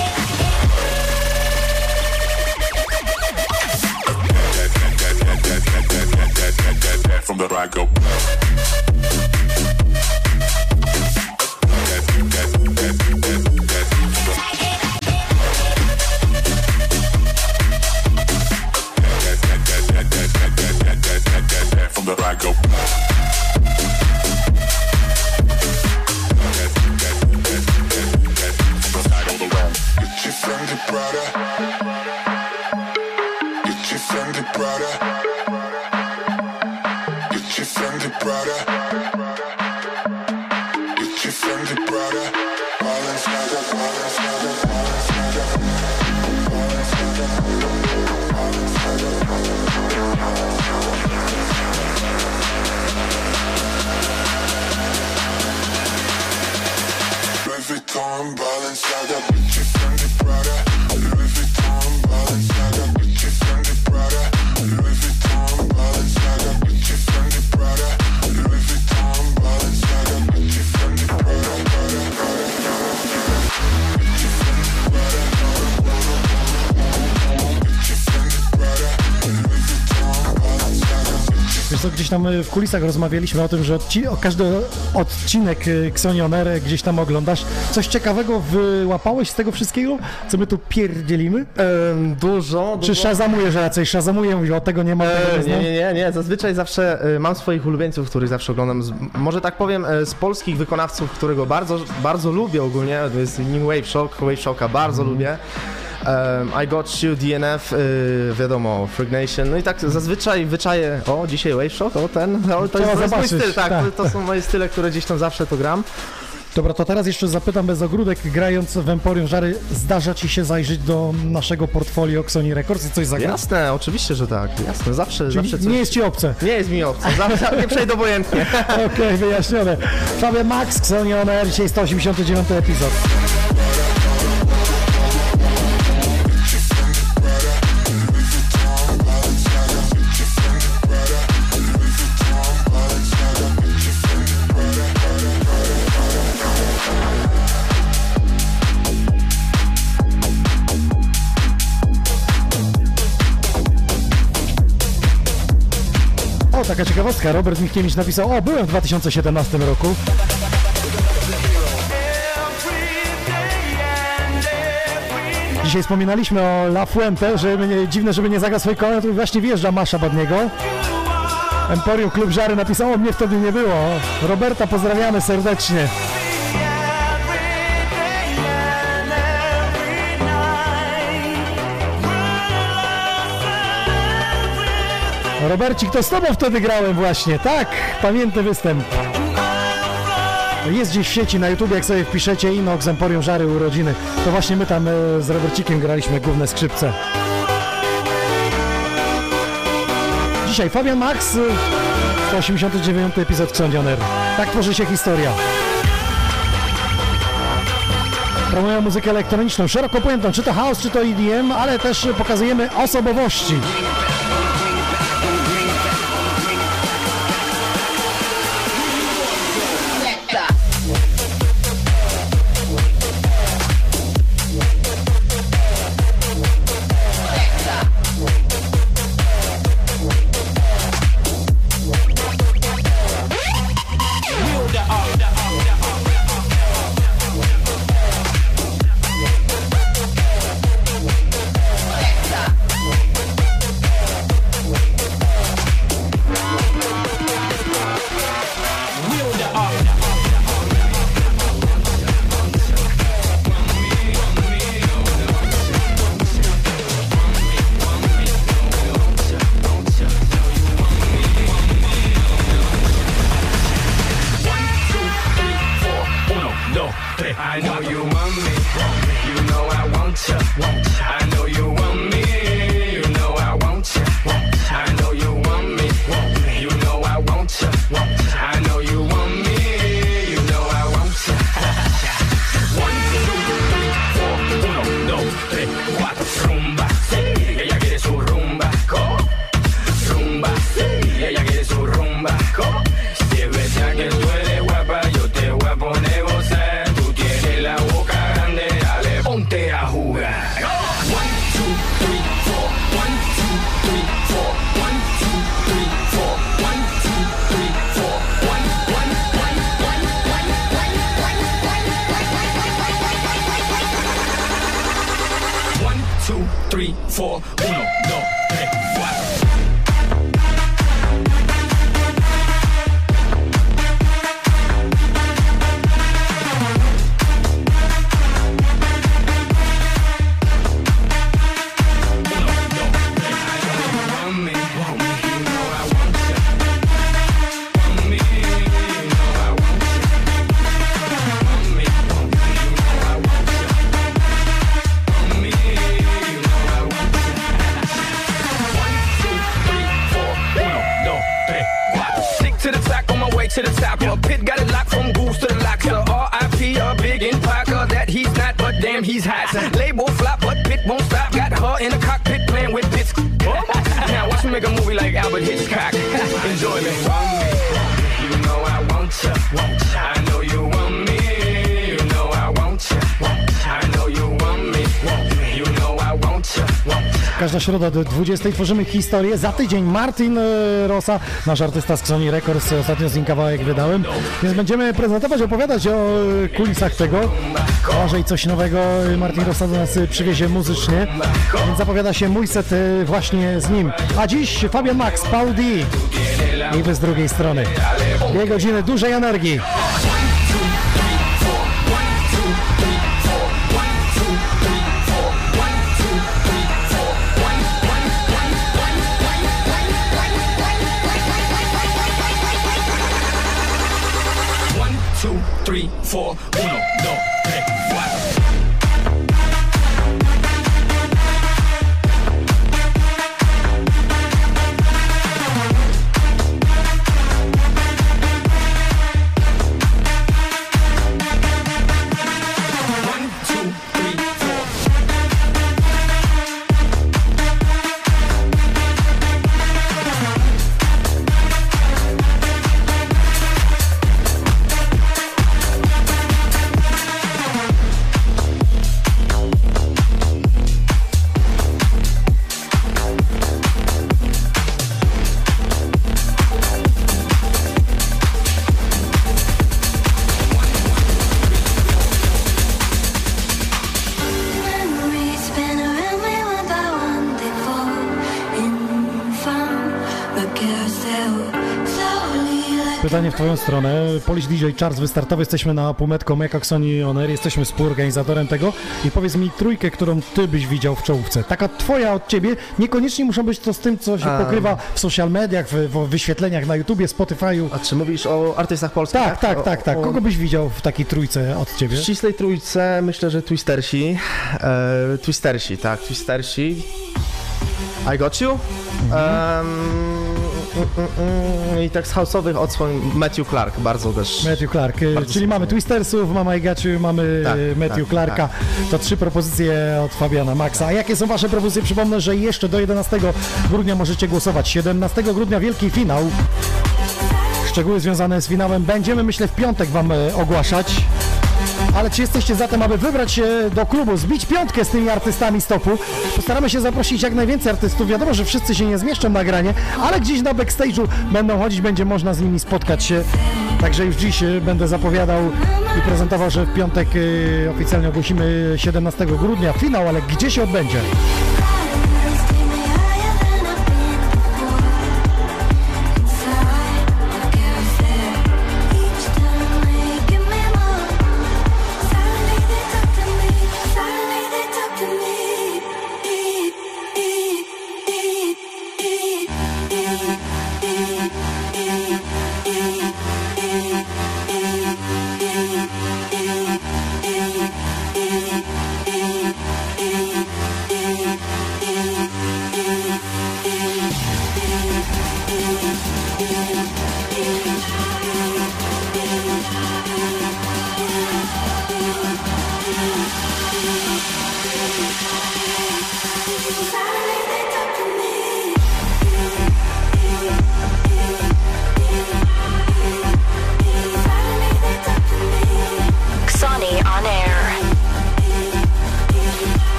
Speaker 1: tam y, w kulisach rozmawialiśmy o tym, że odci- o każdy odcinek y, Xonioner gdzieś tam oglądasz. Coś ciekawego wyłapałeś z tego wszystkiego, co my tu pierdzielimy?
Speaker 11: dużo,
Speaker 1: Czy
Speaker 11: dużo.
Speaker 1: szazamujesz raczej? Szazamuję, mówię, o tego nie ma, tego
Speaker 11: E,
Speaker 1: nie
Speaker 11: nie,
Speaker 1: znam.
Speaker 11: nie, nie, nie. Zazwyczaj zawsze e, mam swoich ulubieńców, których zawsze oglądam. Z, może tak powiem, e, z polskich wykonawców, którego bardzo, bardzo lubię ogólnie, to jest New Wave Shock, Wave Shocka bardzo lubię. Um, I Got You, DNF, y, wiadomo, Freak Nation, no i tak zazwyczaj wyczaję, o dzisiaj Wave Shot, o ten, o, to, jest, to jest mój styl, tak,
Speaker 16: tak.
Speaker 11: to są moje style, które gdzieś tam zawsze to gram.
Speaker 16: Dobra, to teraz jeszcze zapytam bez ogródek, grając w Emporium Żary, zdarza Ci się zajrzeć do naszego portfolio Sony Records i coś zagrać?
Speaker 11: Jasne, oczywiście, że tak, jasne, zawsze,
Speaker 16: Czyli
Speaker 11: zawsze coś...
Speaker 16: nie jest Ci obce?
Speaker 11: Nie jest mi obce, zawsze, nie przejdę obojętnie. [laughs]
Speaker 16: Okej, wyjaśnione. Fabian Max, Sony On Air, dzisiaj 189 epizod. Ciekawostka. Robert Michniewicz napisał, o, byłem w 2017 roku. Dzisiaj wspominaliśmy o La Fuente, że dziwne, żeby nie zagrał swojej kolej, to właśnie wjeżdża Masza od niego. Emporium Klub Żary napisało, mnie wtedy nie było. Roberta pozdrawiamy serdecznie. Robercik, to z tobą wtedy grałem właśnie, tak, pamiętny występ. Jest gdzieś w sieci na YouTube, jak sobie wpiszecie Inox Emporium Żary urodziny, to właśnie my tam e, z Robercikiem graliśmy główne skrzypce. Dzisiaj Fabian Max, e, 189 epizod Ksądzioner. Tak tworzy się historia. Promują muzykę elektroniczną, szeroko pojętą, czy to house, czy to EDM, ale też pokazujemy osobowości. Środa do 20 tworzymy historię. Za tydzień Martin e, Rosa, nasz artysta z Sony Records, ostatnio z nim kawałek wydałem. Więc będziemy prezentować, opowiadać o e, kulisach tego. Może i coś nowego Martin Rosa do nas e, przywiezie muzycznie. Więc zapowiada się mój set e, właśnie z nim. A dziś Fabian Max, Paul D. I wy z drugiej strony. Dwie godziny dużej energii.
Speaker 1: Twoją stronę. Polish DJ Charles wystartowy, jesteśmy na półmetką jak Sony On Air, jesteśmy współorganizatorem tego i powiedz mi trójkę, którą Ty byś widział w czołówce. Taka Twoja od Ciebie, niekoniecznie muszą być to z tym, co się
Speaker 11: A.
Speaker 1: pokrywa w social mediach, w, w wyświetleniach na YouTubie, Spotify'u.
Speaker 11: A czy mówisz o artystach polskich?
Speaker 1: Tak, tak, tak, tak.
Speaker 11: o-
Speaker 1: Kogo byś widział w takiej trójce od Ciebie?
Speaker 11: W ścisłej trójce myślę, że Twistersi. E, twistersi, tak, Twistersi. I got you.
Speaker 1: Mhm.
Speaker 11: Mm, I tak z house'owych odsłon Matthew Clark, bardzo też.
Speaker 1: Matthew Clark, y,
Speaker 11: Bardzo
Speaker 1: czyli mamy Twistersów, mamy I Got You, mamy
Speaker 11: Tak,
Speaker 1: y, Matthew
Speaker 11: tak,
Speaker 1: Clarka. To trzy propozycje od Fabiana Maxa. A jakie są Wasze propozycje? Przypomnę, że jeszcze do 11 grudnia możecie głosować. 17 grudnia wielki finał. Szczegóły związane z finałem będziemy, myślę, w piątek Wam e, ogłaszać. Ale czy jesteście za tym, aby wybrać się do klubu, zbić piątkę z tymi artystami stopu? Postaramy się zaprosić jak najwięcej artystów. Wiadomo, że wszyscy się nie zmieszczą na granie, ale gdzieś na backstage'u będą chodzić, będzie można z nimi spotkać się. Także już dziś e, będę zapowiadał i prezentował, że w piątek e, oficjalnie ogłosimy 17 grudnia finał, ale gdzie się odbędzie?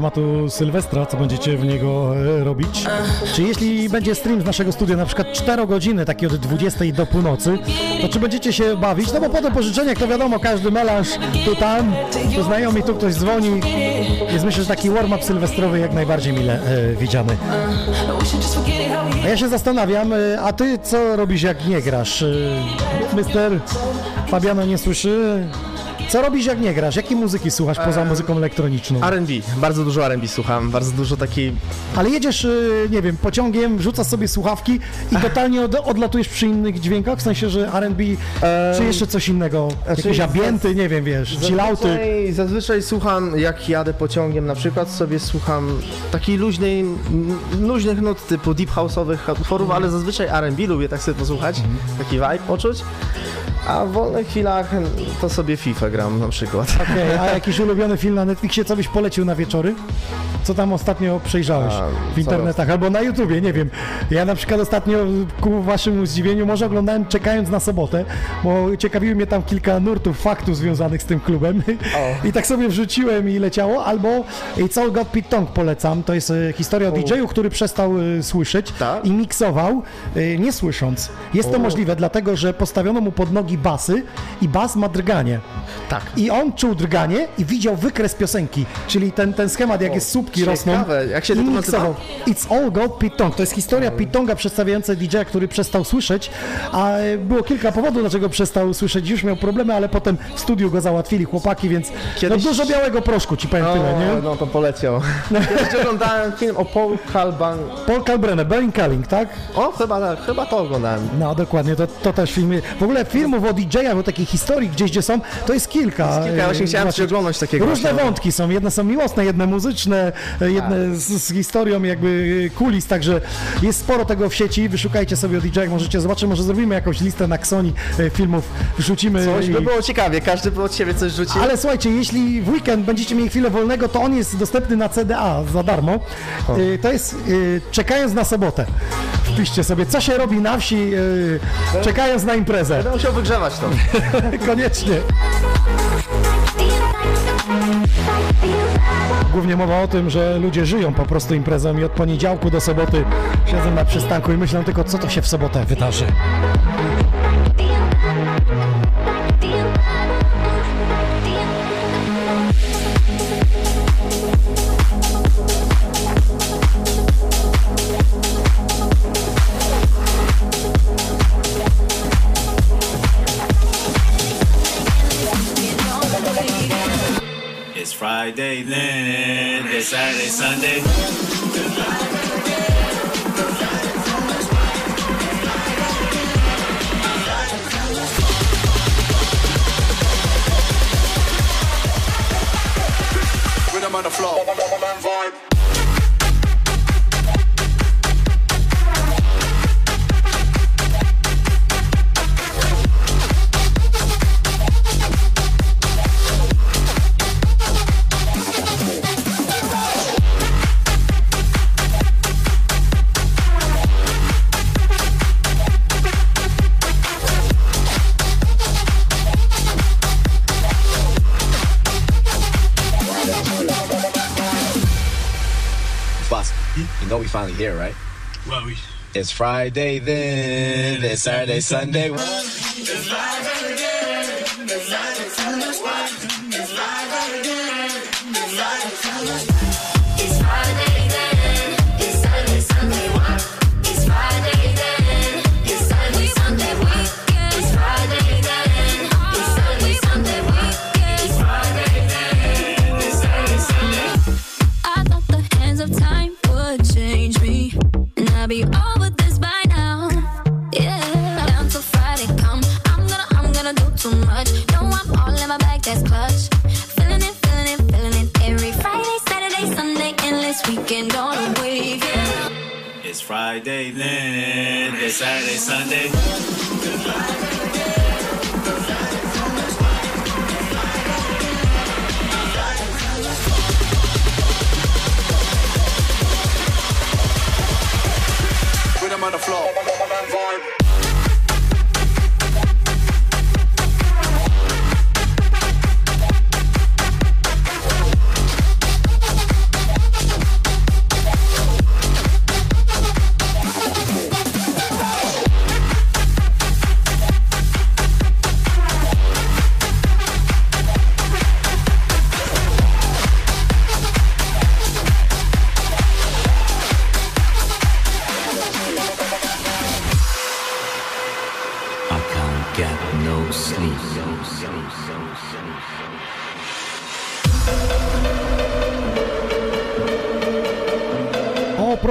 Speaker 1: Tematu Sylwestra, co będziecie w niego e, robić. Czy jeśli będzie stream z naszego studia, na przykład 4 godziny, taki od 20 do północy, to czy będziecie się bawić? No bo po tym pożyczeniach to wiadomo, każdy melanż tu tam, tu znajomi, tu ktoś dzwoni. Jest myślę, że taki warm-up sylwestrowy jak najbardziej mile e, widziany. A ja się zastanawiam, e, a ty co robisz jak nie grasz? E, Mister Fabiano nie słyszy? Co robisz jak nie grasz? Jakie muzyki słuchasz poza muzyką elektroniczną?
Speaker 11: R&B, bardzo dużo R&B słucham, bardzo dużo takiej...
Speaker 1: Ale jedziesz, y, nie wiem, pociągiem, wrzucasz sobie słuchawki i totalnie od, odlatujesz przy innych dźwiękach, w sensie, że R&B, czy jeszcze coś innego,
Speaker 11: Znaczy,
Speaker 1: jakieś ambienty, nie wiem, wiesz, chillouty.
Speaker 11: Zazwyczaj, zazwyczaj słucham, jak jadę pociągiem na przykład, sobie słucham takiej luźnej, luźnych nut typu deep house'owych utworów, ale zazwyczaj R&B lubię tak sobie posłuchać, taki vibe poczuć. A w wolnych chwilach to sobie FIFA gram na przykład.
Speaker 1: Okej, a [laughs] jakiś ulubiony film na Netflixie, co byś polecił na wieczory? Co tam ostatnio przejrzałeś
Speaker 11: A,
Speaker 1: w internetach albo na YouTubie, nie wiem. Ja na przykład ostatnio ku waszemu zdziwieniu może oglądałem czekając na sobotę, bo ciekawiły mnie tam kilka nurtów, faktów związanych z tym klubem [laughs] i tak sobie wrzuciłem i leciało, albo It's Got Pete Tong polecam, to jest e, historia o DJ-u, który przestał e, słyszeć i miksował e, nie słysząc. Jest to
Speaker 11: O.
Speaker 1: możliwe dlatego, że postawiono mu pod nogi basy i bas ma drganie.
Speaker 11: Tak.
Speaker 1: I on czuł drganie i widział wykres piosenki, czyli ten, ten schemat, jak
Speaker 11: O,
Speaker 1: jest słupki
Speaker 11: ciekawe.
Speaker 1: rosną.
Speaker 11: Jak się to nazywa?
Speaker 1: It's All God Pete Tong. To jest historia Pete Tonga przedstawiająca DJ-a, który przestał słyszeć, a było kilka powodów, dlaczego przestał słyszeć. Już miał problemy, ale potem w studiu go załatwili chłopaki, więc
Speaker 11: Kiedyś-
Speaker 1: no, dużo białego proszku, ci powiem tyle,
Speaker 11: O,
Speaker 1: nie?
Speaker 11: no to poleciał. Kiedyś oglądałem film o Paul Kalban.
Speaker 1: Paul Kalbrenner, Berlin Calling, tak?
Speaker 11: O, chyba, chyba to oglądałem.
Speaker 1: No dokładnie, to, to też filmy. W ogóle filmów o DJ-ach, o takich historii gdzieś, gdzie są, to jest kilka.
Speaker 11: Jest kilka, ja właśnie chciałem oglądać takiego
Speaker 1: Różne
Speaker 11: właśnie.
Speaker 1: wątki są, jedne są miłosne, jedne muzyczne, e, jedne z, z historią jakby e, kulis, także jest sporo tego w sieci, wyszukajcie sobie o DJ-ach, możecie zobaczyć, może zrobimy jakąś listę na Xoni e, filmów, wrzucimy.
Speaker 11: Coś
Speaker 1: i-
Speaker 11: by było ciekawie, każdy by od siebie coś rzucił.
Speaker 1: ale słuchajcie, jeśli w weekend będziecie mieli chwilę wolnego, to on jest dostępny na CDA za darmo. Y, To jest czekając na sobotę. Wpiszcie sobie, co się robi na wsi, y, czekając na imprezę.
Speaker 11: Będę musiał wygrzewać to. [laughs]
Speaker 1: Koniecznie. Głównie mowa o tym, że ludzie żyją po prostu imprezą i od poniedziałku do soboty siedzą na przystanku i myślą tylko, co to się w sobotę wydarzy.
Speaker 6: Friday then, it's Saturday, Sunday.
Speaker 17: Here, right?
Speaker 6: Well, we.
Speaker 17: It's Friday then, it's Saturday, Sunday.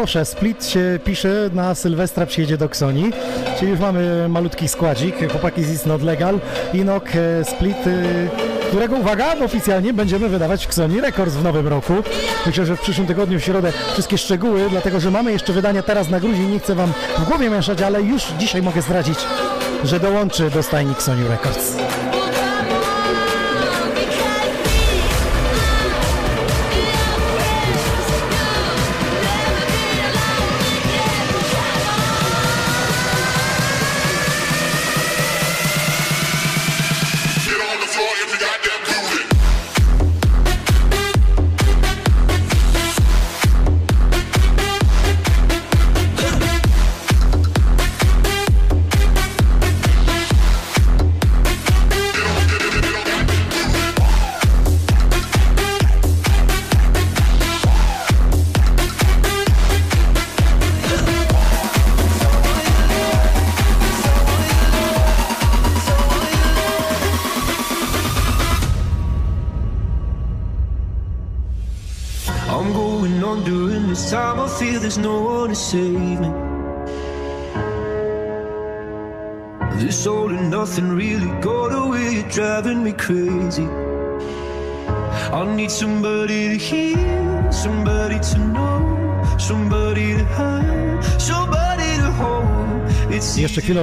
Speaker 1: Proszę, Split się pisze, na Sylwestra przyjedzie do Ksoni, czyli już mamy malutki składzik, chłopaki z It's Not Legal, Inok, e, Split, e, którego, uwaga, oficjalnie będziemy wydawać w Ksoni Records w nowym roku. Myślę, że w przyszłym tygodniu, w środę, wszystkie szczegóły, dlatego, że mamy jeszcze wydania teraz na gruzie, nie chcę Wam w głowie mieszać, ale już dzisiaj mogę zdradzić, że dołączy do stajni Sony Records.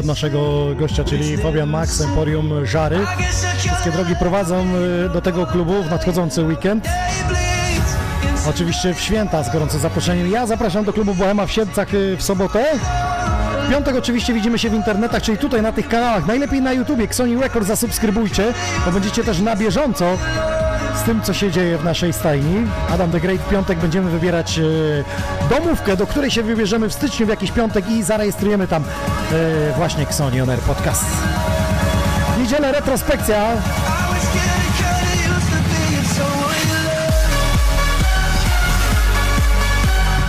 Speaker 1: Naszego gościa, czyli Fabian Max, Emporium Żary. Wszystkie drogi prowadzą y, do tego klubu w nadchodzący weekend. Oczywiście w święta z gorącym zaproszeniem. Ja zapraszam do klubu Bohema w Siedlcach y, w sobotę. W piątek oczywiście widzimy się w internetach, czyli tutaj na tych kanałach. Najlepiej na YouTubie, Sony Records zasubskrybujcie, bo będziecie też na bieżąco tym, co się dzieje w naszej stajni. Adam the Great w piątek będziemy wybierać y, domówkę, do której się wybierzemy w styczniu w jakiś piątek i zarejestrujemy tam y, właśnie Xoni On Air Podcast. Niedzielę retrospekcja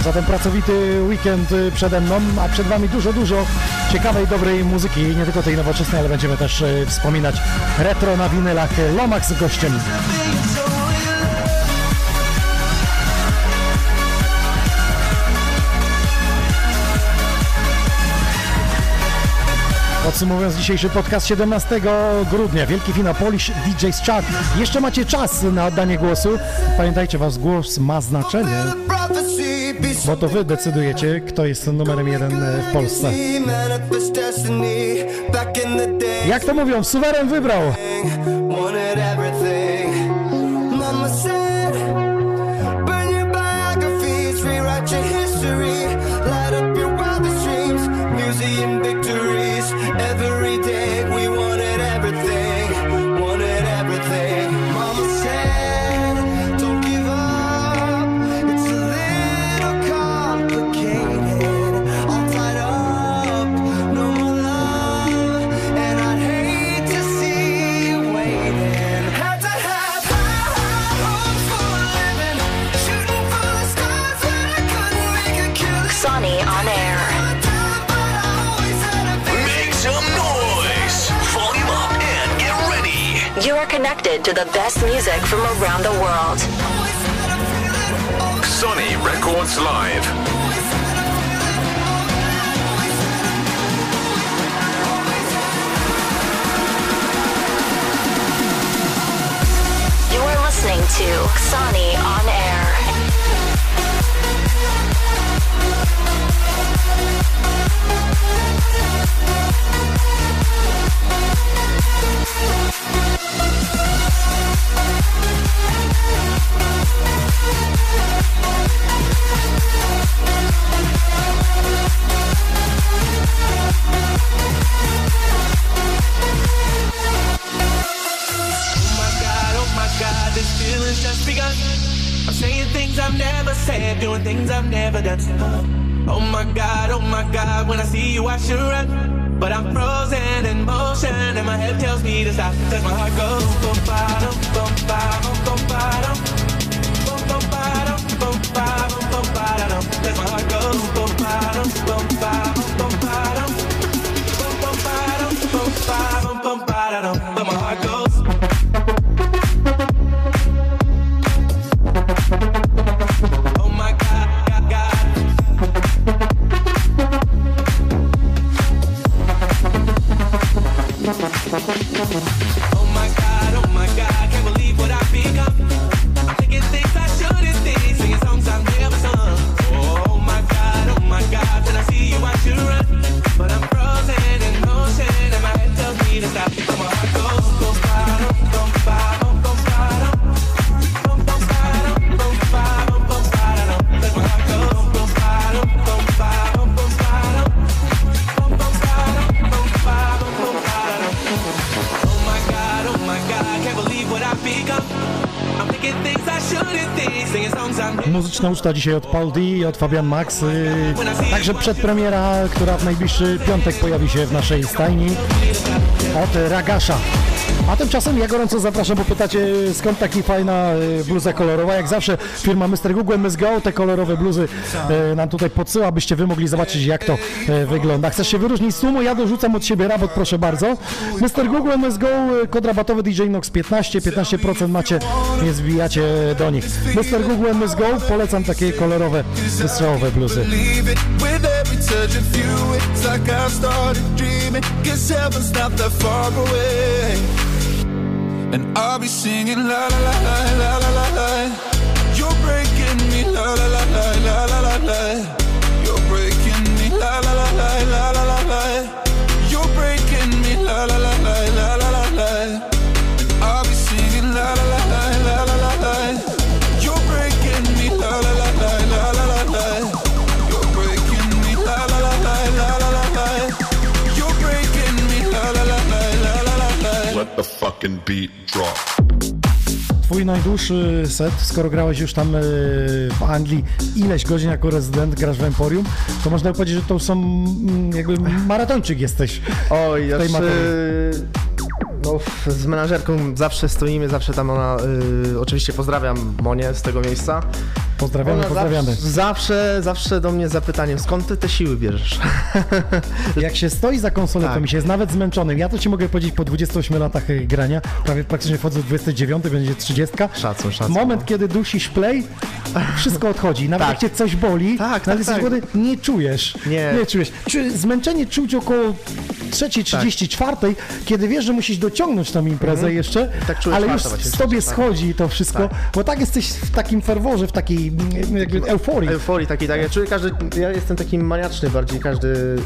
Speaker 1: Zatem pracowity weekend y, przede mną, a przed Wami dużo, dużo ciekawej, dobrej muzyki, nie tylko tej nowoczesnej, ale będziemy też wspominać retro na winylach Lomax z gościem. Podsumowując dzisiejszy podcast 17 grudnia, wielki finał Polish DJ's Chart. Jeszcze macie czas na oddanie głosu. Pamiętajcie, wasz głos ma znaczenie, bo to wy decydujecie, kto jest numerem jeden e, w Polsce. Jak to mówią, suweren wybrał.
Speaker 5: Connected to the best music from around the world.
Speaker 18: Sony Records Live.
Speaker 5: You are listening to Sonny on air.
Speaker 2: I've never said, doing things I've never done. Oh my god, oh my god, when I see you I should run. But I'm frozen in motion and my head tells me to stop. Cause my heart goes boom bottom, boom bottom,
Speaker 1: Muzyczna uczta dzisiaj od Paul D i od Fabian Max. y, Także przedpremiera, która w najbliższy piątek pojawi się w naszej stajni od Ragasza. A tymczasem ja gorąco zapraszam, bo pytacie skąd taki fajna y, bluza kolorowa. Jak zawsze firma Mr. Google Let's Go te kolorowe bluzy y, nam tutaj podsyła, byście wy mogli zobaczyć jak to y, wygląda. Chcesz się wyróżnić z tłumu? Ja dorzucam od siebie rabot, proszę bardzo. Mr. Google Let's Go, y, kod rabatowy DJ Nox 15, 15% macie, nie zbijacie do nich. Mr. Google MS Go, polecam takie kolorowe, wystrzałowe bluzy.
Speaker 19: And I'll be singing la la la la la la la You're breaking me la la la la la la
Speaker 14: fucking beat drop.
Speaker 1: Twój najdłuższy set, skoro grałeś już tam e, w Anglii ileś godzin jako rezydent, grasz w Emporium, to można powiedzieć, że to są mm, jakby maratończyk jesteś
Speaker 11: Oj,
Speaker 1: w tej
Speaker 11: znaczy, no, z menażerką zawsze stoimy, zawsze tam ona, y, oczywiście pozdrawiam Monię z tego miejsca.
Speaker 1: Pozdrawiamy,
Speaker 11: Ona
Speaker 1: pozdrawiamy.
Speaker 11: Zawsze, zawsze, zawsze do mnie zapytaniem, skąd ty te siły bierzesz? [laughs]
Speaker 1: Jak się stoi za konsoletą
Speaker 11: Tak.
Speaker 1: i się jest nawet zmęczonym, ja to ci mogę powiedzieć po 28 latach e, grania, prawie praktycznie wchodzę w 29, będzie 30.
Speaker 11: Szacun, szacun.
Speaker 1: Moment, kiedy dusisz play, wszystko odchodzi. Nawet
Speaker 11: Tak.
Speaker 1: jak cię coś boli,
Speaker 11: Tak,
Speaker 1: nawet
Speaker 11: tak,
Speaker 1: jesteś
Speaker 11: tak.
Speaker 1: nie czujesz.
Speaker 11: Nie.
Speaker 1: nie czujesz. Zmęczenie czuć około 3.34, kiedy wiesz, że musisz dociągnąć tą imprezę
Speaker 11: Mhm.
Speaker 1: jeszcze,
Speaker 11: Tak
Speaker 1: ale już z tobie
Speaker 11: tak.
Speaker 1: schodzi to wszystko, bo tak jesteś w takim ferworze, w takiej mm, jakby euforii.
Speaker 11: Euforii takiej, tak. Ja czuję każdy, ja jestem taki maniaczny bardziej, każdy y,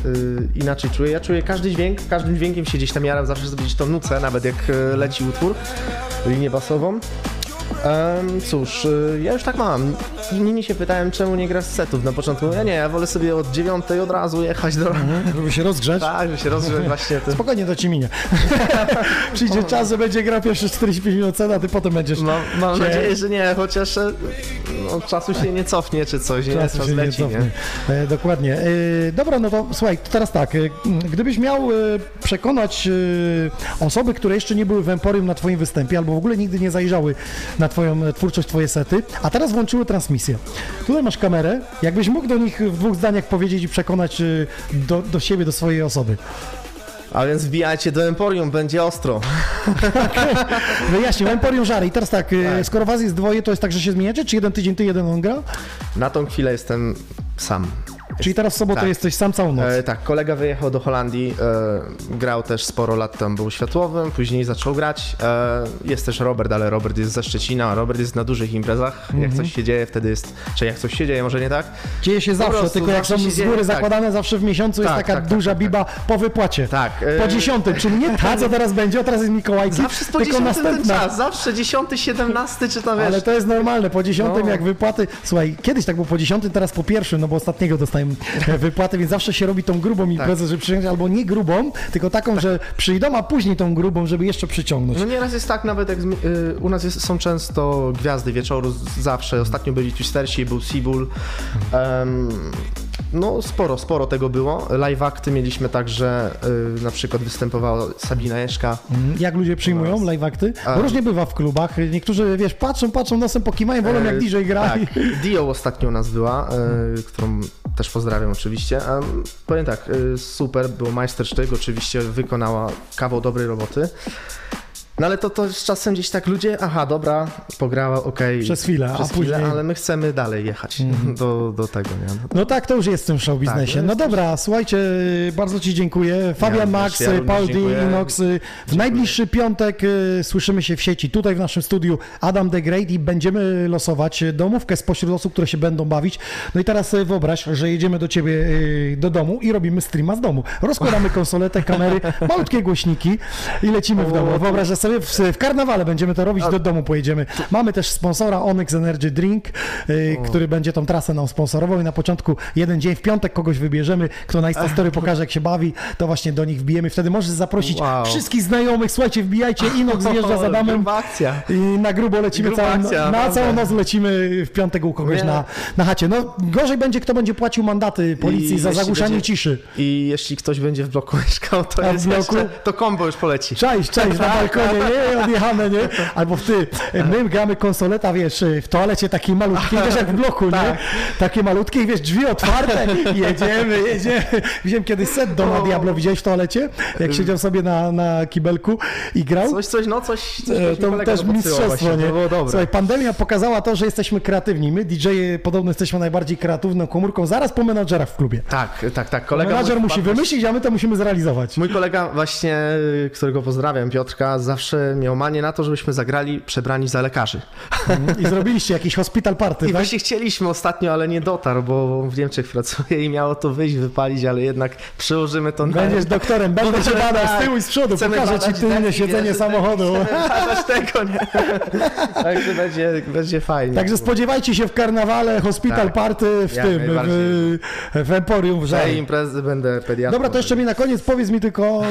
Speaker 11: inaczej czuje. Ja czuję każdy dźwięk, każdym dźwiękiem się gdzieś tam jaram, zawsze sobie gdzieś to nucę, nawet jak y, leci utwór, linię basową. Em, cóż, y, ja już tak mam. Inni się pytałem, czemu nie grasz setów na początku. Ja nie, ja wolę sobie od dziewiątej od razu jechać do...
Speaker 1: Żeby się rozgrzać.
Speaker 11: Tak, żeby się rozgrzać właśnie. To...
Speaker 1: Spokojnie to ci minie. [laughs] Przyjdzie czas, że będzie grał pierwsze 45 minut cena, a ty potem będziesz.
Speaker 11: Mam, mam
Speaker 1: się-
Speaker 11: nadzieję, że nie, chociaż e, no, czasu się nie cofnie czy coś, nie?
Speaker 1: Czasu
Speaker 11: Czas
Speaker 1: się nie
Speaker 11: leci,
Speaker 1: cofnie. E, dokładnie. E, dobra, no to słuchaj, to teraz tak. E, gdybyś miał e, przekonać osoby, które jeszcze nie były w Emporium na twoim występie, albo w ogóle nigdy nie zajrzały na twoją e, twórczość, twoje sety, a teraz włączyły transmisję. Tutaj masz kamerę. Jakbyś mógł do nich w dwóch zdaniach powiedzieć i przekonać e, do, do siebie, do swojej osoby.
Speaker 11: A więc wbijajcie do Emporium, będzie ostro. [laughs]
Speaker 1: Wyjaśnij, Emporium Żary. I teraz tak, e, skoro was jest dwoje, to jest tak, że się zmieniacie? Czy jeden tydzień ty, jeden on gra?
Speaker 11: Na tą chwilę jestem sam.
Speaker 1: Czyli teraz w sobotę
Speaker 11: Tak.
Speaker 1: jesteś sam całą noc.
Speaker 11: E, tak, kolega wyjechał do Holandii, e, grał też sporo lat tam, był światłowym, później zaczął grać. E, jest też Robert, ale Robert jest ze Szczecina, Robert jest na dużych imprezach. Jak
Speaker 1: Mhm.
Speaker 11: coś się dzieje, wtedy jest, czy jak coś się dzieje, może nie tak?
Speaker 1: Dzieje się
Speaker 11: Po
Speaker 1: zawsze,
Speaker 11: prostu
Speaker 1: tylko jak są
Speaker 11: zawsze
Speaker 1: z
Speaker 11: dzieje,
Speaker 1: góry
Speaker 11: tak.
Speaker 1: zakładane, zawsze w miesiącu jest
Speaker 11: Tak,
Speaker 1: taka
Speaker 11: tak, tak,
Speaker 1: duża biba po wypłacie.
Speaker 11: Tak.
Speaker 1: Po
Speaker 11: e,
Speaker 1: dziesiątym, czyli nie ta, co teraz będzie, a teraz jest Mikołajki,
Speaker 11: Zawsze po
Speaker 1: tylko następna.
Speaker 11: czas, zawsze dziesiąty, siedemnasty, czy tam wiesz.
Speaker 1: Ale to jest normalne, po dziesiątym
Speaker 11: No.
Speaker 1: jak wypłaty, słuchaj, kiedyś tak było po dziesiątym, teraz po pierwszym, no bo ostatniego dostałem [laughs] wypłatę, więc zawsze się robi tą grubą imprezę, żeby przyciągnąć, albo nie grubą, tylko taką, że przyjdą, a później tą grubą, żeby jeszcze przyciągnąć.
Speaker 11: No nieraz jest tak, nawet jak y, u nas jest, są często gwiazdy wieczoru, zawsze. Ostatnio byli Twistersi, był Seabull. Em, no sporo, sporo tego było. Live akty mieliśmy także, y, na przykład występowała Sabina Jeszka.
Speaker 1: Mm, Jak ludzie przyjmują live akty?
Speaker 11: A-
Speaker 1: Bo różnie bywa w klubach. Niektórzy, wiesz, patrzą, patrzą nosem, pokimają, wolą jak
Speaker 11: E,
Speaker 1: DJ gra.
Speaker 11: Tak, Dio ostatnio u nas była, y, którą też pozdrawiam oczywiście. Em, powiem tak, y, super, był majstersztyk, oczywiście wykonała kawał dobrej roboty. No ale to, to z czasem gdzieś tak ludzie, aha, dobra, pograła, okej.
Speaker 1: Przez chwilę, a
Speaker 11: przez
Speaker 1: później-
Speaker 11: chwilę, ale my chcemy dalej jechać [laughs] do, do tego, nie? No,
Speaker 1: No tak, to już jest w tym show biznesie.
Speaker 11: Tak,
Speaker 1: no dobra, słuchajcie, bardzo Ci dziękuję. Fabian
Speaker 11: Ja
Speaker 1: Max,
Speaker 11: ja
Speaker 1: Paul D,
Speaker 11: dziękuję.
Speaker 1: Inox. y, W najbliższy piątek y, słyszymy się w sieci, tutaj w naszym studiu Adam The Great i będziemy losować domówkę spośród osób, które się będą bawić. No i teraz sobie wyobraź, że jedziemy do Ciebie y, do domu i robimy streama z domu. Rozkładamy [laughs] konsoletę, kamery, malutkie głośniki i lecimy w domu. Wyobraź sobie widzowie, w, w karnawale będziemy to robić, do domu pojedziemy. Mamy też sponsora Onyx Energy Drink, y, który będzie tą trasę nam sponsorował i na początku jeden dzień w piątek kogoś wybierzemy, kto na Instastory [laughs] pokaże jak się bawi, to właśnie do nich wbijemy. Wtedy możesz zaprosić
Speaker 11: Wow.
Speaker 1: wszystkich znajomych, słuchajcie, wbijajcie, Inok zjeżdża [laughs] za damem i na grubo lecimy całą,
Speaker 11: akcja,
Speaker 1: na całą noc lecimy w piątek u kogoś
Speaker 11: Nie.
Speaker 1: na, na chacie. No gorzej będzie, kto będzie płacił mandaty policji
Speaker 11: I
Speaker 1: za zagłuszanie
Speaker 11: będzie-
Speaker 1: ciszy.
Speaker 11: I jeśli ktoś będzie w bloku [laughs] mieszkał, to
Speaker 1: A
Speaker 11: jest
Speaker 1: bloku?
Speaker 11: jeszcze, to kombo już poleci.
Speaker 1: Cześć, cześć, na
Speaker 11: Tak,
Speaker 1: balkonie. Nie, odjechane, nie? Albo w ty, my gramy konsoleta, wiesz, w toalecie takiej malutkiej, wiesz, jak w bloku, nie?
Speaker 11: Tak.
Speaker 1: Takie malutkie, i wiesz, drzwi otwarte, [laughs] jedziemy, jedziemy. Widziałem kiedyś set do na Diablo, widziałeś w toalecie? Jak siedział sobie na, na kibelku i grał?
Speaker 11: Coś, coś, no coś, coś,
Speaker 1: E, To też mistrzostwo, nie?
Speaker 11: To było dobre.
Speaker 1: Słuchaj, pandemia pokazała to, że jesteśmy kreatywni. My, DJ-e, podobno jesteśmy najbardziej kreatywną komórką, zaraz po menadżerach w klubie.
Speaker 11: Tak, tak, tak. Kolega
Speaker 1: Menadżer
Speaker 11: mój
Speaker 1: musi wymyślić, a my to musimy zrealizować.
Speaker 11: Mój kolega właśnie, y, którego pozdrawiam, Piotrka, zawsze miał manię na to, żebyśmy zagrali przebrani za lekarzy.
Speaker 1: I zrobiliście jakiś hospital party,
Speaker 11: I
Speaker 1: tak?
Speaker 11: właśnie chcieliśmy ostatnio, ale nie dotarł, bo w Niemczech pracuje i miało to wyjść, wypalić, ale jednak przełożymy to na...
Speaker 1: Będziesz doktorem, będę cię badał z
Speaker 11: tak.
Speaker 1: tyłu i z przodu,
Speaker 11: Chcemy
Speaker 1: pokażę ci tylne
Speaker 11: deki,
Speaker 1: siedzenie
Speaker 11: wiesz,
Speaker 1: samochodu.
Speaker 11: chcemy tego, nie? [laughs] Także będzie, będzie fajnie.
Speaker 1: Także spodziewajcie się w karnawale hospital
Speaker 11: Tak.
Speaker 1: party w
Speaker 11: Jak
Speaker 1: tym, w, w Emporium w
Speaker 11: Tej imprezy będę pediatrą.
Speaker 1: Dobra, to jeszcze mi na koniec powiedz mi tylko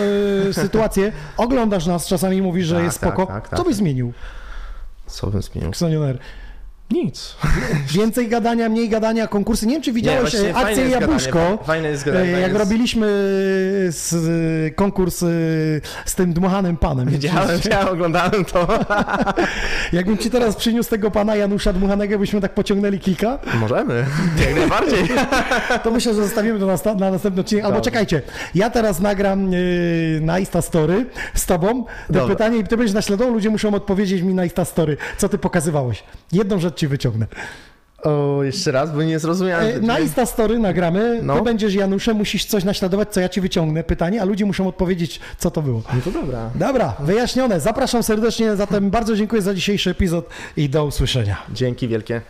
Speaker 1: e, sytuację. Oglądasz nas czasami i mówisz, że
Speaker 11: Tak,
Speaker 1: jest
Speaker 11: tak,
Speaker 1: spoko.
Speaker 11: tak, tak.
Speaker 1: Co byś zmienił,
Speaker 11: Co bym zmienił?
Speaker 1: Ksonioner?
Speaker 11: Nic. [laughs]
Speaker 1: Więcej gadania, mniej gadania, konkursy. Nie wiem, czy widziałeś e,
Speaker 11: fajne
Speaker 1: akcję Jabłuszko.
Speaker 11: gadanie, fajne jest gadanie,
Speaker 1: e,
Speaker 11: fajne
Speaker 1: Jak
Speaker 11: jest-
Speaker 1: robiliśmy z, e, konkurs e, z tym dmuchanym panem.
Speaker 11: Widziałem, widziałem, oglądałem to. [laughs]
Speaker 1: Jakbym ci teraz przyniósł tego pana Janusza Dmuchanego, byśmy tak pociągnęli kilka,
Speaker 11: Możemy, [laughs] jak najbardziej.
Speaker 1: to myślę, że zostawimy to na, na następny odcinek. Albo
Speaker 11: Dobrze.
Speaker 1: czekajcie, ja teraz nagram na Insta Story z tobą to
Speaker 11: Dobra.
Speaker 1: pytanie i ty będziesz naśladował, ludzie muszą odpowiedzieć mi na Insta Story, co ty pokazywałeś. Jedną rzecz ci wyciągnę.
Speaker 11: O, jeszcze raz, bo nie zrozumiałem.
Speaker 1: E, Na Insta Story nagramy,
Speaker 11: No.
Speaker 1: ty będziesz Januszem, musisz coś naśladować, co ja ci wyciągnę, pytanie, a ludzie muszą odpowiedzieć, co to było.
Speaker 11: No to dobra.
Speaker 1: Dobra, wyjaśnione. Zapraszam serdecznie, zatem bardzo dziękuję za dzisiejszy epizod i do usłyszenia.
Speaker 11: Dzięki wielkie.